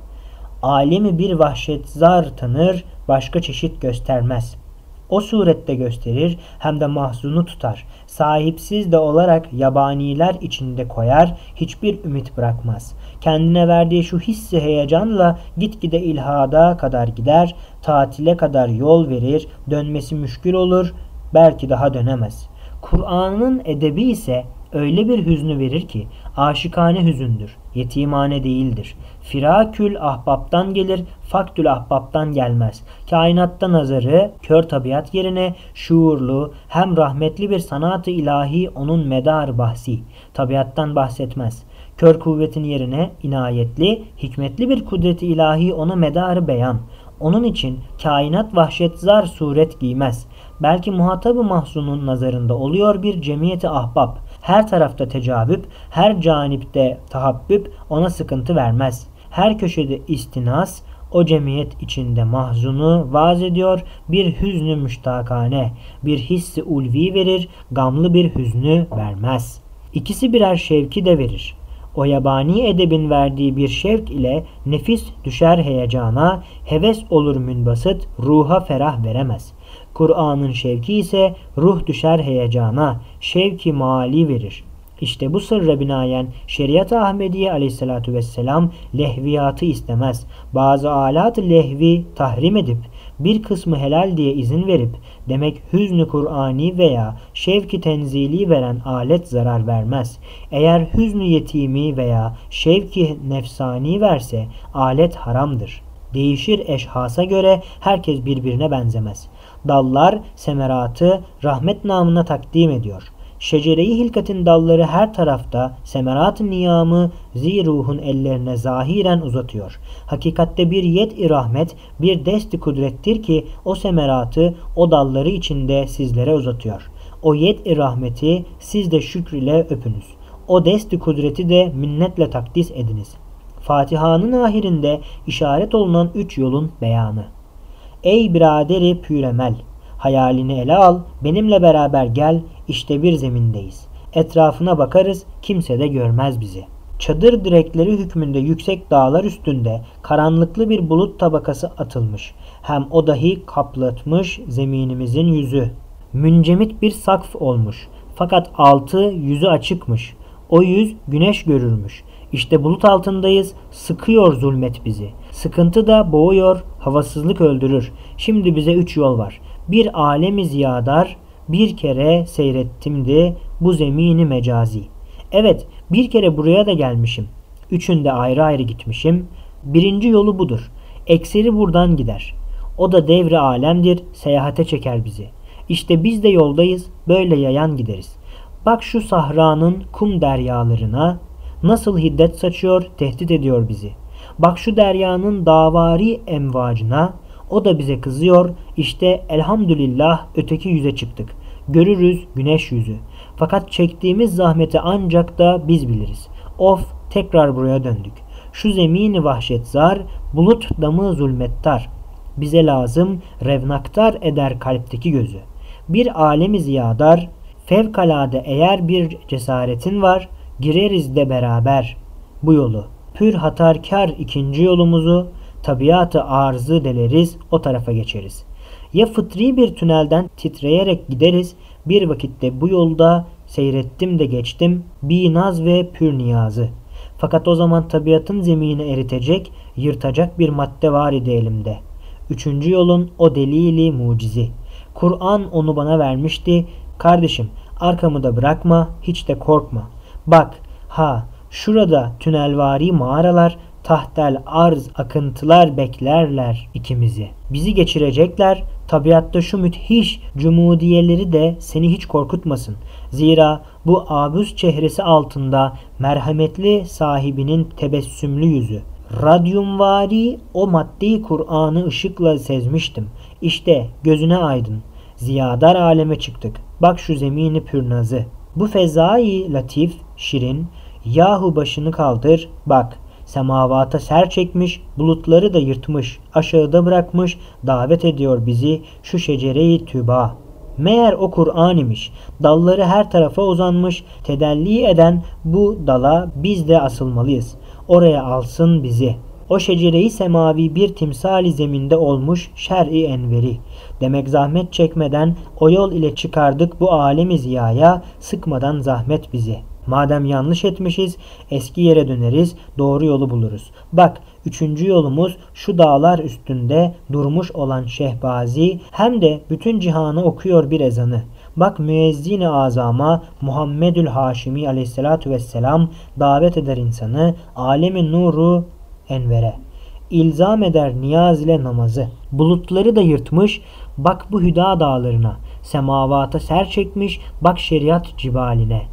alemi bir vahşetzar tanır, başka çeşit göstermez. O surette gösterir hem de mahzunu tutar. Sahipsiz de olarak yabaniler içinde koyar, hiçbir ümit bırakmaz. Kendine verdiği şu hissi heyecanla gitgide ilhada kadar gider, tatile kadar yol verir, dönmesi müşkül olur, belki daha dönemez. Kur'an'ın edebi ise Öyle bir hüznü verir ki aşikane hüzündür, yetimane değildir. Firakül ahbaptan gelir, faktül ahbaptan gelmez. Kainatta nazarı kör tabiat yerine şuurlu hem rahmetli bir sanatı ilahi onun medar bahsi. Tabiattan bahsetmez. Kör kuvvetin yerine inayetli, hikmetli bir kudreti ilahi ona medarı beyan. Onun için kainat vahşet zar suret giymez. Belki muhatabı mahzunun nazarında oluyor bir cemiyeti ahbap. Her tarafta tecavüp, her canipte tahabbüp ona sıkıntı vermez. Her köşede istinas, o cemiyet içinde mahzunu vaz ediyor, bir hüznü müştakane, bir hissi ulvi verir, gamlı bir hüznü vermez. İkisi birer şevki de verir. O yabani edebin verdiği bir şevk ile nefis düşer heyecana, heves olur münbasıt, ruha ferah veremez. Kur'an'ın şevki ise ruh düşer heyecana, şevki mali verir. İşte bu sırra binaen şeriat-ı Ahmediye aleyhissalatu vesselam lehviyatı istemez. Bazı alat lehvi tahrim edip bir kısmı helal diye izin verip demek hüznü Kur'ani veya şevki tenzili veren alet zarar vermez. Eğer hüznü yetimi veya şevki nefsani verse alet haramdır. Değişir eşhasa göre herkes birbirine benzemez. Dallar semeratı rahmet namına takdim ediyor. Şecere-i hilkatin dalları her tarafta semerat-ı niyamı ziruhun ellerine zahiren uzatıyor. Hakikatte bir yet-i rahmet, bir desti kudrettir ki o semeratı o dalları içinde sizlere uzatıyor. O yet-i rahmeti siz de şükür ile öpünüz. O desti kudreti de minnetle takdis ediniz. Fatiha'nın ahirinde işaret olunan üç yolun beyanı. Ey biraderi püremel! Hayalini ele al, benimle beraber gel, işte bir zemindeyiz. Etrafına bakarız, kimse de görmez bizi. Çadır direkleri hükmünde yüksek dağlar üstünde karanlıklı bir bulut tabakası atılmış. Hem o dahi kaplatmış zeminimizin yüzü. Müncemit bir sakf olmuş. Fakat altı yüzü açıkmış. O yüz güneş görürmüş. İşte bulut altındayız, sıkıyor zulmet bizi. Sıkıntı da boğuyor, havasızlık öldürür. Şimdi bize üç yol var. Bir alemi ziyadar, bir kere seyrettimdi bu zemini mecazi. Evet, bir kere buraya da gelmişim. Üçünde ayrı ayrı gitmişim. Birinci yolu budur. Ekseri buradan gider. O da devre alemdir, seyahate çeker bizi. İşte biz de yoldayız, böyle yayan gideriz. Bak şu sahranın kum deryalarına, nasıl hiddet saçıyor, tehdit ediyor bizi. Bak şu deryanın davari emvacına, o da bize kızıyor. İşte elhamdülillah öteki yüze çıktık. Görürüz güneş yüzü. Fakat çektiğimiz zahmeti ancak da biz biliriz. Of tekrar buraya döndük. Şu zemini vahşet zar, bulut damı zulmettar. Bize lazım revnaktar eder kalpteki gözü. Bir alemi ziyadar, fevkalade eğer bir cesaretin var, gireriz de beraber bu yolu. Pür hatarkar ikinci yolumuzu, tabiatı arzı deleriz, o tarafa geçeriz. Ya fıtri bir tünelden titreyerek gideriz, bir vakitte bu yolda seyrettim de geçtim, binaz ve pür niyazı. Fakat o zaman tabiatın zemini eritecek, yırtacak bir madde var idi elimde. Üçüncü yolun o delili mucizi. Kur'an onu bana vermişti. Kardeşim arkamı da bırakma, hiç de korkma. Bak, ha şurada tünelvari mağaralar, tahtel arz akıntılar beklerler ikimizi. Bizi geçirecekler. Tabiatta şu müthiş cumudiyeleri de seni hiç korkutmasın. Zira bu abuz çehresi altında merhametli sahibinin tebessümlü yüzü. Radyumvari o maddi Kur'an'ı ışıkla sezmiştim. İşte gözüne aydın. Ziyadar aleme çıktık. Bak şu zemini pürnazı. Bu fezai latif, şirin, yahu başını kaldır, bak Semavata ser çekmiş, bulutları da yırtmış, aşağıda bırakmış, davet ediyor bizi şu şecereyi tüba. Meğer o Kur'an imiş. Dalları her tarafa uzanmış, tedelli eden bu dala biz de asılmalıyız. Oraya alsın bizi. O şecereyi semavi bir timsali zeminde olmuş şer'i enveri. Demek zahmet çekmeden o yol ile çıkardık bu alemi ziyaya, sıkmadan zahmet bizi.'' Madem yanlış etmişiz eski yere döneriz doğru yolu buluruz. Bak üçüncü yolumuz şu dağlar üstünde durmuş olan Şehbazi hem de bütün cihanı okuyor bir ezanı. Bak müezzin-i azama Muhammedül Haşimi aleyhissalatu vesselam davet eder insanı alemi nuru envere. İlzam eder niyaz ile namazı. Bulutları da yırtmış bak bu hüda dağlarına. Semavata ser çekmiş bak şeriat cibaline.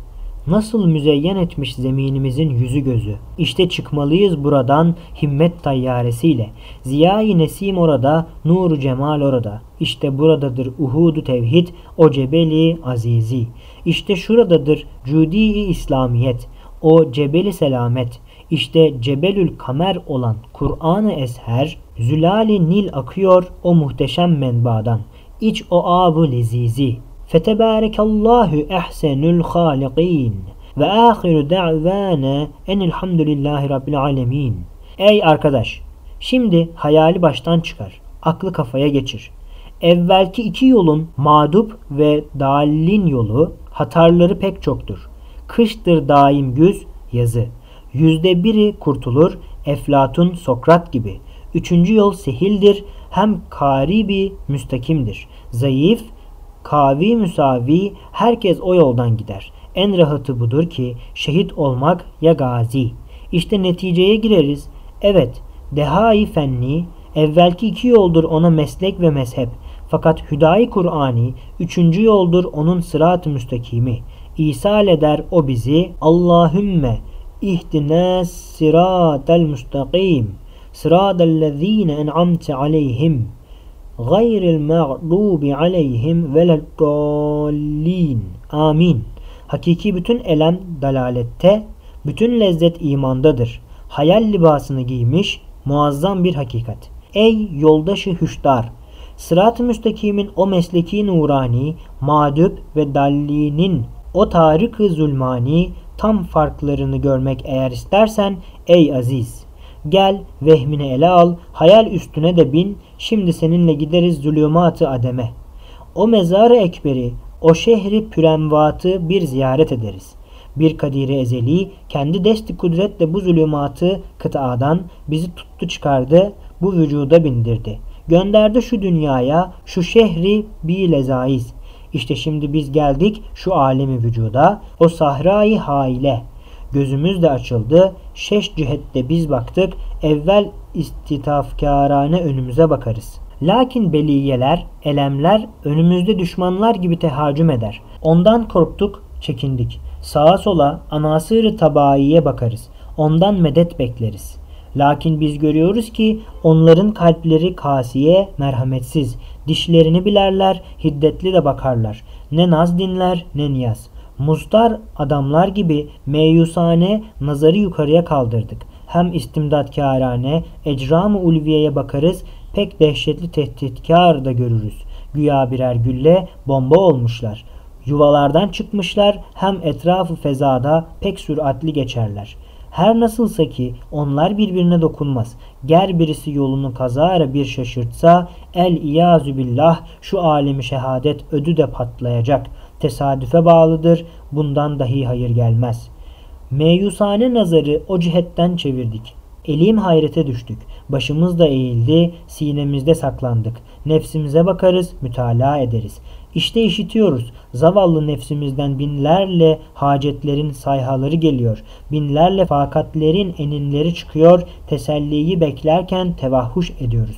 Nasıl müzeyyen etmiş zeminimizin yüzü gözü. İşte çıkmalıyız buradan himmet tayyaresiyle. Ziya-i Nesim orada, nuru cemal orada. İşte buradadır uhudu tevhid, o cebeli azizi. İşte şuradadır cudi-i İslamiyet, o cebeli selamet. İşte Cebelül Kamer olan Kur'an-ı Esher, Zülali Nil akıyor o muhteşem menbadan. İç o abu lezizi. Fetebarekallahu ehsenül halikin. Ve ahiru da'vana enilhamdülillahi rabbil alemin. Ey arkadaş! Şimdi hayali baştan çıkar. Aklı kafaya geçir. Evvelki iki yolun mağdup ve dalin yolu hatarları pek çoktur. Kıştır daim güz, yazı. Yüzde biri kurtulur, Eflatun, Sokrat gibi. Üçüncü yol sehildir, hem karibi müstakimdir. Zayıf, kavi müsavi, herkes o yoldan gider. En rahatı budur ki şehit olmak ya gazi. İşte neticeye gireriz. Evet, dehai fenni, evvelki iki yoldur ona meslek ve mezhep. Fakat hüdayi Kur'ani, üçüncü yoldur onun sırat-ı müstakimi. İsal eder o bizi, Allahümme ihdina sıratel müstakim, sıratellezine en'amte aleyhim, gayril mağdubi aleyhim veleddallin. Amin. Hakiki bütün elem dalalette, bütün lezzet imandadır. Hayal libasını giymiş muazzam bir hakikat. Ey yoldaşı hüşdar! Sırat-ı müstakimin o mesleki nurani, madüp ve dallinin o tarık-ı zulmani tam farklarını görmek eğer istersen ey aziz! Gel vehmini ele al, hayal üstüne de bin, şimdi seninle gideriz zulümat-ı ademe. O mezarı ekberi, o şehri pürenvatı bir ziyaret ederiz. Bir kadiri ezeli kendi desti kudretle bu zulümatı kıtadan bizi tuttu çıkardı, bu vücuda bindirdi. Gönderdi şu dünyaya, şu şehri bir lezaiz. İşte şimdi biz geldik şu alemi vücuda, o sahrayı haile. Gözümüz de açıldı, şeş cihette biz baktık, evvel istitafkarane önümüze bakarız.'' Lakin beliyeler, elemler önümüzde düşmanlar gibi tehacüm eder. Ondan korktuk, çekindik. Sağa sola anasır tabaiye bakarız. Ondan medet bekleriz. Lakin biz görüyoruz ki onların kalpleri kasiye, merhametsiz. Dişlerini bilerler, hiddetli de bakarlar. Ne naz dinler ne niyaz. Muzdar adamlar gibi meyusane nazarı yukarıya kaldırdık. Hem istimdatkârane, ecram-ı ulviyeye bakarız pek dehşetli tehditkar da görürüz. Güya birer gülle bomba olmuşlar. Yuvalardan çıkmışlar hem etrafı fezada pek süratli geçerler. Her nasılsa ki onlar birbirine dokunmaz. Ger birisi yolunu kazara bir şaşırtsa el iyazü billah şu alemi şehadet ödü de patlayacak. Tesadüfe bağlıdır. Bundan dahi hayır gelmez. Meyusane nazarı o cihetten çevirdik. Elim hayrete düştük. Başımız da eğildi, sinemizde saklandık. Nefsimize bakarız, mütalaa ederiz. İşte işitiyoruz. Zavallı nefsimizden binlerle hacetlerin sayhaları geliyor. Binlerle fakatlerin eninleri çıkıyor. Teselliyi beklerken tevahhuş ediyoruz.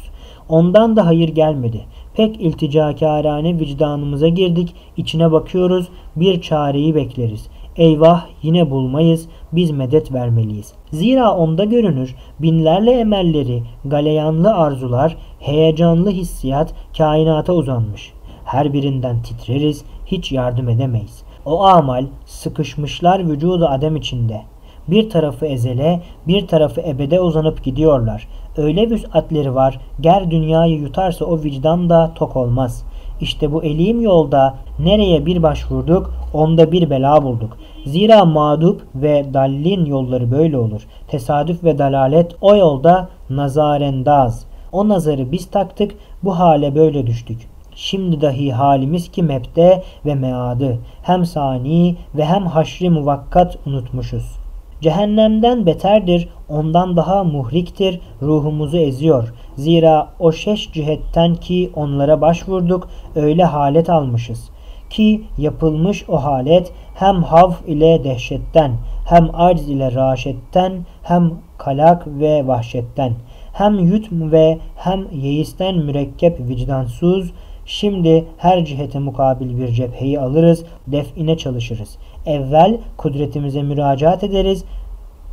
Ondan da hayır gelmedi. Pek ilticakârane vicdanımıza girdik. İçine bakıyoruz. Bir çareyi bekleriz. Eyvah yine bulmayız, biz medet vermeliyiz. Zira onda görünür binlerle emelleri, galeyanlı arzular, heyecanlı hissiyat kainata uzanmış. Her birinden titreriz, hiç yardım edemeyiz. O amal sıkışmışlar vücudu adem içinde. Bir tarafı ezele, bir tarafı ebede uzanıp gidiyorlar. Öyle vüsatleri var, ger dünyayı yutarsa o vicdan da tok olmaz. İşte bu elim yolda nereye bir başvurduk onda bir bela bulduk. Zira mağdup ve dallin yolları böyle olur. Tesadüf ve dalalet o yolda nazarendaz. O nazarı biz taktık bu hale böyle düştük. Şimdi dahi halimiz ki mebde ve meadı hem sani ve hem haşri muvakkat unutmuşuz. Cehennemden beterdir, ondan daha muhliktir, ruhumuzu eziyor. Zira o şeş cihetten ki onlara başvurduk, öyle halet almışız. Ki yapılmış o halet hem havf ile dehşetten, hem arz ile raşetten, hem kalak ve vahşetten, hem yutm ve hem yeisten mürekkep vicdansuz, Şimdi her cihete mukabil bir cepheyi alırız, define çalışırız. Evvel kudretimize müracaat ederiz,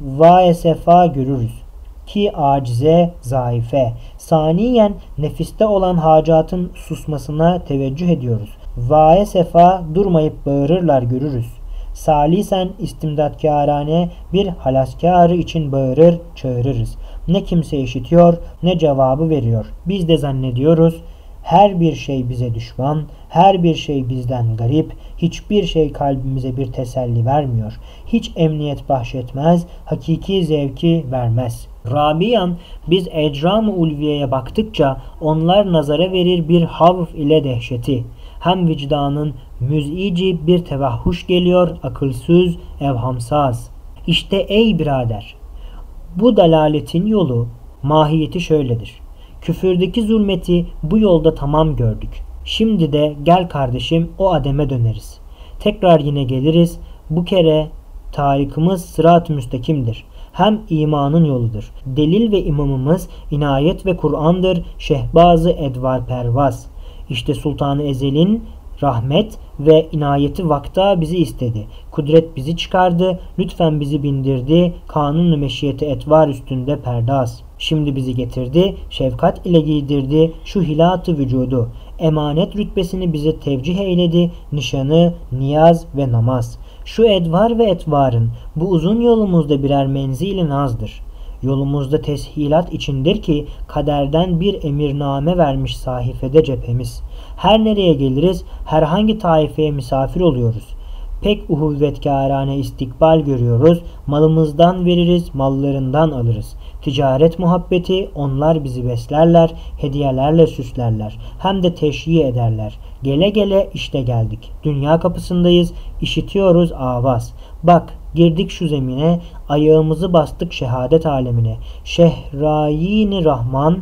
vae sefa görürüz ki acize, zayıfe. Saniyen nefiste olan hacatın susmasına teveccüh ediyoruz. Vae sefa durmayıp bağırırlar görürüz. Salisen istimdatkârane bir halaskarı için bağırır, çağırırız. Ne kimse işitiyor ne cevabı veriyor. Biz de zannediyoruz her bir şey bize düşman, her bir şey bizden garip, hiçbir şey kalbimize bir teselli vermiyor. Hiç emniyet bahşetmez, hakiki zevki vermez. Rabiyan biz ecram-ı ulviyeye baktıkça onlar nazara verir bir havf ile dehşeti. Hem vicdanın müzici bir tevahhuş geliyor, akılsız, evhamsaz. İşte ey birader, bu dalaletin yolu, mahiyeti şöyledir. Küfürdeki zulmeti bu yolda tamam gördük. Şimdi de gel kardeşim o ademe döneriz. Tekrar yine geliriz. Bu kere tarikimiz sırat müstakimdir. Hem imanın yoludur. Delil ve imamımız inayet ve Kur'an'dır. Şehbazı edvar pervaz. İşte Sultanı Ezel'in rahmet ve inayeti vakta bizi istedi. Kudret bizi çıkardı, lütfen bizi bindirdi, kanun meşiyeti etvar üstünde perdaz. Şimdi bizi getirdi, şefkat ile giydirdi şu hilatı vücudu. Emanet rütbesini bize tevcih eyledi, nişanı, niyaz ve namaz. Şu edvar ve etvarın bu uzun yolumuzda birer menzili nazdır. Yolumuzda teshilat içindir ki kaderden bir emirname vermiş sahifede cephemiz. Her nereye geliriz, herhangi taifeye misafir oluyoruz. Pek uhuvvetkârane istikbal görüyoruz. Malımızdan veririz, mallarından alırız. Ticaret muhabbeti onlar bizi beslerler, hediyelerle süslerler. Hem de teşhi ederler. Gele gele işte geldik. Dünya kapısındayız, işitiyoruz avaz. Bak girdik şu zemine, ayağımızı bastık şehadet alemine. Şehrayini Rahman,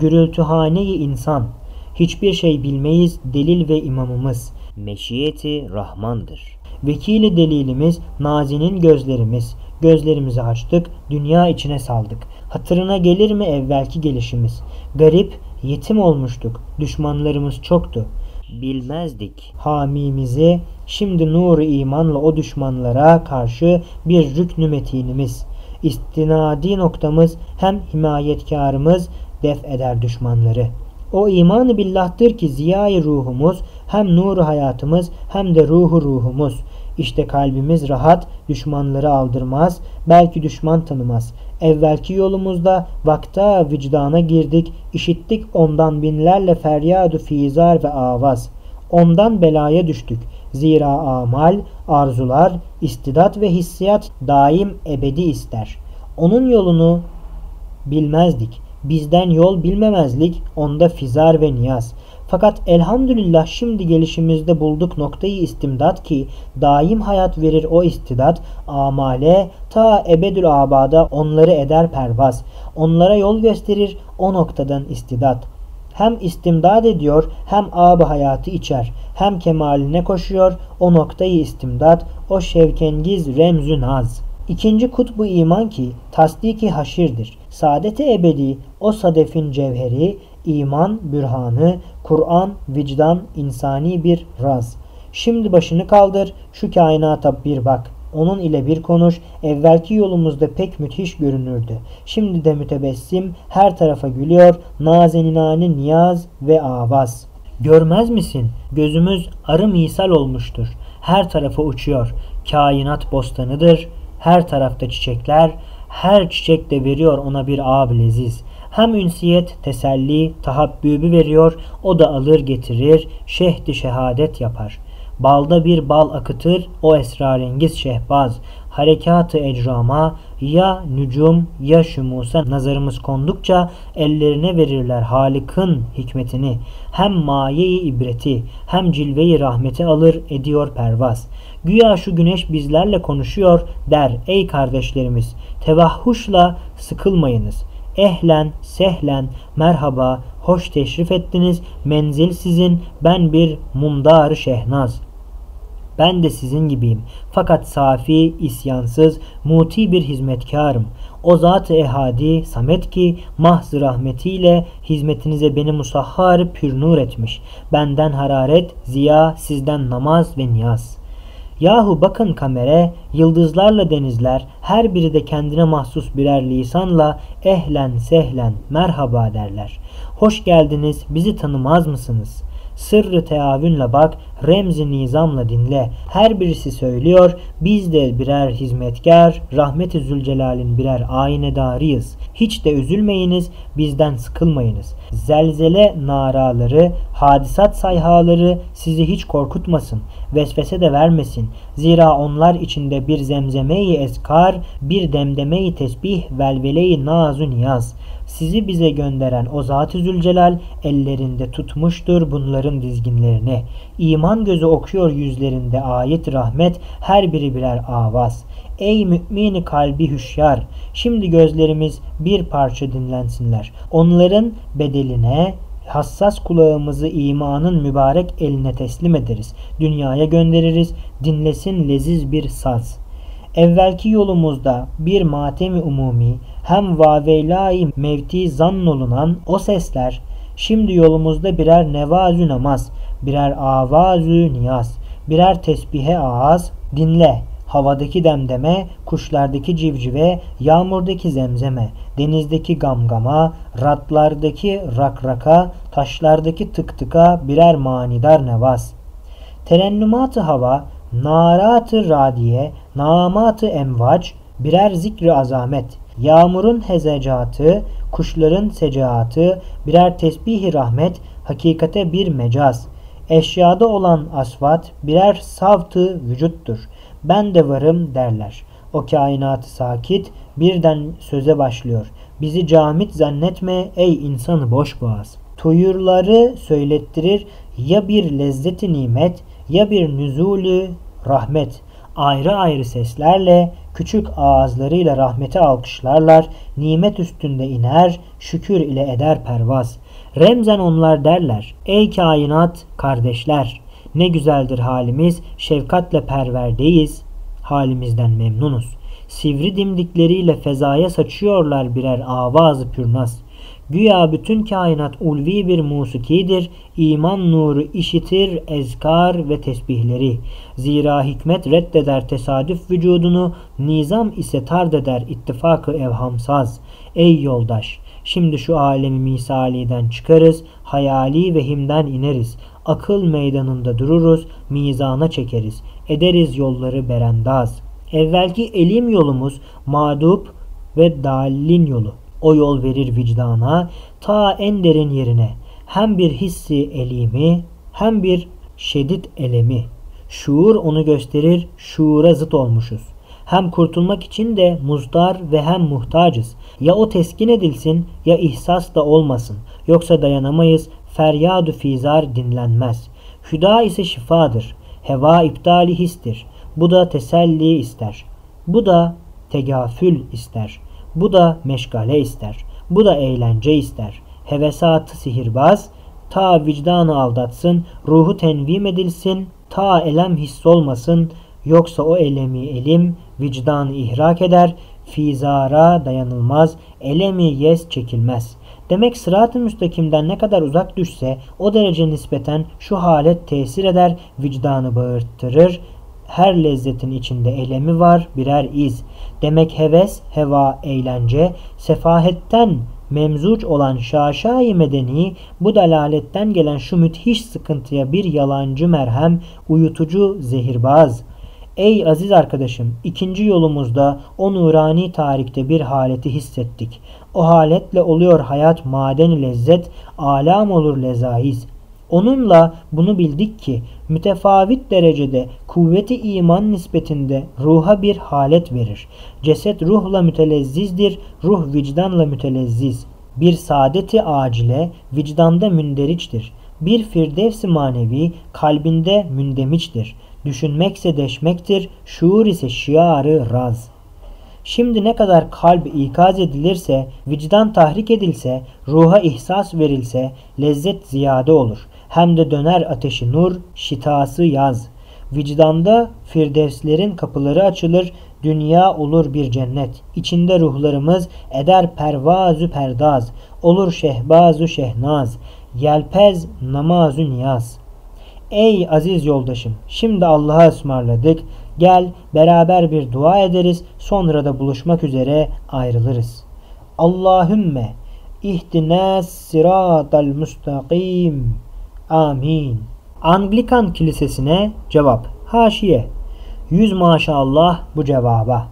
gürültühane-i insan. Hiçbir şey bilmeyiz delil ve imamımız. Meşiyeti Rahmandır. Vekili delilimiz, nazinin gözlerimiz. Gözlerimizi açtık, dünya içine saldık. Hatırına gelir mi evvelki gelişimiz? Garip, yetim olmuştuk. Düşmanlarımız çoktu. Bilmezdik hamimizi. Şimdi nuru imanla o düşmanlara karşı bir rüknü metinimiz. İstinadi noktamız hem himayetkarımız def eder düşmanları. O imanı billah'tır ki ziyayı ruhumuz hem nuru hayatımız hem de ruhu ruhumuz. İşte kalbimiz rahat, düşmanları aldırmaz, belki düşman tanımaz. Evvelki yolumuzda vakta vicdana girdik, işittik ondan binlerle feryadu fizar ve avaz. Ondan belaya düştük. Zira amal, arzular, istidat ve hissiyat daim ebedi ister. Onun yolunu bilmezdik. Bizden yol bilmemezlik onda fizar ve niyaz. Fakat elhamdülillah şimdi gelişimizde bulduk noktayı istimdat ki daim hayat verir o istidat amale ta ebedül abada onları eder pervaz. Onlara yol gösterir o noktadan istidat. Hem istimdad ediyor hem ab hayatı içer. Hem kemaline koşuyor o noktayı istimdat o şevkengiz remzü naz. İkinci kutbu iman ki tasdiki haşirdir. Saadeti ebedi o sadefin cevheri iman, bürhanı, Kur'an, vicdan, insani bir raz. Şimdi başını kaldır, şu kainata bir bak. Onun ile bir konuş, evvelki yolumuzda pek müthiş görünürdü. Şimdi de mütebessim, her tarafa gülüyor, nazeninane niyaz ve avaz. Görmez misin? Gözümüz arı misal olmuştur. Her tarafa uçuyor. Kainat bostanıdır. Her tarafta çiçekler. Her çiçek de veriyor ona bir ab leziz. Hem ünsiyet, teselli, tahabbübü veriyor, o da alır getirir, şehdi şehadet yapar. Balda bir bal akıtır, o esrarengiz şehbaz. Harekatı ecrama ya nücum ya şumusa nazarımız kondukça ellerine verirler Halik'ın hikmetini. Hem mayeyi ibreti hem cilveyi rahmeti alır ediyor pervaz. Güya şu güneş bizlerle konuşuyor der ey kardeşlerimiz tevahhuşla sıkılmayınız. Ehlen, sehlen, merhaba, hoş teşrif ettiniz. Menzil sizin, ben bir mumdar şehnaz. Ben de sizin gibiyim. Fakat safi, isyansız, muti bir hizmetkarım. O zat-ı ehadi, samet ki mahz rahmetiyle hizmetinize beni musahhar pürnur etmiş. Benden hararet, ziya, sizden namaz ve niyaz.'' Yahu bakın kamere, yıldızlarla denizler, her biri de kendine mahsus birer lisanla ehlen sehlen merhaba derler. Hoş geldiniz, bizi tanımaz mısınız? Sırrı teavünle bak, remzi nizamla dinle. Her birisi söylüyor, biz de birer hizmetkar, rahmeti Zülcelal'in birer aynedarıyız. Hiç de üzülmeyiniz, bizden sıkılmayınız. Zelzele naraları, hadisat sayhaları sizi hiç korkutmasın, vesvese de vermesin. Zira onlar içinde bir zemzemeyi eskar, bir demdemeyi tesbih, velveleyi nazu niyaz. Sizi bize gönderen o Zat-ı Zülcelal ellerinde tutmuştur bunların dizginlerini. İman gözü okuyor yüzlerinde ayet rahmet her biri birer avaz. Ey mümini kalbi hüşyar! Şimdi gözlerimiz bir parça dinlensinler. Onların bedeline hassas kulağımızı imanın mübarek eline teslim ederiz. Dünyaya göndeririz. Dinlesin leziz bir saz. Evvelki yolumuzda bir matemi umumi hem vaveylai mevti zannolunan o sesler şimdi yolumuzda birer nevazü namaz, birer avazü niyaz, birer tesbihe ağız dinle havadaki demdeme, kuşlardaki civcive, yağmurdaki zemzeme, denizdeki gamgama, ratlardaki rakraka, taşlardaki tık tıka birer manidar nevaz. Terennümat-ı hava, narat-ı radiye, namat-ı emvac, birer zikri azamet, yağmurun hezecatı, kuşların secaatı, birer tesbihi rahmet, hakikate bir mecaz. Eşyada olan asvat birer savtı vücuttur. Ben de varım derler. O kainatı sakit birden söze başlıyor. Bizi camit zannetme ey insanı boş boğaz. Tuyurları söylettirir ya bir lezzeti nimet ya bir nüzulü rahmet. Ayrı ayrı seslerle küçük ağızlarıyla rahmeti alkışlarlar, nimet üstünde iner, şükür ile eder pervaz. Remzen onlar derler, ey kainat kardeşler, ne güzeldir halimiz, şefkatle perverdeyiz, halimizden memnunuz. Sivri dimdikleriyle fezaya saçıyorlar birer avazı pürnaz. Güya bütün kainat ulvi bir musikidir, iman nuru işitir ezkar ve tesbihleri. Zira hikmet reddeder tesadüf vücudunu, nizam ise tard eder ittifakı evhamsaz. Ey yoldaş! Şimdi şu alemi misaliden çıkarız, hayali vehimden ineriz. Akıl meydanında dururuz, mizana çekeriz. Ederiz yolları berendaz. Evvelki elim yolumuz mağdup ve dalin yolu. O yol verir vicdana ta en derin yerine. Hem bir hissi elimi hem bir şedid elemi. Şuur onu gösterir, şuura zıt olmuşuz. Hem kurtulmak için de muzdar ve hem muhtacız. Ya o teskin edilsin ya ihsas da olmasın. Yoksa dayanamayız, feryadu fizar dinlenmez. Hüda ise şifadır. Heva iptali histir. Bu da teselli ister. Bu da tegafül ister. Bu da meşgale ister. Bu da eğlence ister. Hevesatı sihirbaz, ta vicdanı aldatsın, ruhu tenvim edilsin, ta elem hissolmasın, yoksa o elemi elim vicdanı ihrak eder, fizara dayanılmaz, elemi yes çekilmez. Demek sırat-ı müstakimden ne kadar uzak düşse o derece nispeten şu halet tesir eder, vicdanı bağırttırır, her lezzetin içinde elemi var birer iz. Demek heves, heva, eğlence, sefahetten memzuç olan şaşai medeni bu dalaletten gelen şu müthiş sıkıntıya bir yalancı merhem, uyutucu zehirbaz. Ey aziz arkadaşım, ikinci yolumuzda o nurani tarikte bir haleti hissettik. O haletle oluyor hayat maden lezzet, alam olur lezaiz. Onunla bunu bildik ki mütefavit derecede kuvveti iman nispetinde ruha bir halet verir. Ceset ruhla mütelezzizdir, ruh vicdanla mütelezziz. Bir saadeti acile vicdanda münderiçtir. Bir firdevsi manevi kalbinde mündemiçtir. Düşünmekse deşmektir, şuur ise şiarı raz.'' Şimdi ne kadar kalp ikaz edilirse, vicdan tahrik edilse, ruha ihsas verilse lezzet ziyade olur. Hem de döner ateşi nur, şitası yaz. Vicdanda firdevslerin kapıları açılır, dünya olur bir cennet. İçinde ruhlarımız eder pervazü perdaz, olur şehbazu şehnaz, yelpez namazü niyaz. Ey aziz yoldaşım, şimdi Allah'a ısmarladık. Gel beraber bir dua ederiz, sonra da buluşmak üzere ayrılırız. Allahümme ihdina sıratal müstakim. Amin. Anglikan Kilisesi'ne cevap. Haşiye. Yüz maşallah bu cevaba.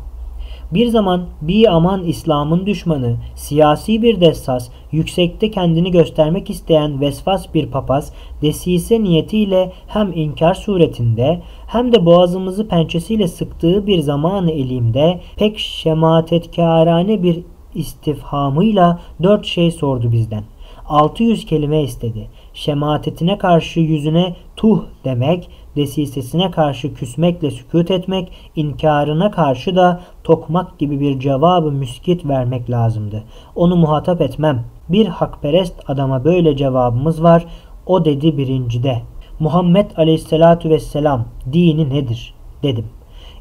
Bir zaman bir aman İslam'ın düşmanı, siyasi bir dessas, yüksekte kendini göstermek isteyen vesvas bir papaz, desise niyetiyle hem inkar suretinde hem de boğazımızı pençesiyle sıktığı bir zamanı elimde pek şematetkârane bir istifhamıyla dört şey sordu bizden. 600 kelime istedi. Şematetine karşı yüzüne tuh demek, desisesine karşı küsmekle sükut etmek, inkarına karşı da tokmak gibi bir cevabı müskit vermek lazımdı. Onu muhatap etmem. Bir hakperest adama böyle cevabımız var. O dedi birincide. Muhammed aleyhissalatu vesselam dini nedir? Dedim.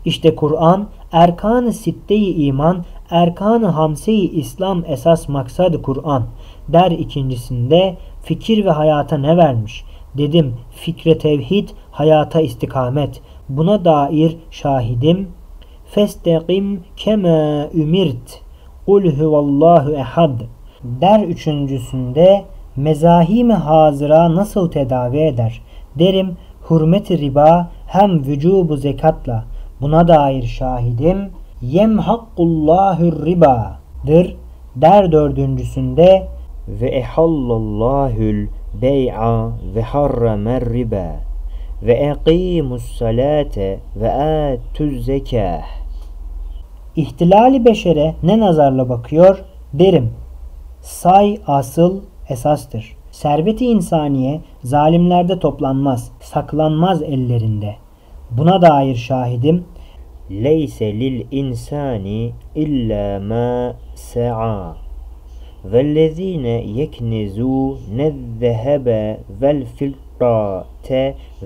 İşte Kur'an, erkan-ı sitte-i iman, erkan-ı hamse-i İslam esas maksadı Kur'an. Der ikincisinde fikir ve hayata ne vermiş? Dedim fikre tevhid, hayata istikamet. Buna dair şahidim. Festeqim kema ümirt. Kul huvallahu ehad. Der üçüncüsünde mezahim hazıra nasıl tedavi eder? Derim hürmet riba hem vücubu zekatla. Buna dair şahidim yemhakkullahü ribadır. Der dördüncüsünde ve ehallallahül bey'a ve harramer riba ve eqimus salate ve atuz zekah. İhtilali beşere ne nazarla bakıyor derim. Say asıl esastır. Serveti insaniye zalimlerde toplanmaz, saklanmaz ellerinde. Buna dair şahidim leyse lil insani illa ma sa'a والذين يكنزون الذهب والفضة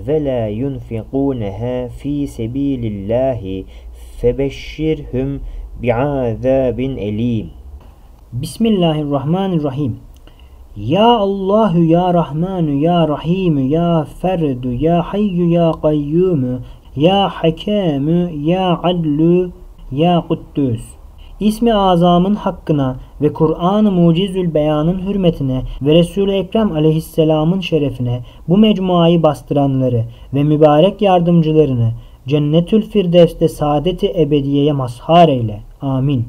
ولا ينفقونها في سبيل الله فبشرهم بعذاب أليم. بسم الله الرحمن الرحيم. يا الله يا رحمن يا رحيم يا فرد يا حي يا قيوم يا حكام يا عدل يا قدوس. İsmi azamın hakkına ve Kur'an-ı Mucizül Beyan'ın hürmetine ve Resul-i Ekrem aleyhisselamın şerefine bu mecmuayı bastıranları ve mübarek yardımcılarını Cennetül Firdevs'te saadeti ebediyeye mazhar eyle. Amin.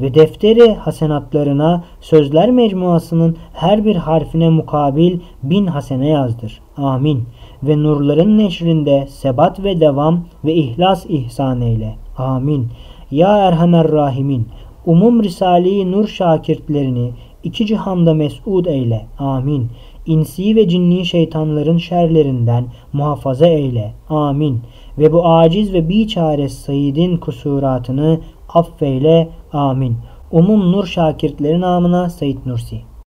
Ve defteri hasenatlarına sözler mecmuasının her bir harfine mukabil bin hasene yazdır. Amin. Ve nurların neşrinde sebat ve devam ve ihlas ihsan eyle. Amin. Ya Erhamer Rahimin, umum Risale-i Nur şakirtlerini iki cihanda mes'ud eyle. Amin. İnsi ve cinni şeytanların şerlerinden muhafaza eyle. Amin. Ve bu aciz ve biçare Said'in kusuratını affeyle. Amin. Umum Nur şakirtleri namına Said Nursi.